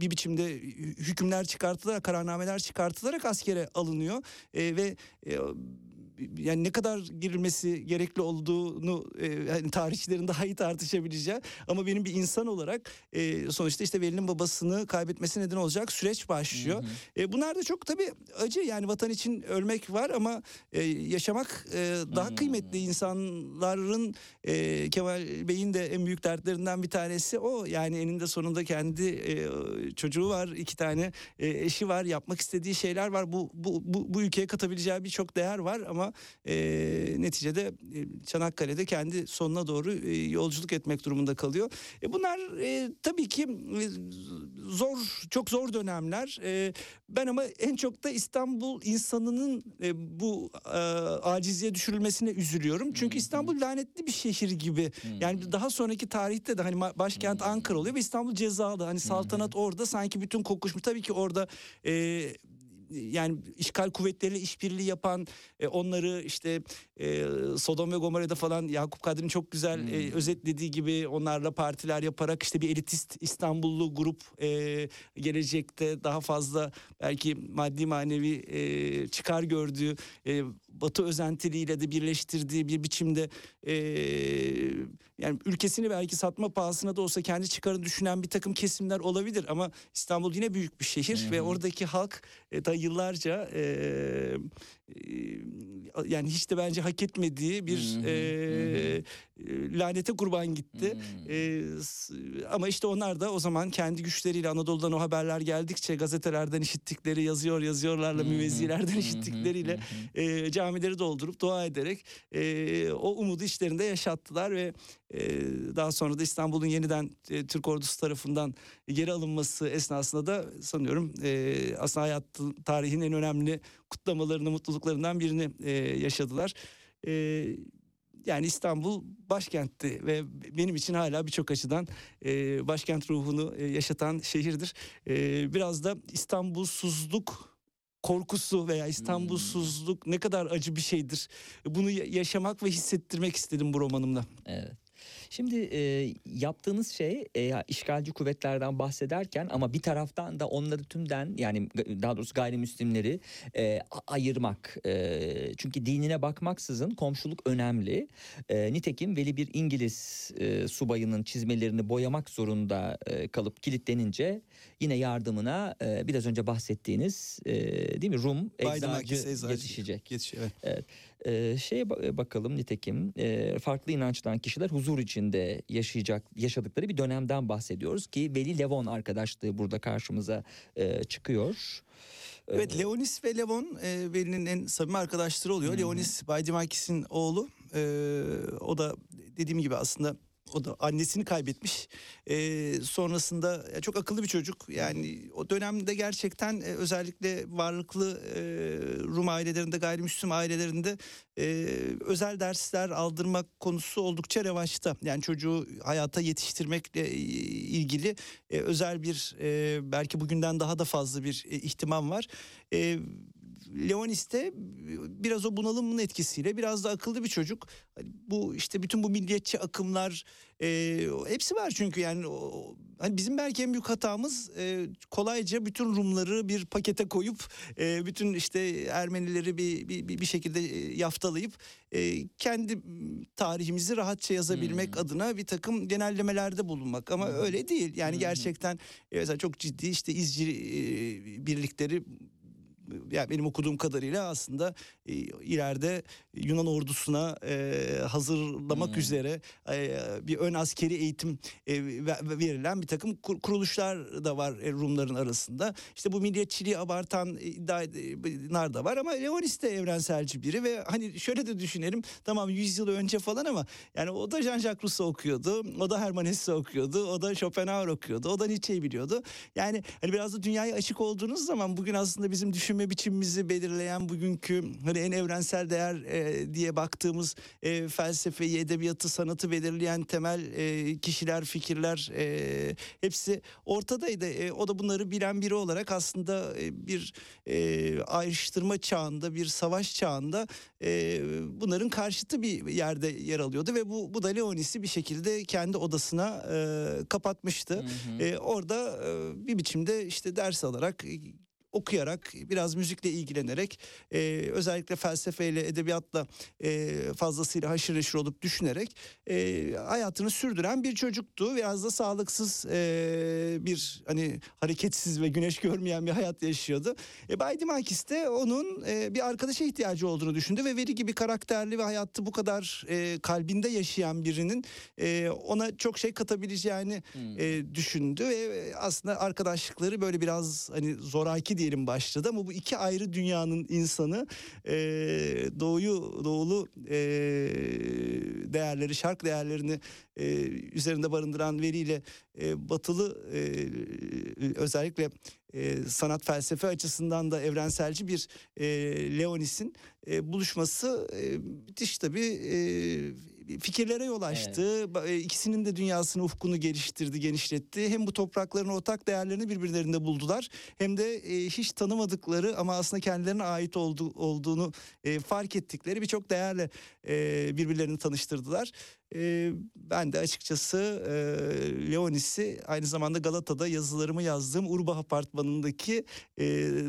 S7: bir biçimde hükümler çıkartılarak kararnameler çıkartılarak askere alınıyor E, ve e, yani ne kadar girilmesi gerekli olduğunu e, hani tarihçilerin daha iyi tartışabileceği ama benim bir insan olarak e, sonuçta işte Veli'nin babasını kaybetmesi neden olacak süreç başlıyor. E, bunlar da çok tabii acı yani vatan için ölmek var ama e, yaşamak e, daha kıymetli insanların e, Kemal Bey'in de en büyük dertlerinden bir tanesi o. Yani eninde sonunda kendi e, çocuğu var iki tane e, eşi var yapmak istediği şeyler var. Bu bu bu, bu ülkeye katabileceği birçok değer var ama e, neticede e, Çanakkale'de kendi sonuna doğru e, yolculuk etmek durumunda kalıyor. E, bunlar e, tabii ki e, zor çok zor dönemler. E, ben ama en çok da İstanbul insanının e, bu e, acizliğe düşürülmesine üzülüyorum. Çünkü İstanbul lanetli bir şehir gibi. Yani daha sonraki tarihte de hani başkent Ankara oluyor ve İstanbul cezalı. Hani saltanat orada sanki bütün kokuşmuş. Tabii ki orada e, yani işgal kuvvetleriyle işbirliği yapan e, onları işte e, Sodom ve Gomorra'da falan Yakup Kadri'nin çok güzel e, özetlediği gibi onlarla partiler yaparak işte bir elitist İstanbullu grup e, gelecekte daha fazla belki maddi manevi e, çıkar gördüğü e, Batı özentiliğiyle de birleştirdiği bir biçimde e, yani ülkesini belki satma pahasına da olsa kendi çıkarını düşünen bir takım kesimler olabilir ama İstanbul yine büyük bir şehir ve oradaki halk e, da yıllarca e, e, yani hiç de bence hak etmediği bir e, e, lanete kurban gitti. E, s- ama işte onlar da o zaman kendi güçleriyle Anadolu'dan o haberler geldikçe gazetelerden işittikleri yazıyor yazıyorlarla müvezzilerden işittikleriyle e, camileri doldurup dua ederek e, o umudu işlerinde yaşattılar ve e, daha sonra da İstanbul'un yeniden e, Türk ordusu tarafından geri alınması esnasında da sanıyorum e, aslında hayat tarihin en önemli kutlamalarını, mutluluklarından birini e, yaşadılar. E, yani İstanbul başkentti ve benim için hala birçok açıdan e, başkent ruhunu e, yaşatan şehirdir. E, biraz da İstanbulsuzluk korkusu veya İstanbulsuzluk ne kadar acı bir şeydir. Bunu ya- yaşamak ve hissettirmek istedim bu romanımda.
S1: Evet. Şimdi e, yaptığınız şey e, işgalci kuvvetlerden bahsederken ama bir taraftan da onları tümden yani daha doğrusu gayrimüslimleri e, ayırmak. E, çünkü dinine bakmaksızın komşuluk önemli. E, nitekim Veli bir İngiliz e, subayının çizmelerini boyamak zorunda e, kalıp kilitlenince yine yardımına e, biraz önce bahsettiğiniz e, değil mi Rum eczacı yetişecek.
S7: Yetişiyor, evet.
S1: Evet. Ee, şeye ba- bakalım nitekim e, farklı inançtan kişiler huzur içinde yaşayacak yaşadıkları bir dönemden bahsediyoruz ki Veli Levon arkadaşlığı burada karşımıza e, çıkıyor.
S7: Evet Leonis ve Levon e, Veli'nin en samimi arkadaşları oluyor. Leonis Bay Dimakis'in oğlu. E, o da dediğim gibi aslında o da annesini kaybetmiş. Ee, sonrasında ya çok akıllı bir çocuk. Yani o dönemde gerçekten e, özellikle varlıklı e, Rum ailelerinde, gayrimüslim ailelerinde e, özel dersler aldırmak konusu oldukça revaçta. Yani çocuğu hayata yetiştirmekle e, ilgili e, özel bir e, belki bugünden daha da fazla bir e, ihtimam var. E, Leonis de biraz o bunalımın etkisiyle biraz da akıllı bir çocuk. Hani Bu işte bütün bu milliyetçi akımlar e, hepsi var çünkü yani o, hani bizim belki en büyük hatamız e, kolayca bütün Rumları bir pakete koyup e, bütün işte Ermenileri bir bir, bir- şekilde e, yaftalayıp e, kendi tarihimizi rahatça yazabilmek
S1: Hmm.
S7: adına bir takım genellemelerde bulunmak ama öyle değil. Yani gerçekten e, mesela çok ciddi işte izci e, birlikleri yani benim okuduğum kadarıyla aslında e, ileride Yunan ordusuna e, hazırlamak
S1: Hmm.
S7: üzere e, bir ön askeri eğitim e, ve- ve verilen bir takım kur- kuruluşlar da var e, Rumların arasında. İşte bu milliyetçiliği abartan iddialar da var ama Leonis de evrenselci biri ve hani şöyle de düşünelim tamam 100 yıl önce falan ama yani o da Jean-Jacques Rousseau okuyordu. O da Hermann Hesse okuyordu. O da Schopenhauer okuyordu. O da Nietzsche'yi biliyordu. Yani hani biraz da dünyaya açık olduğunuz zaman bugün aslında bizim düşünme biçimimizi belirleyen bugünkü hani en evrensel değer e, diye baktığımız e, felsefeyi, edebiyatı, sanatı belirleyen temel e, kişiler, fikirler e, hepsi ortadaydı. E, o da bunları bilen biri olarak aslında e, bir e, ayrıştırma çağında, bir savaş çağında e, bunların karşıtı bir yerde yer alıyordu ve bu bu da Leonis'i bir şekilde kendi odasına e, kapatmıştı. E, orada e, bir biçimde işte ders alarak okuyarak biraz müzikle ilgilenerek e, özellikle felsefeyle edebiyatla e, fazlasıyla haşır neşir olup düşünerek e, hayatını sürdüren bir çocuktu biraz da sağlıksız e, bir hani hareketsiz ve güneş görmeyen bir hayat yaşıyordu. E, Bay Dimakis de onun e, bir arkadaşa ihtiyacı olduğunu düşündü ve Veri gibi karakterli ve hayatı bu kadar e, kalbinde yaşayan birinin e, ona çok şey katabileceğini e, düşündü ve aslında arkadaşlıkları böyle biraz hani zoraki diyelim başladı ama bu iki ayrı dünyanın insanı e, doğuyu doğulu e, değerleri şark değerlerini e, üzerinde barındıran veriyle e, batılı e, özellikle e, sanat felsefe açısından da evrenselci bir e, Leonis'in e, buluşması e, müthiş tabii e, fikirlere yol açtı. Ba- e, İkisinin de dünyasını ufkunu geliştirdi, genişletti. Hem bu toprakların ortak değerlerini birbirlerinde buldular hem de e, hiç tanımadıkları ama aslında kendilerine ait oldu, olduğunu e, fark ettikleri birçok değerle e, birbirlerini tanıştırdılar. E, ben de açıkçası e, Leonis'i aynı zamanda Galata'da yazılarımı yazdığım Urbah Apartmanı'ndaki e,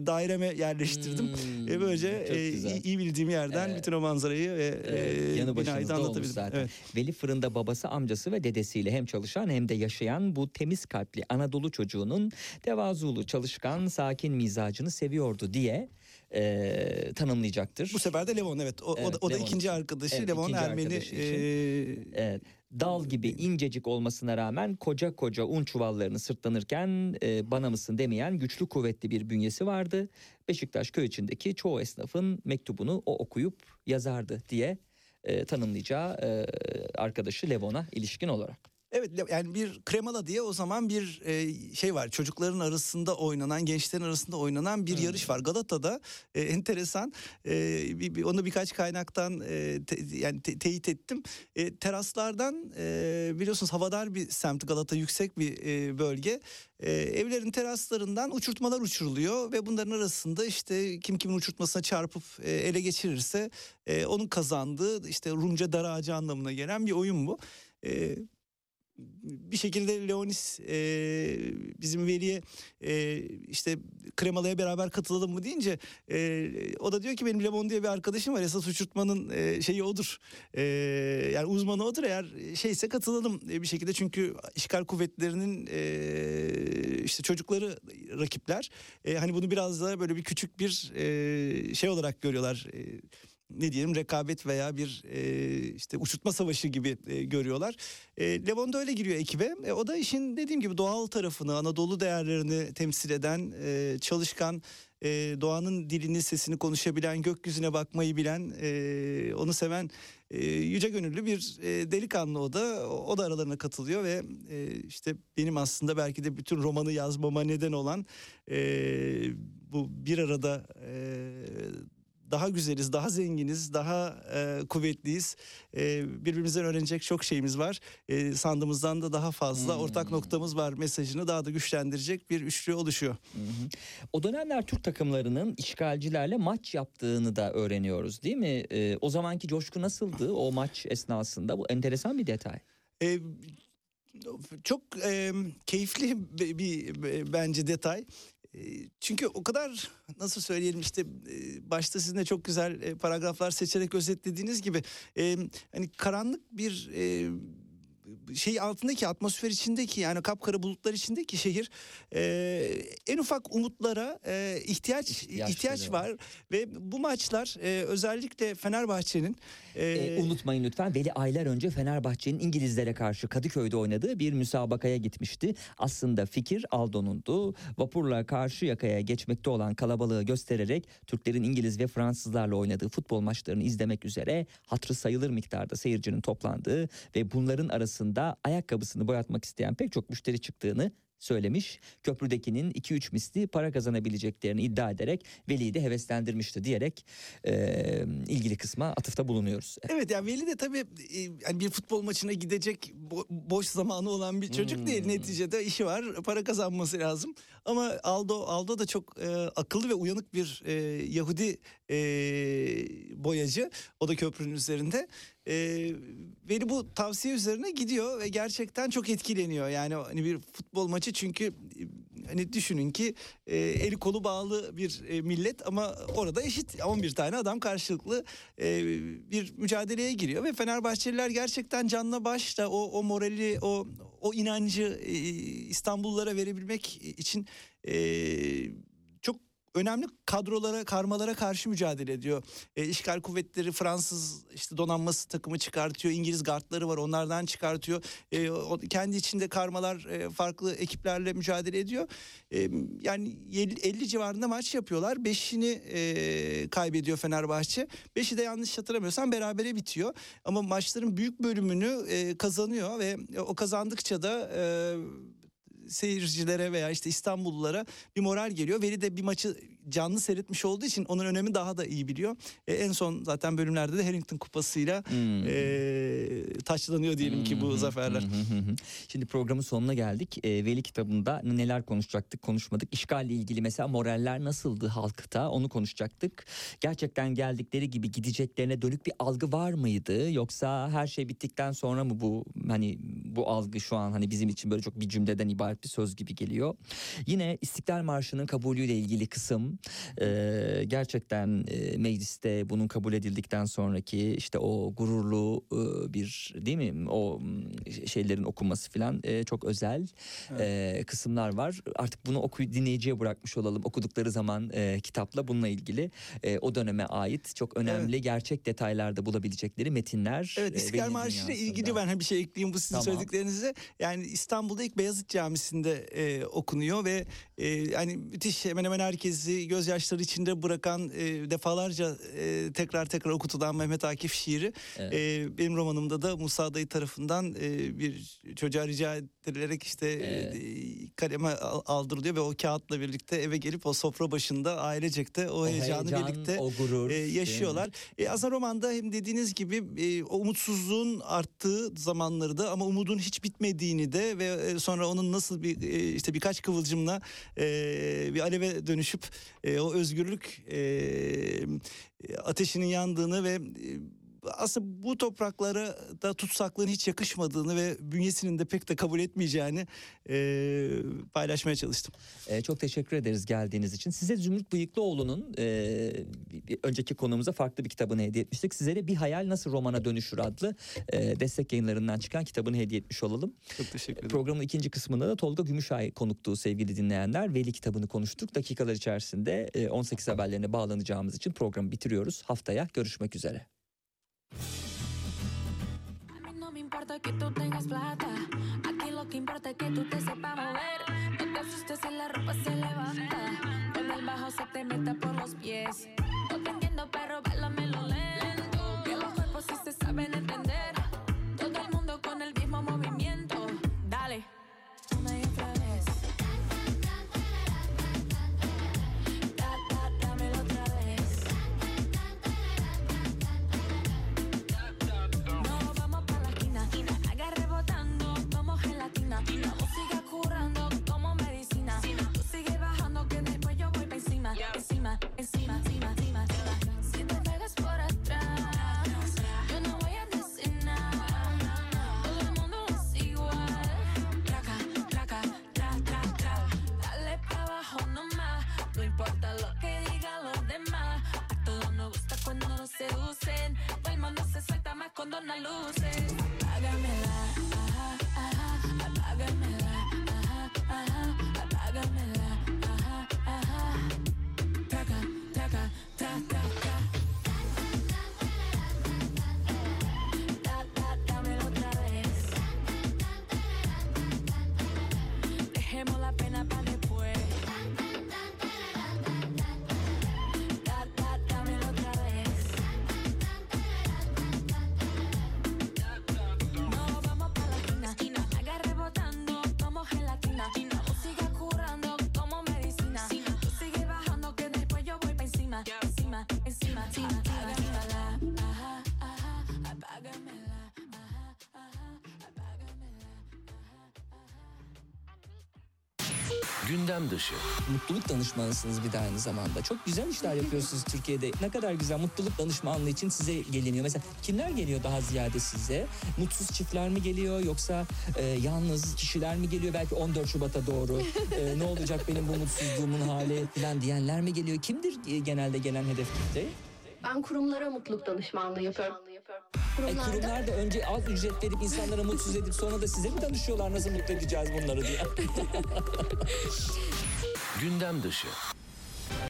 S7: daireme yerleştirdim.
S1: Hmm,
S7: E, böylece e, iyi, iyi bildiğim yerden
S1: Evet.
S7: bütün o manzarayı ve e,
S1: yanı
S7: binayı da anlatabildim.
S1: zaten.
S7: Evet.
S1: Veli fırında babası, amcası ve dedesiyle hem çalışan hem de yaşayan bu temiz kalpli Anadolu çocuğunun tevazulu, çalışkan, sakin mizacını seviyordu diye e, tanımlayacaktır.
S7: Bu sefer de Levon evet. O, o
S1: Evet,
S7: da, o da ikinci
S1: için.
S7: arkadaşı.
S1: Evet,
S7: Levon
S1: ikinci
S7: Ermeni.
S1: arkadaşı için.
S7: e,
S1: Evet, dal gibi incecik olmasına rağmen koca koca un çuvallarını sırtlanırken e, bana mısın demeyen güçlü kuvvetli bir bünyesi vardı. Beşiktaş köy içindeki çoğu esnafın mektubunu o okuyup yazardı diye e, tanımlayacağı e, arkadaşı Levon'a ilişkin olarak.
S7: Evet yani bir kremala diye o zaman bir e, şey var. Çocukların arasında oynanan gençlerin arasında oynanan bir yarış var. Galata'da e, enteresan. E, bir, bir- onu birkaç kaynaktan e, te- yani te- teyit ettim. E, teraslardan e, biliyorsunuz havadar bir semt Galata yüksek bir e, bölge. E, evlerin teraslarından uçurtmalar uçuruluyor ve bunların arasında işte kim kimin uçurtmasına çarpıp e, ele geçirirse e, onun kazandığı işte Rumca dar ağacı anlamına gelen bir oyun bu. E, bir şekilde Leonis e, bizim veliye e, işte Kremalı'ya beraber katılalım mı deyince e, o da diyor ki benim Lemon diye bir arkadaşım var. Esas uçurtmanın e, şeyi odur. E, yani uzmanı odur. Eğer şeyse katılalım e, bir şekilde. Çünkü işgal kuvvetlerinin e, işte çocukları rakipler. E, hani bunu biraz da böyle bir küçük bir e, şey olarak görüyorlar. E, ne diyelim rekabet veya bir e, işte uçurtma savaşı gibi e, görüyorlar. E, Levon da öyle giriyor ekibe. E, o da işin dediğim gibi doğal tarafını, Anadolu değerlerini temsil eden e, çalışkan e, doğanın dilini sesini konuşabilen gökyüzüne bakmayı bilen e, onu seven e, yüce gönüllü bir e, delikanlı o da o da aralarına katılıyor ve e, işte benim aslında belki de bütün romanı yazmama neden olan e, bu bir arada e, daha güzeliz, daha zenginiz, daha e, kuvvetliyiz. E, birbirimizden öğrenecek çok şeyimiz var. E, sandığımızdan da daha fazla
S1: Hmm.
S7: ortak noktamız var mesajını daha da güçlendirecek bir üçlü oluşuyor.
S1: Hı. O dönemler Türk takımlarının işgalcilerle maç yaptığını da öğreniyoruz değil mi? Ee, o zamanki coşku nasıldı o maç esnasında? Bu enteresan bir detay.
S7: E, çok e, keyifli bir, bir- bence detay. Çünkü o kadar nasıl söyleyelim işte başta sizin de çok güzel paragraflar seçerek özetlediğiniz gibi hani karanlık bir şey altındaki atmosfer içindeki yani kapkara bulutlar içindeki şehir e, en ufak umutlara e, ihtiyaç
S1: İhtiyaçları
S7: ihtiyaç
S1: var.
S7: var ve bu maçlar e, özellikle Fenerbahçe'nin e,
S1: Ee, unutmayın lütfen Veli aylar önce Fenerbahçe'nin İngilizlere karşı Kadıköy'de oynadığı bir müsabakaya gitmişti. Aslında fikir Aldo'nundu. Vapurla karşı yakaya geçmekte olan kalabalığı göstererek Türklerin İngiliz ve Fransızlarla oynadığı futbol maçlarını izlemek üzere hatırı sayılır miktarda seyircinin toplandığı ve bunların arasında ayakkabısını boyatmak isteyen pek çok müşteri çıktığını söylemiş. Köprüdekinin 2-3 misli para kazanabileceklerini iddia ederek Veli'yi de heveslendirmişti diyerek e, ilgili kısma atıfta bulunuyoruz.
S7: Evet yani Veli de tabii e, yani bir futbol maçına gidecek bo- boş zamanı olan bir çocuk değil
S1: Hmm.
S7: neticede işi var para kazanması lazım ama Aldo Aldo da çok e, akıllı ve uyanık bir e, Yahudi e, boyacı. O da köprünün üzerinde. E, Veli bu tavsiye üzerine gidiyor ve gerçekten çok etkileniyor. Yani hani bir futbol maçı çünkü hani düşünün ki e, eli kolu bağlı bir e, millet ama orada eşit 11 tane adam karşılıklı e, bir mücadeleye giriyor. Ve Fenerbahçeliler gerçekten canla başla o o morali o o inancı e, İstanbullulara verebilmek için e, önemli kadrolara karmalara karşı mücadele ediyor. E, işgal kuvvetleri Fransız işte donanması takımı çıkartıyor. İngiliz gardları var onlardan çıkartıyor. E, o, kendi içinde karmalar e, farklı ekiplerle mücadele ediyor. E, yani 50, 50 civarında maç yapıyorlar. 5'ini e, kaybediyor Fenerbahçe. 5'i de yanlış hatırlamıyorsam berabere bitiyor. Ama maçların büyük bölümünü e, kazanıyor ve o kazandıkça da e, seyircilere veya işte İstanbullulara bir moral geliyor. Veli de bir maçı canlı seyretmiş olduğu için onun önemi daha da iyi biliyor. E, en son zaten bölümlerde de Harrington Kupası'yla
S1: Hmm.
S7: e, taçlanıyor diyelim ki bu zaferler.
S1: Hı hı hı hı. Şimdi programın sonuna geldik. Ee, Veli kitabında neler konuşacaktık, konuşmadık. İşgalle ilgili mesela moraller nasıldı halkta onu konuşacaktık. Gerçekten geldikleri gibi gideceklerine dönük bir algı var mıydı? Yoksa her şey bittikten sonra mı bu hani bu algı şu an hani bizim için böyle çok bir cümleden ibaret bir söz gibi geliyor. Yine İstiklal Marşı'nın kabulüyle ilgili kısım e, gerçekten e, mecliste bunun kabul edildikten sonraki işte o gururlu e, bir değil mi o şeylerin okunması falan e, çok özel e, kısımlar var. Artık bunu oku dinleyiciye bırakmış olalım. Okudukları zaman e, kitapla bununla ilgili e, o döneme ait çok önemli gerçek detaylarda bulabilecekleri metinler.
S7: Evet İstiklal Marşı ile ilgili ben hani bir şey ekleyeyim bu sizin
S1: Tamam.
S7: söylediklerinize. Yani İstanbul'da ilk Beyazıt Camisi'nde e, okunuyor ve e, yani müthiş hemen hemen herkesi gözyaşları içinde bırakan e, defalarca e, tekrar tekrar okutulan Mehmet Akif şiiri.
S1: Evet.
S7: E, benim romanımda da Musa Dayı tarafından e, bir çocuğa rica edilerek işte e,
S1: Evet.
S7: kaleme al- aldırılıyor ve o kağıtla birlikte eve gelip o sofra başında ailecekte o,
S1: O
S7: heyecanı
S1: heyecan,
S7: birlikte
S1: o gurur,
S7: e, yaşıyorlar. E, aslında romanda hem dediğiniz gibi e, o umutsuzluğun arttığı zamanları da ama umudun hiç bitmediğini de ve e, sonra onun nasıl bir e, işte birkaç kıvılcımla e, bir aleve dönüşüp e, o özgürlük e, ateşinin yandığını ve e, aslında bu topraklara da tutsaklığın hiç yakışmadığını ve bünyesinin de pek de kabul etmeyeceğini e, paylaşmaya çalıştım.
S1: Ee, çok teşekkür ederiz geldiğiniz için. Size Zümrüt Bıyıklıoğlu'nun e, önceki konumuza farklı bir kitabını hediye etmiştik. Sizlere Bir Hayal Nasıl Romana Dönüşür adlı e, destek yayınlarından çıkan kitabını hediye etmiş olalım.
S7: Çok teşekkür ederim.
S1: Programın ikinci kısmında da Tolga Gümüşay konuktuğu sevgili dinleyenler. Veli kitabını konuştuk. Dakikalar içerisinde e, 18 haberlerine bağlanacağımız için programı bitiriyoruz. Haftaya görüşmek üzere.
S8: A mí no me importa que tú tengas plata. Aquí lo que importa es que tú te sepas mover. No te asustes si la ropa se levanta. Cuando el bajo se te meta por los pies. No te entiendo, pero lo lento. Que los cuerpos sí se saben entender. Seducen. El mundo se suelta más cuando no luces.
S3: Dışı.
S1: Mutluluk danışmanısınız bir de aynı zamanda. Çok güzel işler yapıyorsunuz Türkiye'de. Ne kadar güzel mutluluk danışmanlığı için size geliniyor. Mesela kimler geliyor daha ziyade size? Mutsuz çiftler mi geliyor yoksa e, yalnız kişiler mi geliyor? Belki 14 Şubat'a doğru e, ne olacak benim bu mutsuzluğumun hali falan diyenler mi geliyor? Kimdir e, genelde gelen hedef kitle?
S2: Ben kurumlara mutluluk danışmanlığı yapıyorum.
S1: E,
S2: Kurumlarda
S1: kurumlar da önce az ücret verip insanlara mutsuz edip sonra da size mi danışıyorlar nasıl mutlu edeceğiz bunları diye?
S3: Gündem dışı.